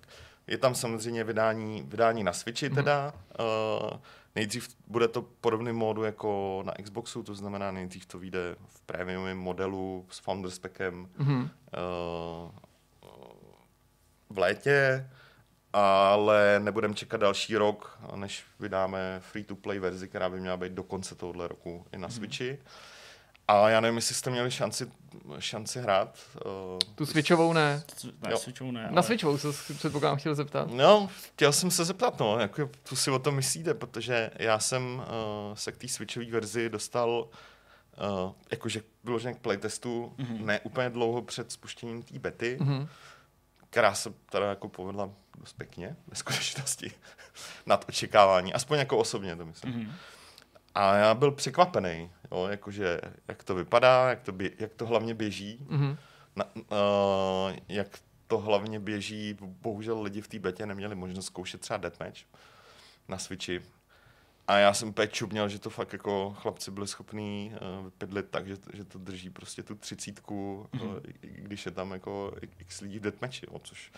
Je tam samozřejmě vydání, vydání na Switchi teda. Uh, nejdřív bude to podobný módu jako na Xboxu, to znamená nejdřív to vyjde v premium modelu s Founders Packem Mhm. uh, v létě, ale nebudeme čekat další rok, než vydáme free-to-play verzi, která by měla být do konce tohohle roku i na Switchi. A já nevím, jestli jste měli šanci, šanci hrát. Uh, Tu switchovou ne. Ne, Jo. Switchovou ne. Na ale- switchovou se předpokládám chtěl zeptat. No, chtěl jsem se zeptat, no, jako, co si o tom myslíte, protože já jsem uh, se k té switchové verzi dostal uh, jakože vyloženě k playtestu mm-hmm. ne úplně dlouho před spuštěním té bety, mm-hmm. Která se teda jako povedla dost pěkně ve skutečnosti *laughs* nad očekávání, aspoň jako osobně to myslím. Mm-hmm. A já byl překvapený, jo, jakože jak to vypadá, jak to, bě, jak to hlavně běží, Mhm. na, uh, jak to hlavně běží, bohužel lidi v té betě neměli možnost zkoušet třeba deathmatch na Switchi. A já jsem úplně čuměl, že to fakt jako chlapci byli schopní uh, vypidlit tak, že, že to drží prostě tu třicítku, mm-hmm. uh, když je tam jako x lidí v deathmatchi, jo, což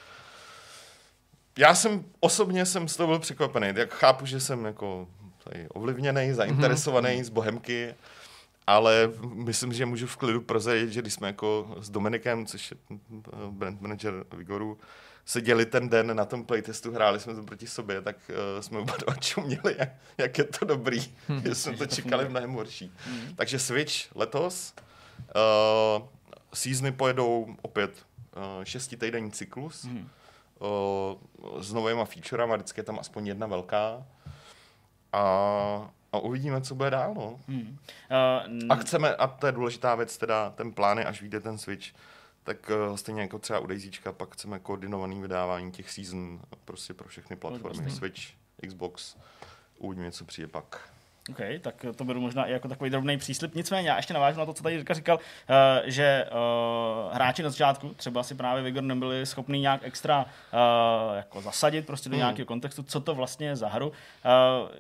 já jsem osobně jsem z toho byl překvapený. Jak chápu, že jsem jako tady ovlivněný, zainteresovaný mm-hmm. z Bohemky, ale myslím, že můžu v klidu prozradit, že když jsme jako s Dominikem, což je eh, brand manager Vigoru, seděli ten den na tom playtestu, hráli jsme to proti sobě, tak uh, jsme oba dva čuměli, jak, jak je to dobrý, že jsme to čekali mnohem horší. Takže Switch letos, uh, seasony pojedou opět uh, šestitejdenní cyklus, uh, s novýma featurama, vždycky je tam aspoň jedna velká. A, a uvidíme, co bude dál. No. Hmm. Uh, A chceme, a to je důležitá věc, teda ten plán je, až vyjde ten Switch, tak uh, stejně jako třeba u Daisyčka, pak chceme koordinovaný vydávání těch season prostě pro všechny platformy. Switch, Xbox, uvidíme, co přijde pak. OK, tak to beru možná i jako takový drobný příslip. Nicméně, já ještě navážu na to, co tady Jirka říkal, uh, že uh, hráči na začátku, třeba si právě Vigor nebyli schopní nějak extra uh, jako zasadit prostě do Hmm. nějakého kontextu, co to vlastně je za hru.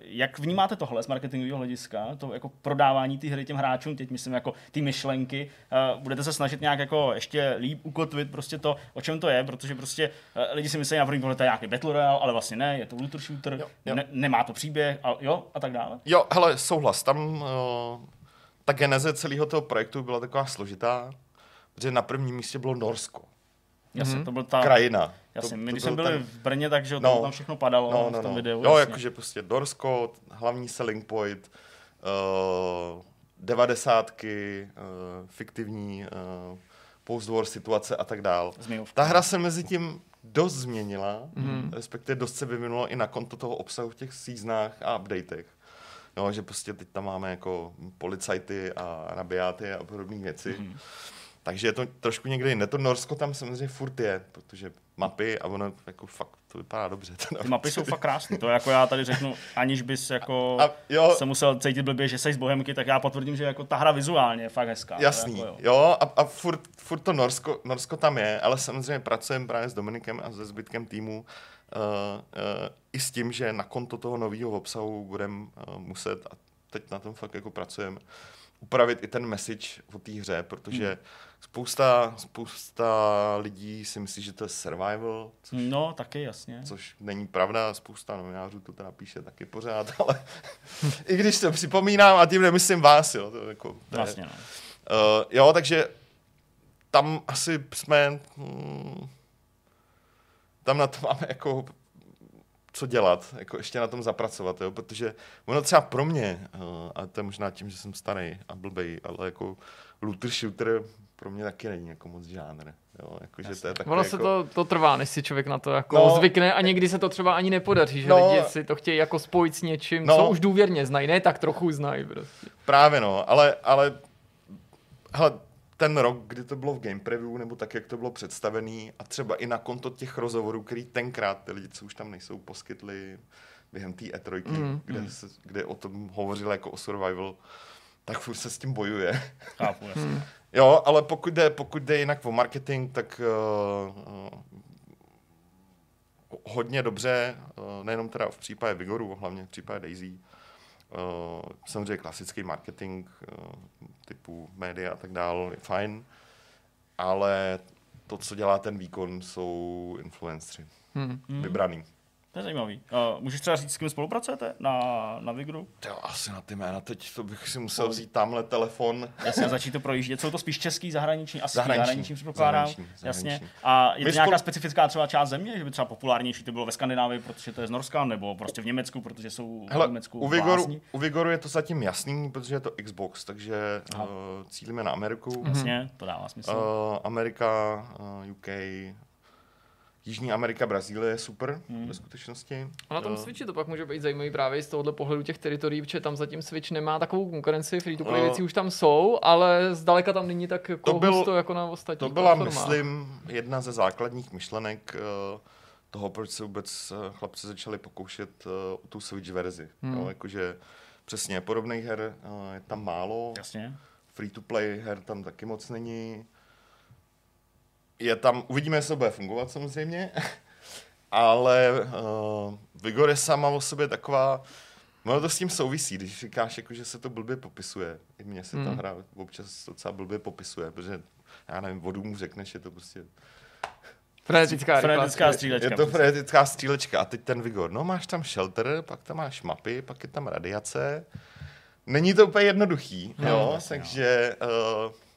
Jak vnímáte tohle z marketingového hlediska, to jako prodávání té hry těm hráčům, teď myslím jako ty myšlenky, budete se snažit nějak jako ještě líp ukotvit prostě to, o čem to je, protože prostě lidi si myslí na první pohled, to je nějaký Battle Royale, ale vlastně ne, je to looter shooter, Jo, jo. Ne, nemá to příběh, a, jo, a tak dále. Jo, hele, souhlas. Tam uh, ta geneze celého toho projektu byla taková složitá, protože na prvním místě bylo Norsko. Jasně, to byl ta... Krajina. Jasně, to, my to když jsme byl byli ten- v Brně, takže No. tam všechno padalo no, v no, tom no. videu. Jo, jasně. jakože prostě Norsko, hlavní selling point, uh, devadesátky, uh, fiktivní uh, post-war situace a tak dál. Ta hra se mezi tím dost změnila, Mhm. mm. respektive dost se vyvinula i na konto toho obsahu v těch seasonách a updatech. No, že prostě teď tam máme jako policajty a rabiáty a podobné věci. Mhm. Mm. Takže je to trošku někde jinde. To Norsko tam samozřejmě furt je, protože mapy a ono jako fakt to vypadá dobře. *laughs* Ty mapy jsou fakt krásné. To jako já tady řeknu, aniž bys jako A jo, se musel cítit blbě, že jsi z Bohemky, tak já potvrdím, že jako ta hra vizuálně je fakt hezká. Jasný, Jako, jo. jo, a, a furt, furt to Norsko, Norsko tam je, ale samozřejmě pracujeme právě s Dominikem a se zbytkem týmu i s tím, že na konto toho nového obsahu budeme uh, muset, a teď na tom fakt jako pracujeme, upravit i ten message o té hře, protože hmm. spousta, spousta lidí si myslí, že to je survival, což, No, taky jasně. což není pravda, spousta novinářů to teda píše taky pořád, *laughs* ale *laughs* i když to připomínám, a tím nemyslím vás, jo, to, jako, to je, Vlastně, no. Uh, jo, takže tam asi jsme... Hmm, tam na to máme jako co dělat, jako ještě na tom zapracovat, jo? protože ono třeba pro mě, uh, a to je možná tím, že jsem starý a blbej, ale jako looter shooter pro mě taky není jako moc žánr. Jo? Jako, že to je Ono jako... se to, to trvá, než si člověk na to jako No. zvykne a někdy se to třeba ani nepodaří, že No. lidi si to chtějí jako spojit s něčím, no. co už důvěrně znají, ne tak trochu znají prostě. Právě no, ale, ale hele, ten rok, kdy to bylo v game preview, nebo tak, jak to bylo představený, a třeba i na konto těch rozhovorů, který tenkrát ty lidi, co už tam nejsou, poskytli během té E3, mm. kde, se, kde o tom hovořil jako o survival, tak furt se s tím bojuje. Chápu, jasně. Hmm. Jo, ale pokud jde, pokud jde jinak o marketing, tak uh, uh, hodně dobře, uh, nejenom teda v případě Vigoru, hlavně v případě Daisy. Uh, samozřejmě klasický marketing uh, typu média a tak dále je fajn, ale to, co dělá ten výkon, jsou influenceri. Hmm. Vybraný. To je zajímavý. Uh, můžeš třeba říct, s kým spolupracujete na, na Vigru? Jo, asi na ty jména, teď to bych si musel vzít tamhle telefon. Jasně, začít to projíždět. Jsou to spíš český, zahraniční, asi Zahraniční, zahraniční, předpokládám. zahraniční, Jasně. A je to nějaká spolu- specifická třeba část země, že by třeba populárnější to bylo ve Skandinávii, protože to je z Norska, nebo prostě v Německu, protože jsou v Hele, Německu u Vigoru, u Vigoru je to zatím jasný, protože je to Xbox, takže Aha. uh, cílíme na Ameriku. Jasně, to dává smysl. Uh, Amerika, uh, UK, Jižní Amerika, Brazílie je super Hmm. ve skutečnosti. A na tom Eh, Switchi to pak může být zajímavý právě z tohohle pohledu těch teritorií, protože tam zatím Switch nemá takovou konkurenci, free to play Eh, věci už tam jsou, ale zdaleka tam není tak jako To byl- husto jako na ostatních To byla, platformách. myslím, jedna ze základních myšlenek uh, toho, proč se vůbec uh, chlapci začali pokoušet uh, o tu Switch verzi. Hmm. Jo, jakože přesně podobných her uh, je tam málo. Jasně. Free to play her tam taky moc není. Je tam, uvidíme, jestli to bude fungovat samozřejmě, *laughs* ale uh, Vigor je sama o sobě taková, no to s tím souvisí, když říkáš, jako, že se to blbě popisuje. I mně se ta Hmm. hra občas docela blbě popisuje, protože já nevím, vodu mu řekneš, je to prostě, Frenetická, Frenetická střílečka. je to frenetická střílečka a teď ten Vigor, no máš tam shelter, pak tam máš mapy, pak je tam radiace. Není to úplně jednoduchý, No, jo, jasně, takže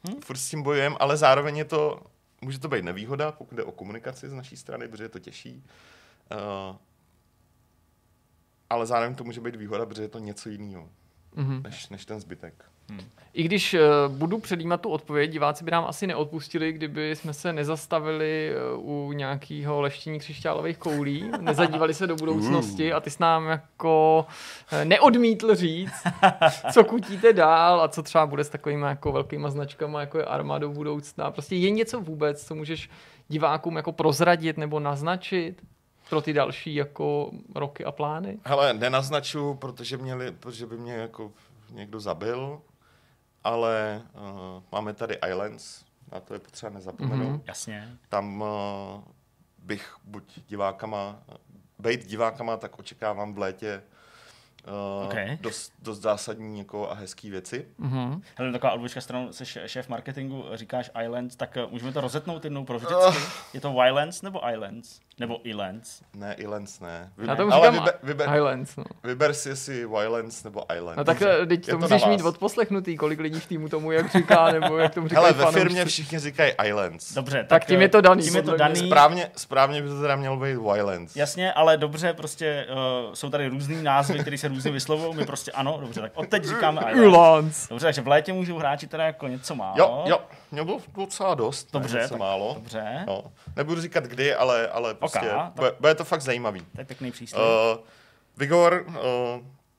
uh, furt s tím bojujem, ale zároveň je to, může to být nevýhoda, pokud jde o komunikaci z naší strany, protože je to těžší. Uh, ale zároveň to může být výhoda, protože je to něco jiného, Mhm. než, než ten zbytek. I když uh, budu předjímat tu odpověď, diváci by nám asi neodpustili, kdyby jsme se nezastavili uh, u nějakého leštění křišťálových koulí, *laughs* nezadívali se do budoucnosti a ty jsi nám jako uh, neodmítl říct, co kutíte dál a co třeba bude s takovými jako velkýma značkama, jako je Arma do budoucna. Prostě je něco vůbec, co můžeš divákům jako prozradit nebo naznačit pro ty další jako roky a plány? Hele, nenaznaču, protože, měli, protože by mě jako někdo zabil, ale uh, máme tady Islands, na to je potřeba nezapomenout. Mhm. Jasně. Tam uh, bych buď divákama, být divákama, tak očekávám v létě uh, Ok. dost, dost zásadní jako a hezký věci. Mhm. Hele, taková odbočka stranou, jsi šé- šéf marketingu, říkáš Islands, tak uh, můžeme to rozetnout jednou pro vždycky. Ah. Je to Wildlands nebo Islands? Nebo Islands? Ne, Islands ne. Já tomu ale říkám vyber, vyber, Highlands. No. vyber si jestli Wildlands nebo Islands. No tak Dobře. eh, teď to na musíš mít odposlechnutý, kolik lidí v týmu tomu jak říká, *laughs* nebo jak tomu říkají Hele, ve fanoušci. firmě všichni říkají Islands. Dobře, Tak tím je to daný, Tím je to daný. Správně, správně by to teda mělo být Wildlands. Jasně, ale dobře, prostě uh, jsou tady různý názvy, které se různě vyslovují. My prostě ano, dobře, tak od teď říkáme *laughs* Islands. Islands. Dobře, takže v létě můžou hráči teda jako něco málo. Jo, jo, mě bylo docela dost, Dobře, ne, něco tak- málo. Dobře, No, nebudu říkat kdy, ale, ale prostě tak- bude, bude to fakt zajímavý. to je pěkný příslip. Uh, Vigor, uh,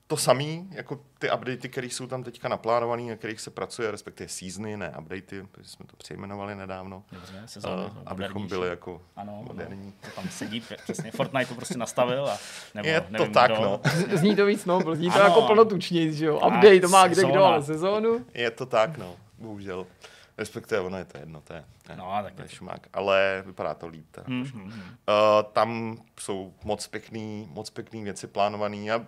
to samý, jako ty updaty, které jsou tam teďka naplánované, na kterých se pracuje, respektive seasony, ne updaty, protože jsme to přejmenovali nedávno, Dobře, uh, sezóny. abychom modernější. byli jako ano, ano, moderní. to tam sedí, přesně. Fortnite to prostě nastavil a nebo Je to nevím, tak, kdo. no. *laughs* Zní to víc noble, zní to Ano. jako plnotučnějc, že jo. Update to má kde kdo, sezóna. ale sezónu. Je to tak, no, bohužel. Respektive ono je to jedno, to je, to je, No, tak to je to- šumák, ale vypadá to líp. teda. Hm, hm, hm. Uh, tam jsou moc pěkný, moc pěkný věci plánované. Já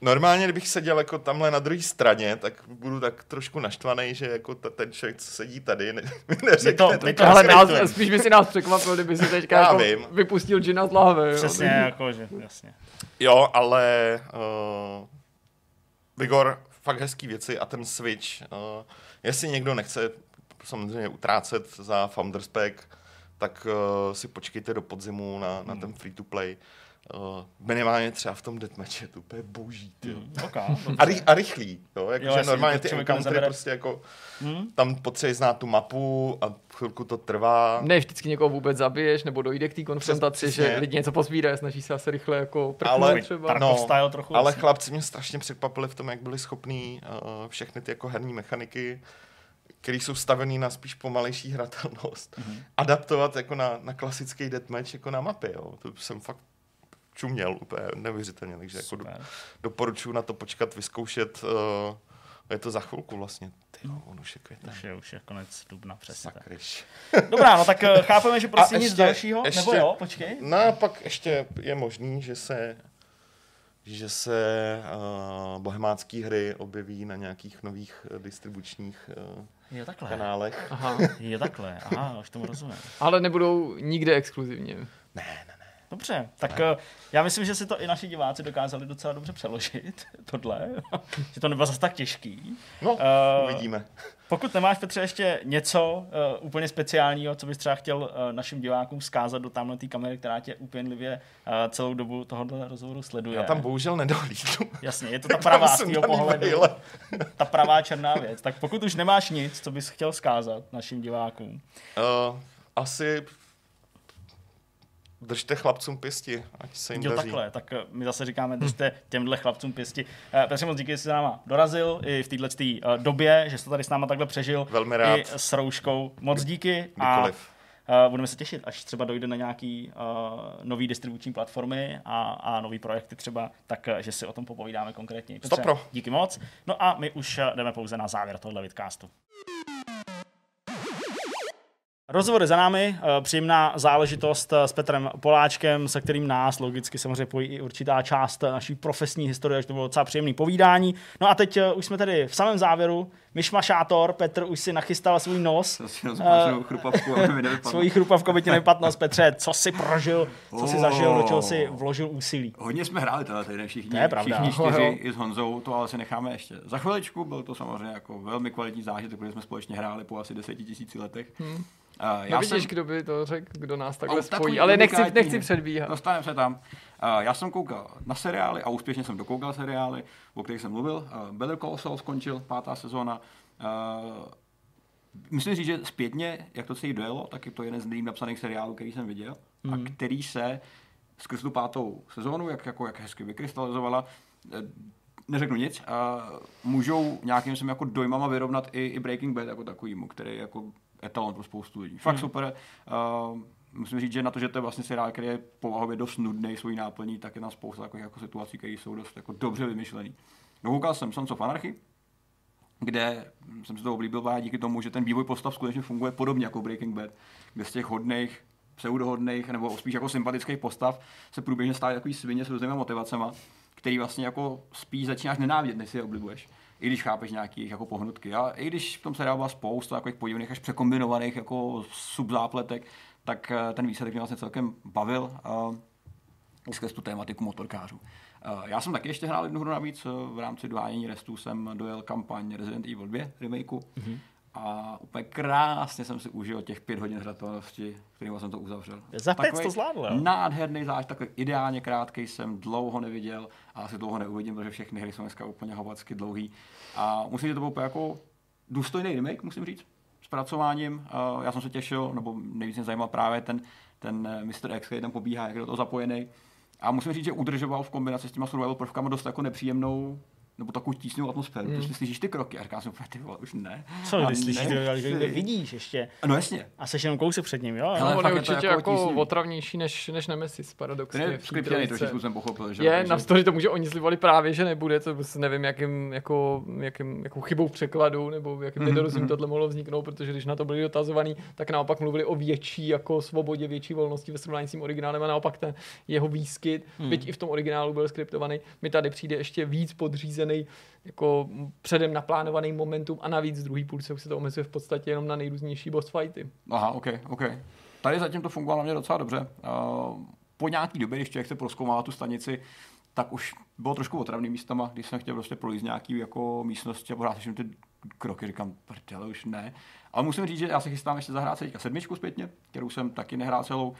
normálně, kdybych seděl jako tamhle na druhé straně, tak budu tak trošku naštvaný, že jako ta, ten člověk, co sedí tady, ne, *laughs* mi neřekne to- to, my to- Ale nás, spíš by si nás překvapil, kdyby si teďka Já jako vím. vypustil džina z lahve. jo. Přesně, jako, že, jasně. Jo, ale uh, Vigor, fakt hezký věci a ten Switch, uh, jestli někdo nechce samozřejmě utrácet za Founders Pack, tak uh, si počkejte do podzimu na, na ten free-to-play. Uh, minimálně třeba v tom deathmatch je to úplně boží, ty. Hm, ok, A, ry, a rychlý, jo, Jo, jakože jasně, normálně ty encountery prostě jako, Hm? tam potřebuješ znát tu mapu a chvilku to trvá. Ne, vždycky někoho vůbec zabiješ, nebo dojde k té konfrontaci, Přesně. že lidi něco pozbírají, snaží se asi rychle jako prknout Ale- třeba. No, style trochu. Ale jasně. chlapci mě strašně překvapili v tom, jak byli schopní uh, všechny ty jako herní mechaniky který jsou stavený na spíš pomalejší hratelnost, mm-hmm. adaptovat jako na, na klasický deathmatch jako na mapy. Jo. To jsem fakt čuměl úplně neuvěřitelně, takže jako do, doporučuji na to počkat, vyzkoušet. Uh, je to za chvilku vlastně. Ty jo, on už je květen. Už je, už je konec dubna, přesně. tak. *laughs* Dobrá, no tak eh, chápeme, že prostě nic dalšího, ještě- nebo jo, počkej. No a pak ještě je možný, že se že se uh, bohemácké hry objeví na nějakých nových distribučních uh, Jo, takhle. kanálech. Aha. Jo, takhle. Aha, už tomu rozumím. Ale nebudou nikde exkluzivně. Ne, ne, ne. Dobře, tak eh, já myslím, že si to i naši diváci dokázali docela dobře přeložit, *laughs* tohle, *laughs* že to nebylo zase tak těžký. No, Eh, uvidíme. *laughs* Pokud nemáš, Petře, ještě něco uh, úplně speciálního, co bys třeba chtěl uh, našim divákům zkázat do tamhle té kamery, která tě úpěnlivě uh, celou dobu tohoto rozhovoru sleduje. Já tam bohužel nedohlídnu. Jasně, je to ta pravá z pohledu, ta pravá černá věc. Tak pokud už nemáš nic, co bys chtěl zkázat našim divákům, Uh, asi držte chlapcům pěsti, ať se jim Jo, daří. takhle, tak eh, my zase říkáme, držte těmhle chlapcům pěsti. Eh, Petře, moc díky, že jsi za náma dorazil i v této době, že jsi to tady s náma takhle přežil. Velmi rád. I s rouškou. Moc díky. Kdykoliv. A uh, budeme se těšit, až třeba dojde na nějaký uh, nový distribuční platformy a, a nový projekty třeba, tak uh, že si o tom popovídáme konkrétně. Petře, Stopro. Díky moc. No a my už uh, jdeme pouze na závěr tohohle vidcastu. Rozhovor je za námi, eh, příjemná záležitost eh, s Petrem Poláčkem, se kterým nás logicky samozřejmě pojí i určitá část eh, naší profesní historie, takže to bylo docela příjemný povídání. No a teď už jsme tady v samém závěru. Myšmašátor, Petr už si nachystal svůj nos, chrupavku, aby mi nevypadlo. svoji chrupavku, aby ti nevypadl nos. Petře, co si prožil, co si Oh. zažil, do čeho si vložil úsilí. Hodně jsme hráli tenhle týden všichni, To je pravda. všichni čtyři jo. i s Honzou, to ale si necháme ještě za chviličku, byl to samozřejmě jako velmi kvalitní zážitek, protože jsme společně hráli po asi deseti tisíci letech. Hmm. Uh, Já no vidíš, kdo by to řekl, kdo nás takhle Ale spojí, ale nechci, nechci předbíhat. Dostaneme se tam. Uh, já jsem koukal na seriály a úspěšně jsem dokoukal seriály, o kterých jsem mluvil. Uh, Better Call Saul skončil, pátá sezóna. Uh, Musím říct, že zpětně, jak to celý dojelo, tak je to jeden z nejlíp napsaných seriálů, který jsem viděl mm. a který se skrz tu pátou sezónu, jak, jako, jak hezky vykrystalizovala, eh, neřeknu nic, a můžou nějakým svým jako dojmama vyrovnat i, i Breaking Bad jako takovýmu, který jako etalon pro spoustu lidí. Fakt super. Uh, musím říct, že na to, že to je vlastně seriál, který je povahově dost nudný svojí náplní, tak je tam spousta takových jako situací, které jsou dost jako dobře vymyšlený. Dokoukal jsem Sons of Anarchy, kde jsem si to oblíbil právě díky tomu, že ten vývoj postav skutečně funguje podobně jako Breaking Bad, kde z těch hodných, pseudohodných nebo spíš jako sympatických postav se průběžně stávají takový svině s různými motivacemi, který vlastně jako spíš začínáš nenávidět, než si je oblibuješ. I když chápeš nějaký jako pohnutky. A i když v tom seriálu byla spousta takových podivných až překombinovaných jako subzápletek, tak eh, ten výsledek mě vlastně celkem bavil. A skrz tu tématiku motorkářů. Uh, Já jsem taky ještě hrál jednu hru navíc, eh, v rámci dohánění restů jsem dojel kampaň Resident Evil 2 remakeu mm-hmm. A úplně krásně jsem si užil těch pět hodin hratelnosti, kterým jsem to uzavřel. Za pět to zvládl, jo? Nádherný zážitek, takový ideálně krátký jsem dlouho neviděl a asi dlouho neuvidím, protože všechny hry jsou dneska úplně hovacky dlouhý. A musím říct, že to byl jako důstojný remake, musím říct, s pracováním. Já jsem se těšil, nebo nejvíc mě zajímal právě ten, ten eh, Mr. X, který tam pobíhá, jak je do toho zapojený. A musím říct, že udržoval v kombinaci s těma survival prvkama dost jako nepříjemnou nebo takovou tísnou atmosféru. Mm. Prostě slyšíš ty kroky a říkám si, ty vole, už ne. Co, když slyšíš, nechci. když vidíš ještě No jasně. a seš jenom kousek před ním, jo? Hele? No, on je je to určitě jako jako, otravnější než, než Nemesis, Ten paradoxně. je v té skriptěný trošičku, jsem pochopil. Že? Je, Takže- navzdory tomu, že oni slibovali právě, že nebude, to prostě nevím, jakým, jako, jakým, jakou chybou v překladu, nebo jakým Mhm, nedorozumím tohle mohlo vzniknout, protože když na to byli dotazovaní, tak naopak mluvili o větší jako svobodě, větší volnosti ve srovnání s tím originálem a naopak ten jeho výskyt, Mhm. byť i v tom originálu byl skriptovaný, mi tady přijde ještě víc podřízený jako předem naplánovaný momentum a navíc v druhý půlce už se to omezuje v podstatě jenom na nejrůznější boss fighty. Aha, OK, OK. Tady zatím to fungovalo na mě docela dobře. Uh, po nějaký době, když člověk se proskoumává tu stanici, tak už bylo trošku otravný místama, když jsem chtěl prostě projít nějaký jako místnosti a pořád ty kroky, říkám, prdele, už ne. Ale musím říct, že já se chystám ještě zahrát se sedmičku zpětně, kterou jsem taky nehrál celou,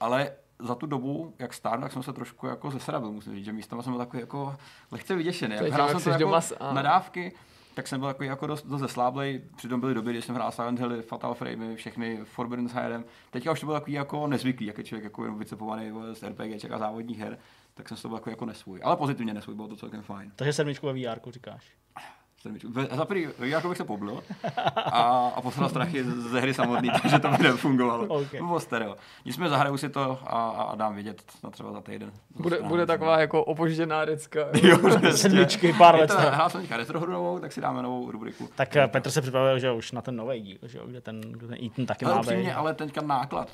ale za tu dobu, jak stárnu, tak jsem se trošku jako zesrabil, musím říct, že místama jsem byl takový jako lehce vyděšený. Jak hrál jsem to jako doma s- na dávky, tak jsem byl takový jako dost, dost zesláblej. Přitom byly doby, kdy jsem hrál Silent Hill, Fatal Frame, všechny Forbidden Sidem. Teďka už to bylo takový jako nezvyklý, jak je člověk jako jenom vycepovaný z RPGček a závodních her, tak jsem se to byl jako, jako nesvůj. Ale pozitivně nesvůj, bylo to celkem fajn. Takže sedmičku ve VR, říkáš. Za prvý, jako bych se poblil a, a poslal strachy ze hry samotný, *laughs* takže to by nefungovalo. Okay. Bylo stereo. Nicméně zahraju si to a, a dám vědět na třeba za týden. Bude, bude taková jako opožděná recka. *laughs* Jo. *laughs* Sedmičky, pár Je let hrál jsem teďka retro hru novou, tak si dáme novou rubriku. Tak eh, Petr se připravil, že už na ten nový díl, že jo, kde ten, kde ten Eaton taky Ale má být. ale teďka náklad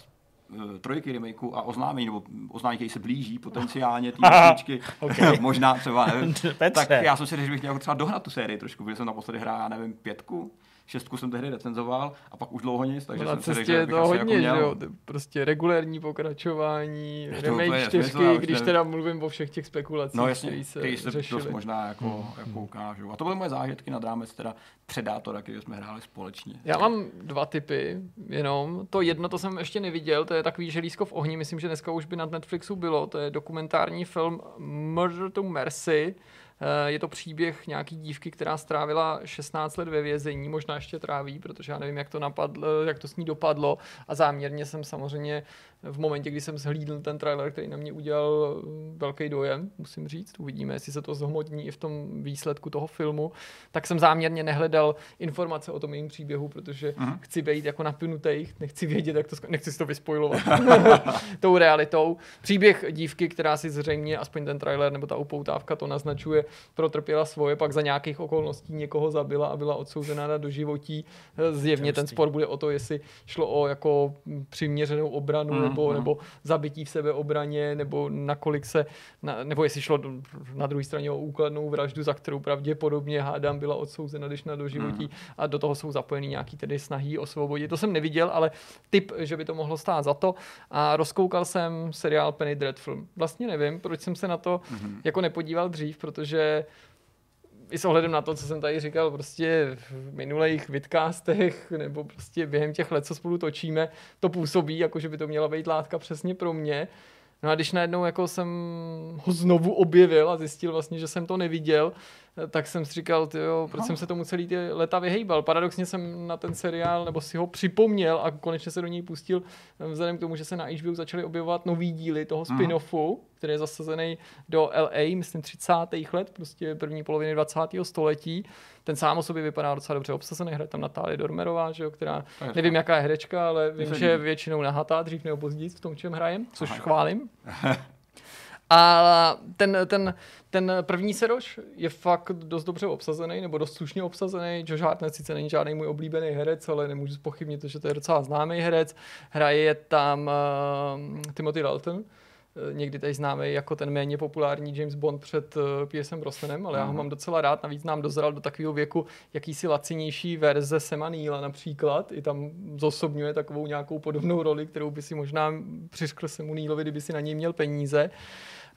trojky remakeu a oznámení, nebo oznámení, který se blíží potenciálně té *laughs* jedničky, Okay. možná třeba, nevím, *laughs* tak já jsem si řekl, že bych měl třeba dohnat tu sérii trošku, protože jsem naposledy hrál, já nevím, pětku, šestku jsem tehdy recenzoval a pak už dlouho nic, takže Na jsem si řekl, že je to asi hodně, jako že měl. jo? To je Prostě regulérní pokračování, remake čtyřky, když teda mluvím o všech těch spekulacích, No jasně, se který se řešily. dost možná jako, jako ukážou. A to byly moje zážitky nad rámec teda Predátora, který jsme hráli společně. Já mám dva typy jenom. To jedno, to jsem ještě neviděl, to je takový želízko v ohni, myslím, že dneska už by na Netflixu bylo. To je dokumentární film Murder to Mercy. Eh, Je to příběh nějaký dívky, která strávila 16 let ve vězení, možná ještě tráví, protože já nevím, jak to, napadlo, jak to s ní dopadlo. A záměrně jsem samozřejmě v momentě, kdy jsem zhlídl ten trailer, který na mě udělal eh, velký dojem, musím říct, uvidíme, jestli se to zhmotní i v tom výsledku toho filmu, tak jsem záměrně nehledal informace o tom jejím příběhu, protože Mhm. chci být jako napnutý, nechci vědět, jak to, sko- nechci si to vyspojovat *laughs* tou realitou. Příběh dívky, která si zřejmě, aspoň ten trailer nebo ta upoutávka to naznačuje, protrpěla svoje, pak za nějakých okolností někoho zabila a byla odsouzena na doživotí. Zjevně ten spor bude o to, jestli šlo o jako přiměřenou obranu Mhm, nebo, mhm. nebo zabití v sebeobraně, nebo nakolik se, na, nebo jestli šlo na druhé straně o úkladnou vraždu, za kterou pravděpodobně hádám byla odsouzena, když na doživotí Mhm. a do toho jsou zapojeny nějaký tedy snahy o svobodě. To jsem neviděl, ale typ, že by to mohlo stát za to. A rozkoukal jsem seriál Penny Dreadful. Vlastně nevím, proč jsem se na to Mhm. jako nepodíval dřív, protože i s ohledem na to, co jsem tady říkal prostě v minulých vidcastech nebo prostě během těch let, co spolu točíme, to působí, jako že by to měla být látka přesně pro mě. No a když najednou jako jsem ho znovu objevil a zjistil vlastně, že jsem to neviděl, tak jsem si říkal, tyjo, proč jsem se tomu celý ty leta vyhejbal. Paradoxně jsem na ten seriál, nebo si ho připomněl a konečně se do něj pustil vzhledem k tomu, že se na HBO začaly objevovat nový díly toho spin-offu, který je zasazený do LA, myslím 30. let, prostě první poloviny 20. století. Ten sám o sobě vypadá docela dobře obsazený, hraje tam Natálie Dormerová, že jo, která, To je nevím jaká je herečka, ale vím, že je většinou nahatá dřív nebo později v tom, čem hrajem, což Aha. chválím. *laughs* A ten, ten, ten první seroš je fakt dost dobře obsazený, nebo dost slušně obsazený. Josh Hartnett sice není žádný můj oblíbený herec, ale nemůžu spochybnit to, že to je docela známý herec. Hraje tam uh, Timothy Dalton, eh, někdy tady známý jako ten méně populární James Bond před uh, Piercem Brosnanem, ale já ho Aha. mám docela rád, navíc nám dozral do takového věku jakýsi lacinější verze Sema Neila například, i tam zosobňuje takovou nějakou podobnou roli, kterou by si možná přiškl Semu Neilovi, kdyby si na něj měl peníze.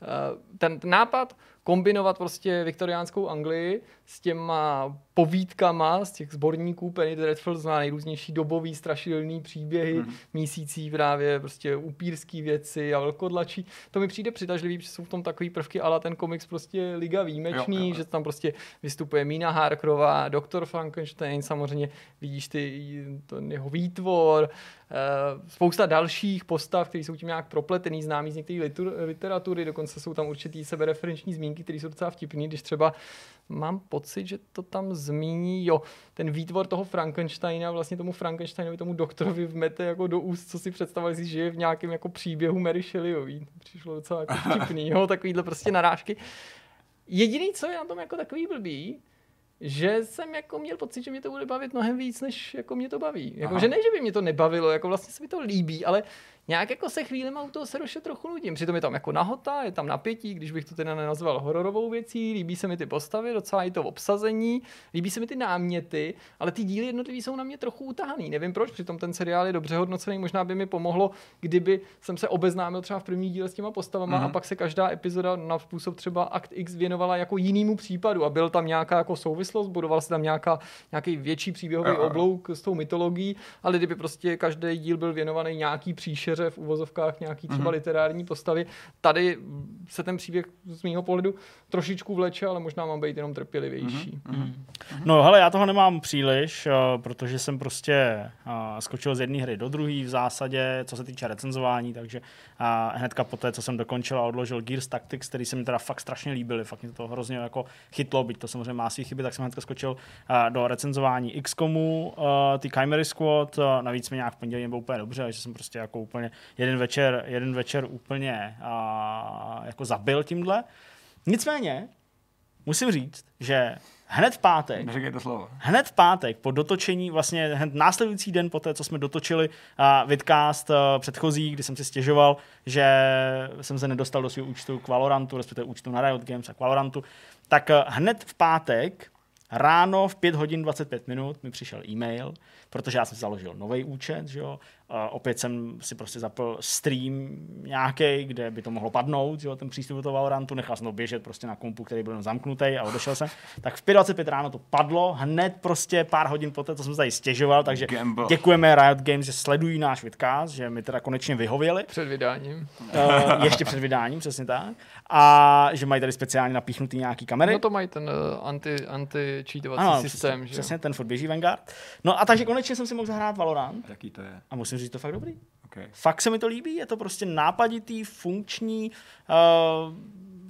Eh, ten ten nápad kombinovat prostě viktoriánskou Anglii s těma povídkama z těch sborníků Penny Dreadful zná nejrůznější dobový strašidelný příběhy, Mhm. mm. mísící právě prostě upírský věci a velkodlačí. To mi přijde přitažlivý, že jsou v tom takový prvky, ale ten komiks prostě liga výjimečný, Jo, jo, jo. že tam prostě vystupuje Mina Harkrová, doktor Frankenstein, samozřejmě vidíš ty, ten jeho výtvor, eh, spousta dalších postav, které jsou tím nějak propletený, známý z některé literatury, dokonce jsou tam určitý sebereferenční zmínky, které jsou docela vtipný, když třeba mám pocit, že to tam zmíní, jo, ten výtvor toho Frankensteina vlastně tomu Frankensteinovi, tomu doktorovi vmete jako do úst, co si představili si, že je v nějakém jako příběhu Mary Shelleyový. Přišlo docela jako *laughs* vtipný, jo, takovýhle prostě narážky. Jediný, co je na tom jako takový blbý, že jsem jako měl pocit, že mě to bude bavit mnohem víc, než jako mě to baví. Jako, Aha. že ne, že by mě to nebavilo, jako vlastně se mi to líbí, ale nějak jako se chvílema u toho seroše trochu nudím. Přitom je tam jako nahota, je tam napětí, když bych to teda nenazval hororovou věcí, líbí se mi ty postavy, docela i to obsazení, líbí se mi ty náměty, ale ty díly jednotlivý jsou na mě trochu utahaný. Nevím proč, přitom ten seriál je dobře hodnocený, možná by mi pomohlo, kdyby jsem se obeznámil třeba v první díle s těma postavama Mhm. a pak se každá epizoda na způsob třeba Akt X věnovala jako jinému případu a byl tam nějaká jako souvislost, budoval se tam nějaká, nějaký větší příběhový oblouk s tou mytologií, ale kdyby prostě každý díl byl věnovaný nějaký příšeře večeře v uvozovkách nějaký třeba mm-hmm. literární postavy. Tady se ten příběh z mého pohledu trošičku vleče, ale možná mám být jenom trpělivější. Mm-hmm. No hele, já toho nemám příliš, uh, protože jsem prostě uh, skočil z jedné hry do druhé v zásadě, co se týče recenzování, takže uh, hnedka po té, co jsem dokončil a odložil Gears Tactics, který se mi teda fakt strašně líbily, fakt mě to hrozně jako chytlo, byť to samozřejmě má svý chyby, tak jsem hnedka skočil do recenzování XCOMu, ty Chimery Squad, navíc mi nějak v pondělí bylo úplně dobře, že jsem prostě jako úplně jeden večer, jeden večer úplně uh, jako zabil tímhle. Nicméně, musím říct, že hned v pátek, Neříkej to slovo. hned v pátek po dotočení, vlastně hned následující den po té, co jsme dotočili uh, vidcast uh, předchozí, kdy jsem si stěžoval, že jsem se nedostal do svého účtu k Valorantu, respektive účtu na Riot Games a k Valorantu, tak uh, hned v pátek ráno v 5 hodin 25 minut mi přišel e-mail, protože já jsem založil nový účet, že jo, a opět jsem si prostě zapl stream nějaký, kde by to mohlo padnout, že jo, ten přístup do toho Valorantu, nechal jsem to běžet prostě na kompu, který byl zamknutý a odešel jsem. Tak v 5.25 ráno to padlo, hned prostě pár hodin poté, co jsem se tady stěžoval, takže Gamble. děkujeme Riot Games, že sledují náš vidcast, že mi teda konečně vyhověli. Před vydáním. Uh, ještě před vydáním, přesně tak. A že mají tady speciálně napíchnutý nějaký kamery. No to mají ten uh, anti, anti-cheatovací ano, systém, přesně, že přesně, ten furt běží Vanguard. No a takže konečně jsem si mohl zahrát Valorant Jaký to je? a musím říct, to fakt dobrý. Okay. Fakt se mi to líbí, je to prostě nápaditý, funkční, uh,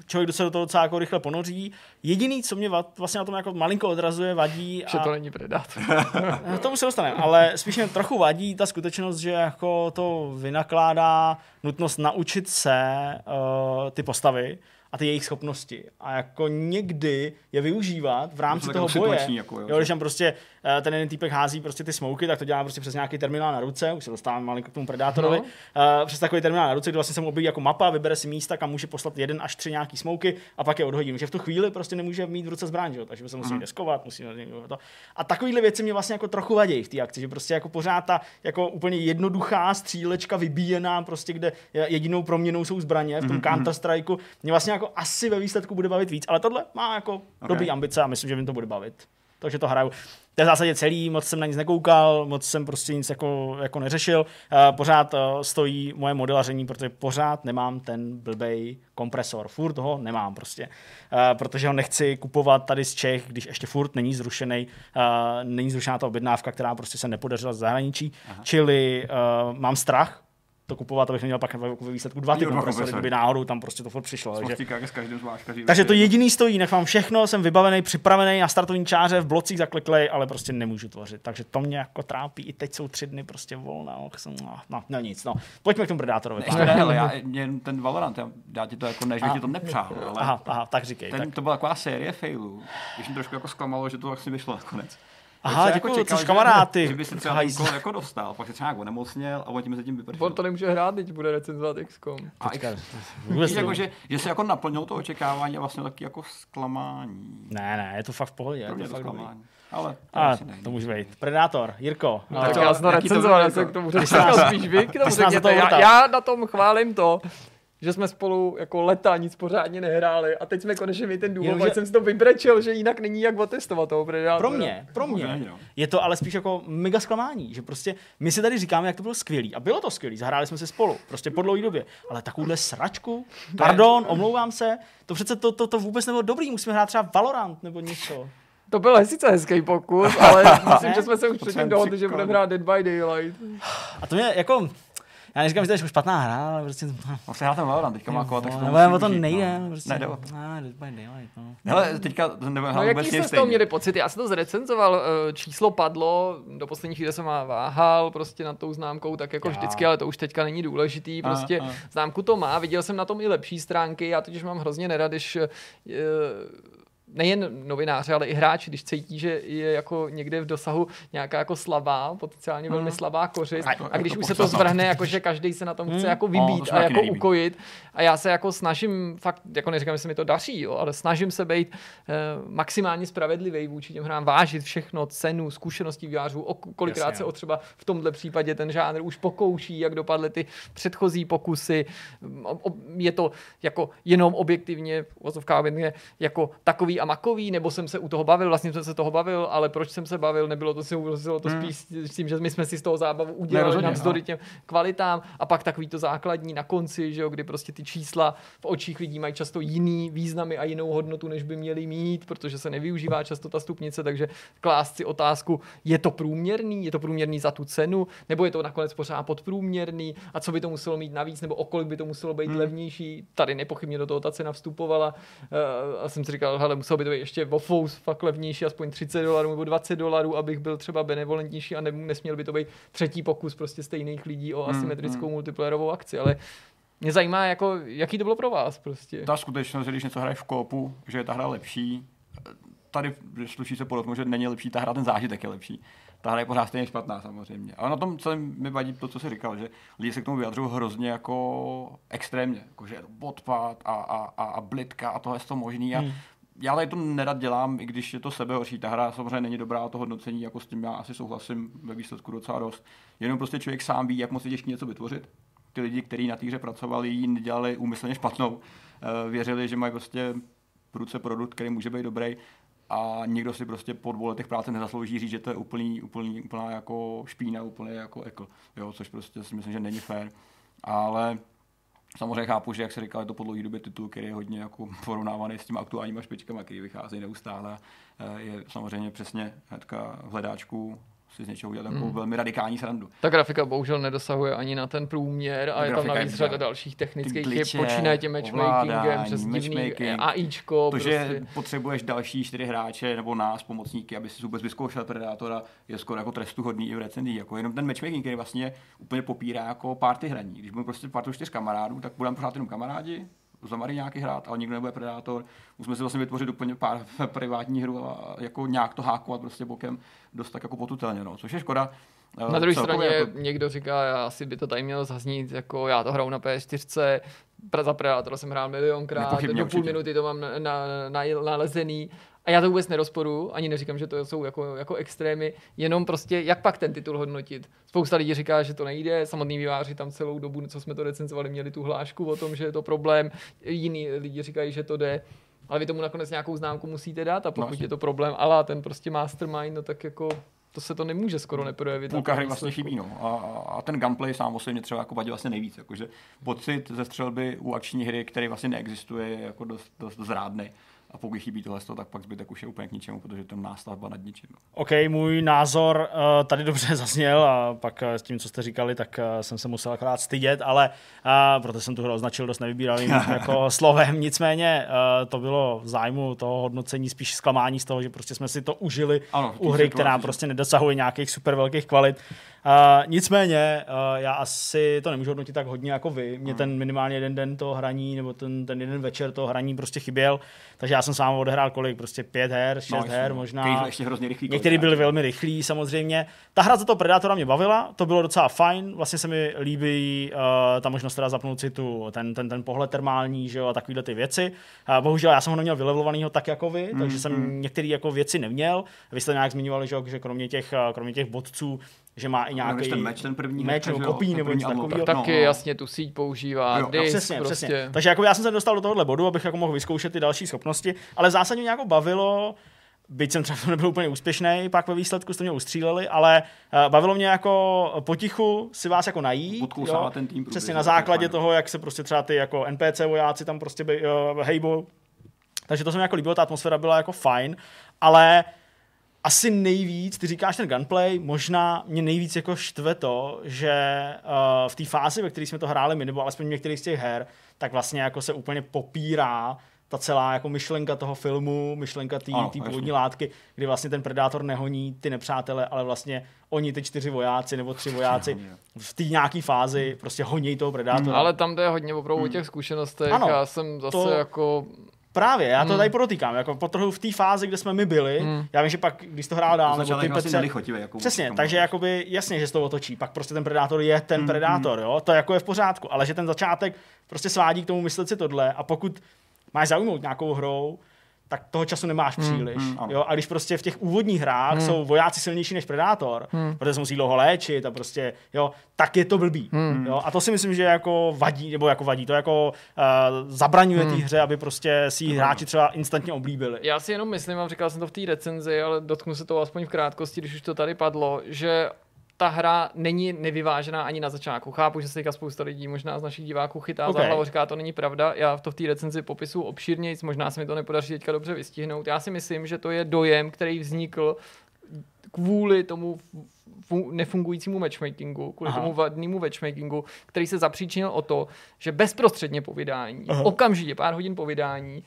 člověk kdo se do toho docela jako rychle ponoří. Jediný, co mě vlastně na tom jako malinko odrazuje, vadí *laughs* že a to není Predator. *laughs* No, k tomu se dostaneme, ale spíš mě trochu vadí ta skutečnost, že jako to vynakládá nutnost naučit se uh, ty postavy a ty jejich schopnosti. A jako někdy je využívat v rámci To toho boje. jako, jo, jo, že- když tam prostě ten jeden týpek hází prostě ty smouky, tak to dělá prostě přes nějaký terminál na ruce, už se dostávám malinko k tomu Predátorovi, No. uh, přes takový terminál na ruce, kde vlastně se mu objeví jako mapa, vybere si místa, kam může poslat jeden až tři nějaký smouky a pak je odhodí. Že v tu chvíli prostě nemůže mít v ruce zbraň, že takže se musí deskovat, musí to. A takovýhle věci mě vlastně jako trochu vadí v té akci, že prostě jako pořád ta jako úplně jednoduchá střílečka vybíjená, prostě kde jedinou proměnou jsou zbraně v tom Counter Strikeu, mě vlastně jako asi ve výsledku bude bavit víc, ale tohle má jako okay. dobrý ambice a myslím, že mi to bude bavit. Takže to hraju. To je v zásadě celý, moc jsem na nic nekoukal, moc jsem prostě nic jako, jako neřešil. Uh, pořád uh, stojí moje modelaření, protože pořád nemám ten blbej kompresor. Furt ho nemám prostě. Uh, protože ho nechci kupovat tady z Čech, když ještě furt není zrušený, uh, není zrušená ta objednávka, která prostě se nepodařila z zahraničí. Aha. Čili uh, mám strach, to kupovat, abych neměl pak ve výsledku dva ty dva kompresory, kompresory. kdyby náhodou tam prostě to furt přišlo. Takže, takže to jediný stojí, nech mám všechno, jsem vybavený, připravený na startovní čáře, v blocích zakleklej, ale prostě nemůžu tvořit. Takže to mě jako trápí. I teď jsou tři dny prostě volna. Och, jsem, no, no, no, nic, no. Pojďme k tomu Predátorovi. Ještě ne, ale já, mě ten Valorant, já, já ti to jako ne, že bych ti to nepřál, ale Aha, aha, tak říkej. ten, tak. to byla taková série failů, když mě trošku jako zklamalo, že to vlastně vyšlo nakonec. Aha, Tak jsem děkuju, čekal, což že- kamarády. Že by si třeba úkol jako dostal, pak se třeba nějak onemocněl a on tím mezi tím vypršel. On to nemůže hrát, teď bude recenzovat XCOM. A Počkej, X- Víš, to- jako, že, že se jako naplnil to očekávání a vlastně taky jako zklamání. Ne, ne, je to fakt v pohodě. Pro Je mě to to fakt dobrý. zklamání. Ale to A to může být. Predátor, Jirko. No, tak to- já jsem to to recenzoval, já jsem jako- k tomu jsi řekl spíš vy, k tomu jsi řekněte. Já, já na tom chválím to, že jsme spolu jako leta nic pořádně nehráli a teď jsme konečně měli ten důvod, Jenomže- ať jsem si to vybrečel, že jinak není jak otestovat toho Predátora. Pro mě, pro mě no. je to ale spíš jako mega zklamání, že prostě my si tady říkáme, jak to bylo skvělý. A bylo to skvělý, zahráli jsme se spolu, prostě po dlouhé době. Ale takovouhle sračku, pardon, omlouvám se, to přece to, to, to vůbec nebylo dobrý, musíme hrát třeba Valorant nebo něco. To byl sice hezký pokus, ale *laughs* myslím, že jsme se už předtím dohodli, že budeme hrát Dead by Daylight. A to mě jako, já neříkám, že to je špatná hra, ale prostě... Vlastně já ten Valorant teďka má kolo, tak to o to nejde, no. prostě. Nejde o to. Ne, no. Hele, teďka to nebudeme No hrát jaký vůbec jste z toho měli pocity? Já jsem to zrecenzoval, eh, číslo padlo, do poslední chvíle jsem váhal prostě nad tou známkou, tak jako Já. vždycky, ale to už teďka není důležitý, prostě aha. známku to má, viděl jsem na tom i lepší stránky, já totiž mám hrozně nerad, když eh, nejen novináři, ale i hráči, když cítí, že je jako někde v dosahu nějaká jako slabá, potenciálně velmi Mhm. slabá kořist A a když to už se to zvrhne, jako že každý se na tom chce Hmm. jako No, vybít se a jako nelíbí. ukojit a já se jako snažím fakt, jako neříkám, že se mi to daří, jo, ale snažím se být eh, maximálně spravedlivý vůči těm hrám, vážit všechno, cenu, zkušenosti vývářů, o kolikrát Jasně, se o třeba v tomhle případě ten žánr už pokouší, jak dopadly ty předchozí pokusy. Je to jako jenom objektivně, v uvozovkách objektivně, jako takový a makový, nebo jsem se u toho bavil, vlastně jsem se toho bavil, ale proč jsem se bavil, nebylo to, souviselo to Hmm. spíš s tím, že my jsme si z toho zábavu udělali navzdory těm kvalitám a pak takový to základní na konci, že jo, kdy prostě ty čísla v očích lidí mají často jiný významy a jinou hodnotu, než by měly mít, protože se nevyužívá často ta stupnice, takže klást si otázku, je to průměrný, je to průměrný za tu cenu, nebo je to nakonec pořád podprůměrný a co by to muselo mít navíc, nebo o kolik by to muselo být hmm. levnější. Tady nepochybně do toho ta cena vstupovala uh, a jsem si říkal, hele, muselo by to být ještě o fous fakt levnější, aspoň 30 dolarů nebo 20 dolarů, abych byl třeba benevolentnější a ne, nesměl by to být třetí pokus prostě stejných lidí o asymetrickou multiplayerovou akci, ale mě zajímá, jako, jaký to bylo pro vás prostě. Ta skutečnost, že když něco hraješ v koopu, že je ta hra lepší, tady sluší se podotknout, že není lepší ta hra, ten zážitek je lepší. Ta hra je pořád stejně špatná samozřejmě. Ale na tom celém mi vadí to, co jsi říkal, že lidi se k tomu vyjadřují hrozně jako extrémně, jako že je to odpad a, a, a, a blitka a tohle je to možný. A hmm. Já tady to nerad dělám, i když je to sebehorší. Ta hra samozřejmě není dobrá, to hodnocení, jako s tím já asi souhlasím ve výsledku docela dost. Jenom prostě člověk sám ví, jak moc je těžké něco vytvořit. Ty lidi, kteří na té hře pracovali, ji nedělali úmyslně špatnou. Eh, Věřili, že mají prostě ruce produkt, který může být dobrý a někdo si prostě po dvou letech práce nezaslouží říct, že to je úplný, úplný, úplná jako špína, úplně jako ekl, jo, což prostě si myslím, že není fér. Ale samozřejmě chápu, že jak se říkal, je to po dlouhé době titul, který je hodně jako porovnávaný s těmi aktuálníma špičkami, který vycházejí neustále. Eh, Je samozřejmě přesně hnedka v hledáčku si z něčeho udělat takovou Hmm. velmi radikální srandu. Ta grafika bohužel nedosahuje ani na ten průměr a Ta je tam grafika je navíc řada dalších technických chyb, počínaje tím matchmakingem, přes divný matchmaking. AIčko. To, že prostě. potřebuješ další čtyři hráče nebo nás, pomocníky, aby si vůbec vyzkoušel Predátora, je skoro jako trestuhodný i v recenzích. Jako jenom ten matchmaking, který vlastně úplně popírá jako party hraní. Když budeme prostě partu čtyř kamarádů, tak budeme pořád jenom kamarádi, za nějaký hrát, ale nikdo nebude predátor. Musíme si vlastně vytvořit úplně pár *laughs* privátní hru a jako nějak to hákovat prostě bokem dost tak jako potutelně, no. což je škoda. Eh, Na druhé Celkově straně jako- někdo říká, já asi by to tady mělo zaznít, jako já to hraju na PS4, pra- za Predatora jsem hrál milionkrát, do půl určitě. minuty to mám na, na, na, nalezený. A já to vůbec nerozporu, ani neříkám, že to jsou jako, jako extrémy, jenom prostě, jak pak ten titul hodnotit. Spousta lidí říká, že to nejde, samotní výváři tam celou dobu, co jsme to recenzovali, měli tu hlášku o tom, že je to problém, jiní lidi říkají, že to jde, ale vy tomu nakonec nějakou známku musíte dát a pokud jasně. je to problém, ale ten prostě mastermind, no tak jako to se to nemůže skoro neprojevit. půlka hry vlastně chybí. No. A, a, a, ten gunplay sám o sobě mě třeba jako vadí vlastně nejvíc. Jakože pocit ze střelby u akční hry, který vlastně neexistuje, je jako dost, dost zrádný. A pokud chybí tohle, tak pak zbytek už je úplně k ničemu, protože to je nástavba nad ničím. OK, můj názor uh, tady dobře *laughs* zazněl a pak uh, s tím, co jste říkali, tak uh, jsem se musel akorát stydět, ale uh, proto jsem tu hru označil dost nevybíravým *laughs* jako slovem. Nicméně uh, to bylo v zájmu toho hodnocení spíš zklamání z toho, že prostě jsme si to užili Ano, u hry, která prostě nedosahuje nějakých super velkých kvalit. Uh, nicméně, uh, já asi to nemůžu hodnotit tak hodně jako vy. Hmm. Mě ten minimálně jeden den toho hraní, nebo ten, ten jeden večer toho hraní prostě chyběl, takže já jsem sám odehrál kolik, prostě pět her, šest No, her možná. Ještě hrozně rychlý Některý byli velmi rychlí samozřejmě. Ta hra za to Predatora mě bavila, to bylo docela fajn, vlastně se mi líbí uh, ta možnost teda zapnout si tu, ten, ten, ten pohled termální že jo, a takovéhle ty věci. Uh, bohužel já jsem ho neměl vylevelovanýho tak jako vy, mm, takže jsem mm. některé jako věci neměl. Vy jste nějak zmiňovali, že, že kromě těch, uh, kromě těch bodců, že má i No, nějaký ten meč, ten první meč nebo jo, kopí ten nebo něco takového. tak Taky no, no. jasně tu síť používá, Jo, jo, disk Přesně, prostě. přesně. Takže jako já jsem se dostal do tohohle bodu, abych jako mohl vyzkoušet ty další schopnosti, ale zásadně mě jako bavilo, byť jsem třeba v nebyl úplně úspěšný, pak ve výsledku jste mě ustříleli, ale uh, bavilo mě jako potichu si vás jako najít. Odkousávat ten tým Přesně průběžně, na základě toho, jak se prostě třeba ty jako NPC vojáci tam prostě by, uh, hejbou. Takže to se mi jako líbilo, ta atmosféra byla jako fajn, ale asi nejvíc, ty říkáš ten gunplay, možná mě nejvíc jako štve to, že uh, v té fázi, ve které jsme to hráli my, nebo alespoň v některých z těch her, tak vlastně jako se úplně popírá ta celá jako myšlenka toho filmu, myšlenka té původní látky, kdy vlastně ten predátor nehoní ty nepřátele, ale vlastně oni ty čtyři vojáci nebo tři vojáci v té nějaké fázi prostě honí toho predátora. Ale tam to je hodně opravdu o těch zkušenostech. Ano, já jsem zase to- jako... Právě, já to Hmm. tady podotýkám, jako potrhu v té fázi, kde jsme my byli, Hmm. já vím, že pak, když to hrál dál, nebo ty vlastně Petře, jako Přesně, tomu- takže jakoby jasně, že se to otočí. Pak prostě ten predátor je ten Mm, predátor, jo, to jako je v pořádku, ale že ten začátek prostě svádí k tomu myslet si tohle a pokud máš zaujmout nějakou hrou, tak toho času nemáš příliš. mm, ano. jo? A když prostě v těch úvodních hrách jsou vojáci silnější než Predátor, protože se musí dlouho léčit a prostě, jo, tak je to blbý. Jo? A to si myslím, že jako vadí, nebo jako vadí, to jako uh, zabraňuje té hře, aby prostě si ji hráči třeba instantně oblíbili. Já si jenom myslím, a říkal jsem to v té recenzi, ale dotknu se toho aspoň v krátkosti, když už to tady padlo, že ta hra není nevyvážená ani na začátku. Chápu, že se teďka spousta lidí možná z našich diváků chytá okay. za hlavu, říká, to není pravda. Já to v té recenzi popisu obšírněji, možná se mi to nepodaří teďka dobře vystihnout. Já si myslím, že to je dojem, který vznikl kvůli tomu fu- nefungujícímu matchmakingu, kvůli. Aha. tomu vadnému matchmakingu, který se zapříčinil o to, že bezprostředně po vydání, Aha. okamžitě pár hodin po vydání,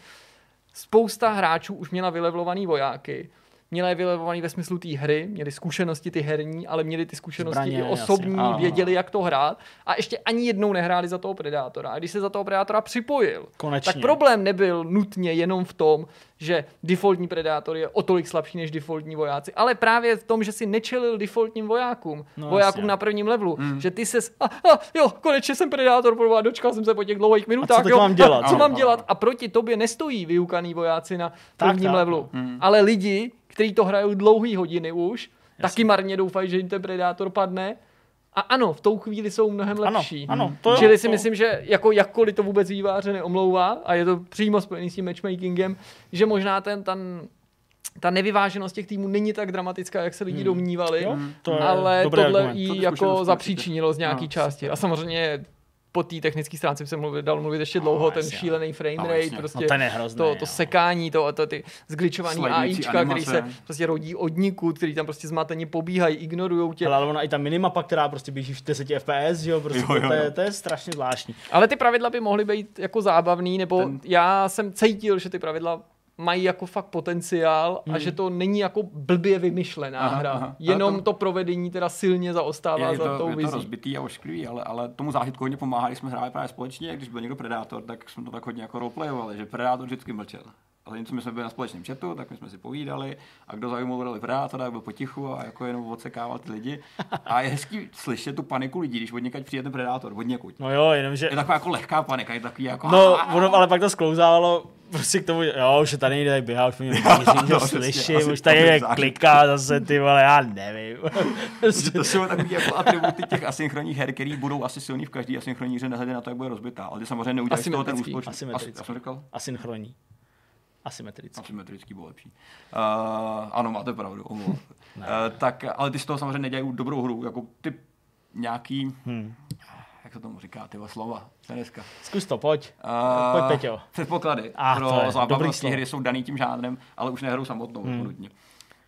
spousta hráčů už měla vylevlovaný vojáky, měla je vylevlovaný ve smyslu té hry, měli zkušenosti ty herní, ale měli ty zkušenosti Zbraně, i osobní, jasně. věděli, jak to hrát a ještě ani jednou nehráli za toho Predátora. A když se za toho Predátora připojil, Konečně. tak problém nebyl nutně jenom v tom, že defaultní Predátor je o tolik slabší než defaultní vojáci, ale právě v tom, že si nečelil defaultním vojákům, No, vojákům jasně. na prvním levelu, že ty se a, a, jo, konečně jsem Predátor, proboha, dočkal jsem se po těch dlouhých minutách, teď jo, mám *laughs* dělat? A, co mám dělat? A proti tobě nestojí vyukaný vojáci na Tak, prvním tak, levelu, ale lidi, kteří to hrajou dlouhý hodiny už, taky marně doufají, že jim ten Predátor padne. A ano, v tou chvíli jsou mnohem Ano, lepší. ano, to jo, Čili si to- myslím, že jako jakkoliv to vůbec výváře neomlouvá, a je to přímo spojený s tím matchmakingem, že možná ten, ten ta nevyváženost těch týmů není tak dramatická, jak se lidi domnívali, Jo, to ale tohle argument. jí To tu jako zapříčinilo z nějaký Ano. části. A samozřejmě po té technické stránce by se mluvit, dal mluvit ještě dlouho, ten jasně. šílený frame No, rate, prostě No, ten je hrozný, to, jo. to sekání, to, to ty zgličovaný AIčka, který se prostě rodí od nikud, který tam prostě zmateně pobíhají, ignorujou tě. Ale ona i ta minimapa, která prostě běží v 10 FPS, že jo, prostě Jo, jo, To, je, jo. to je strašně zvláštní. Ale ty pravidla by mohly být jako zábavný, nebo Ten- já jsem cítil, že ty pravidla mají jako fakt potenciál a že to není jako blbě vymyšlená Aha, hra. aha. Jenom to- to provedení teda silně zaostává je, za to, tou je to vizí. rozbitý a ošklivý, ale, ale tomu zážitku hodně pomáhá, když jsme hráli právě společně, když byl někdo Predátor, tak jsme to tak hodně jako roleplayovali, že Predátor vždycky mlčel. A zatímco my jsme byli na společném chatu, tak my jsme si povídali a kdo zajímal Predátora, tak byl potichu a jako jenom odsekával ty lidi. A je hezký slyšet tu paniku lidí, když od někaď přijde ten Predátor, od někud. No jo, jenomže... Je taková jako lehká panika, je takový jako... No, ono, ale pak to sklouzávalo prostě k tomu, že jo, už se tady nejde běhá, už mě *laughs* už no, to přesně, slyším, asi už tady to je je kliká zase, ty vole, já nevím. *laughs* Že to jsou takový jako atributy těch asynchronních her, které budou asi silný v každé asynchronní hře, nehledě na to, jak bude rozbitá. Ale ty samozřejmě neuděláš z toho ten úspěch. Asymetrický. Jsem říkal? Asynchronní. Asymetrický. Asymetrický byl lepší. Uh, ano, máte pravdu, omlouvám. uh, tak, ale ty z toho samozřejmě nedělají dobrou hru, jako ty nějaký, Hmm. Jak se tomu říká, ty slova, to dneska. Zkus to, pojď. Uh, Pojď, Peťo. Předpoklady Ah, pro to je dobrý zábavnost té slovo. hry jsou daný tím žánrem, ale už nehrou samotnou hmm. nutně.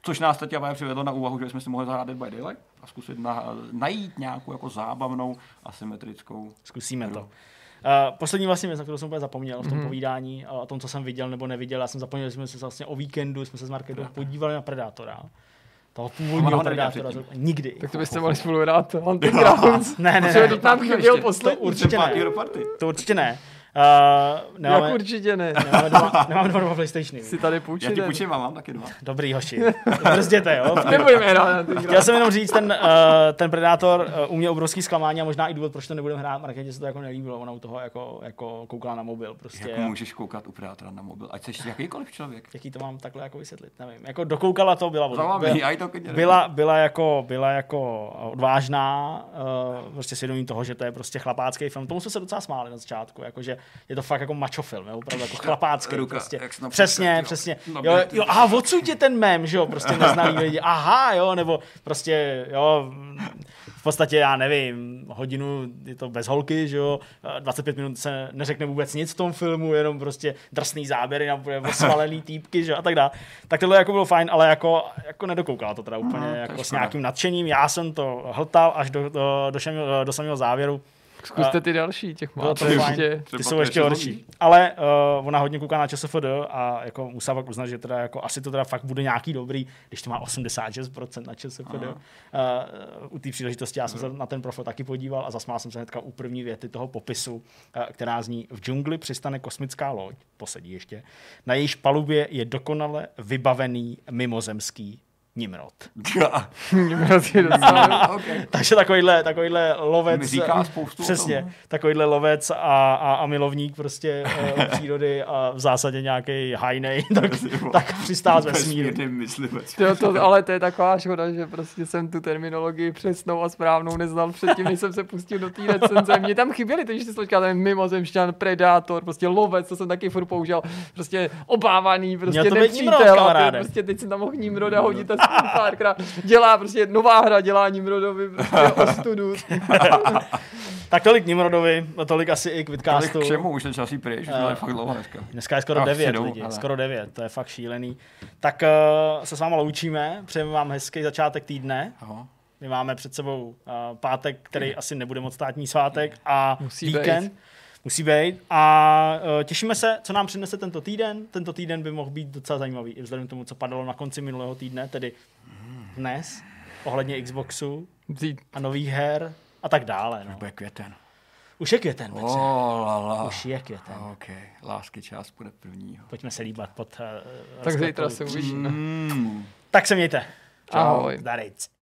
Což nás teď přivedlo na úvahu, že jsme si mohli zahrát Dead by Daylight a zkusit na, najít nějakou jako zábavnou asymetrickou Zkusíme to. hru. Uh, poslední vlastně věc, na kterou jsem úplně zapomněl v tom mm-hmm. povídání, o tom, co jsem viděl nebo neviděl. Já jsem zapomněl, že jsme se vlastně o víkendu jsme se s Marketou podívali na Predátora. Toho původního Predátora. Nikdy. Tak to byste mohli spolu hrát Hunting Grounds. *laughs* Ne, ne, ne. nám Ještě. chyběl To poslední. určitě Pátý ne. To určitě ne. Uh, nemáme, Jak určitě ne. *laughs* nemáme, dva, nemáme dva, dva PlayStationy. Si tady Já půjčit. ti půjčím a mám taky dva. Dobrý hoši. Brzděte, jo. *laughs* Nebudeme hrát Chtěl jsem jenom říct, ten, uh, ten Predátor uh, u mě obrovský zklamání a možná i důvod, proč to nebudeme hrát. Marketě se to jako nelíbilo, ona u toho jako, jako koukala na mobil. Prostě. Jak můžeš koukat u Predátora na mobil, ať jsi jakýkoliv člověk. Jaký to mám takhle jako vysvětlit, nevím. Jako dokoukala to, byla, byla, já klidně byla, byla, jako, byla jako odvážná, uh, prostě svědomí toho, že to je prostě chlapácký film. Tomu jsme se docela smáli na začátku, jako, že je to fakt jako macho film, jo, opravdu jako chlapácký. ruka, prostě. jak Přesně, jo. přesně. No, Jo, jo, aha, odsud je ten mem, že jo, prostě *laughs* neznalý lidi. Aha, jo, nebo prostě, jo, v podstatě, já nevím, hodinu je to bez holky, že jo, 25 minut se neřekne vůbec nic v tom filmu, jenom prostě drsný záběry na osvalený *laughs* týpky, že jo, a tak dále. Tak tohle jako bylo fajn, ale jako, jako nedokoukala to teda úplně je jako s nějakým nadšením. Já jsem to hltal až do, do, do, do samého závěru. Zkuste ty další, těch Bylo máte to ještě. Ty jsou je ještě horší. Ale uh, ona hodně kouká na ČSFD a jako musela pak uznat, že teda jako asi to teda fakt bude nějaký dobrý, když to má 86% na ČSFD. Uh, u té příležitosti já jsem se na ten profil taky podíval a zasmál jsem se hnedka u první věty toho popisu, uh, která zní v džungli přistane kosmická loď, posedí ještě, na jejíž palubě je dokonale vybavený mimozemský Nimrod. *laughs* Nimrod je docela... *laughs* okay. Takže takovýhle, takovýhle lovec, Mi říká spoustu o přesně, tom. takovýhle lovec a, a, a milovník prostě uh, *laughs* přírody a v zásadě nějaký hajnej, tak, tak vesmíru. Vesmírný myslivec. To, to, ale to je taková škoda, že prostě jsem tu terminologii přesnou a správnou neznal předtím, než jsem se pustil do té recenze. Mně tam chyběly ty složka, ten mimozemšťan, predátor, prostě lovec, to jsem taky furt použil, prostě obávaný, prostě nepřítel. a prostě teď jsem tam mohl Nimroda hodit aspoň párkrát. Dělá prostě nová hra, dělá Nimrodovi prostě *laughs* ostudu. *laughs* Tak tolik Nimrodovi, tolik asi i k Tolik Vidcastu. k čemu, už je čas jí pryč, tady fakt dlouho dneska. Dneska je skoro A 9 vsedou, lidi, ale- skoro 9, to je fakt šílený. Tak uh, se s váma loučíme, přejeme vám hezký začátek týdne. Aha. My máme před sebou uh, pátek, který asi nebude moc státní svátek a Musí víkend. být. Musí být. A uh, těšíme se, co nám přinese tento týden. Tento týden by mohl být docela zajímavý, i vzhledem k tomu, co padalo na konci minulého týdne, tedy dnes, ohledně Xboxu a nových her a tak dále. No. Bude květen. Už je květen, Petře. Oh, la, la. Už je květen. OK, lásky část bude prvního. Pojďme se líbat pod uh, tak zítra se uvidíme. Mm. Tak se mějte. Ahoj. Zdarejc.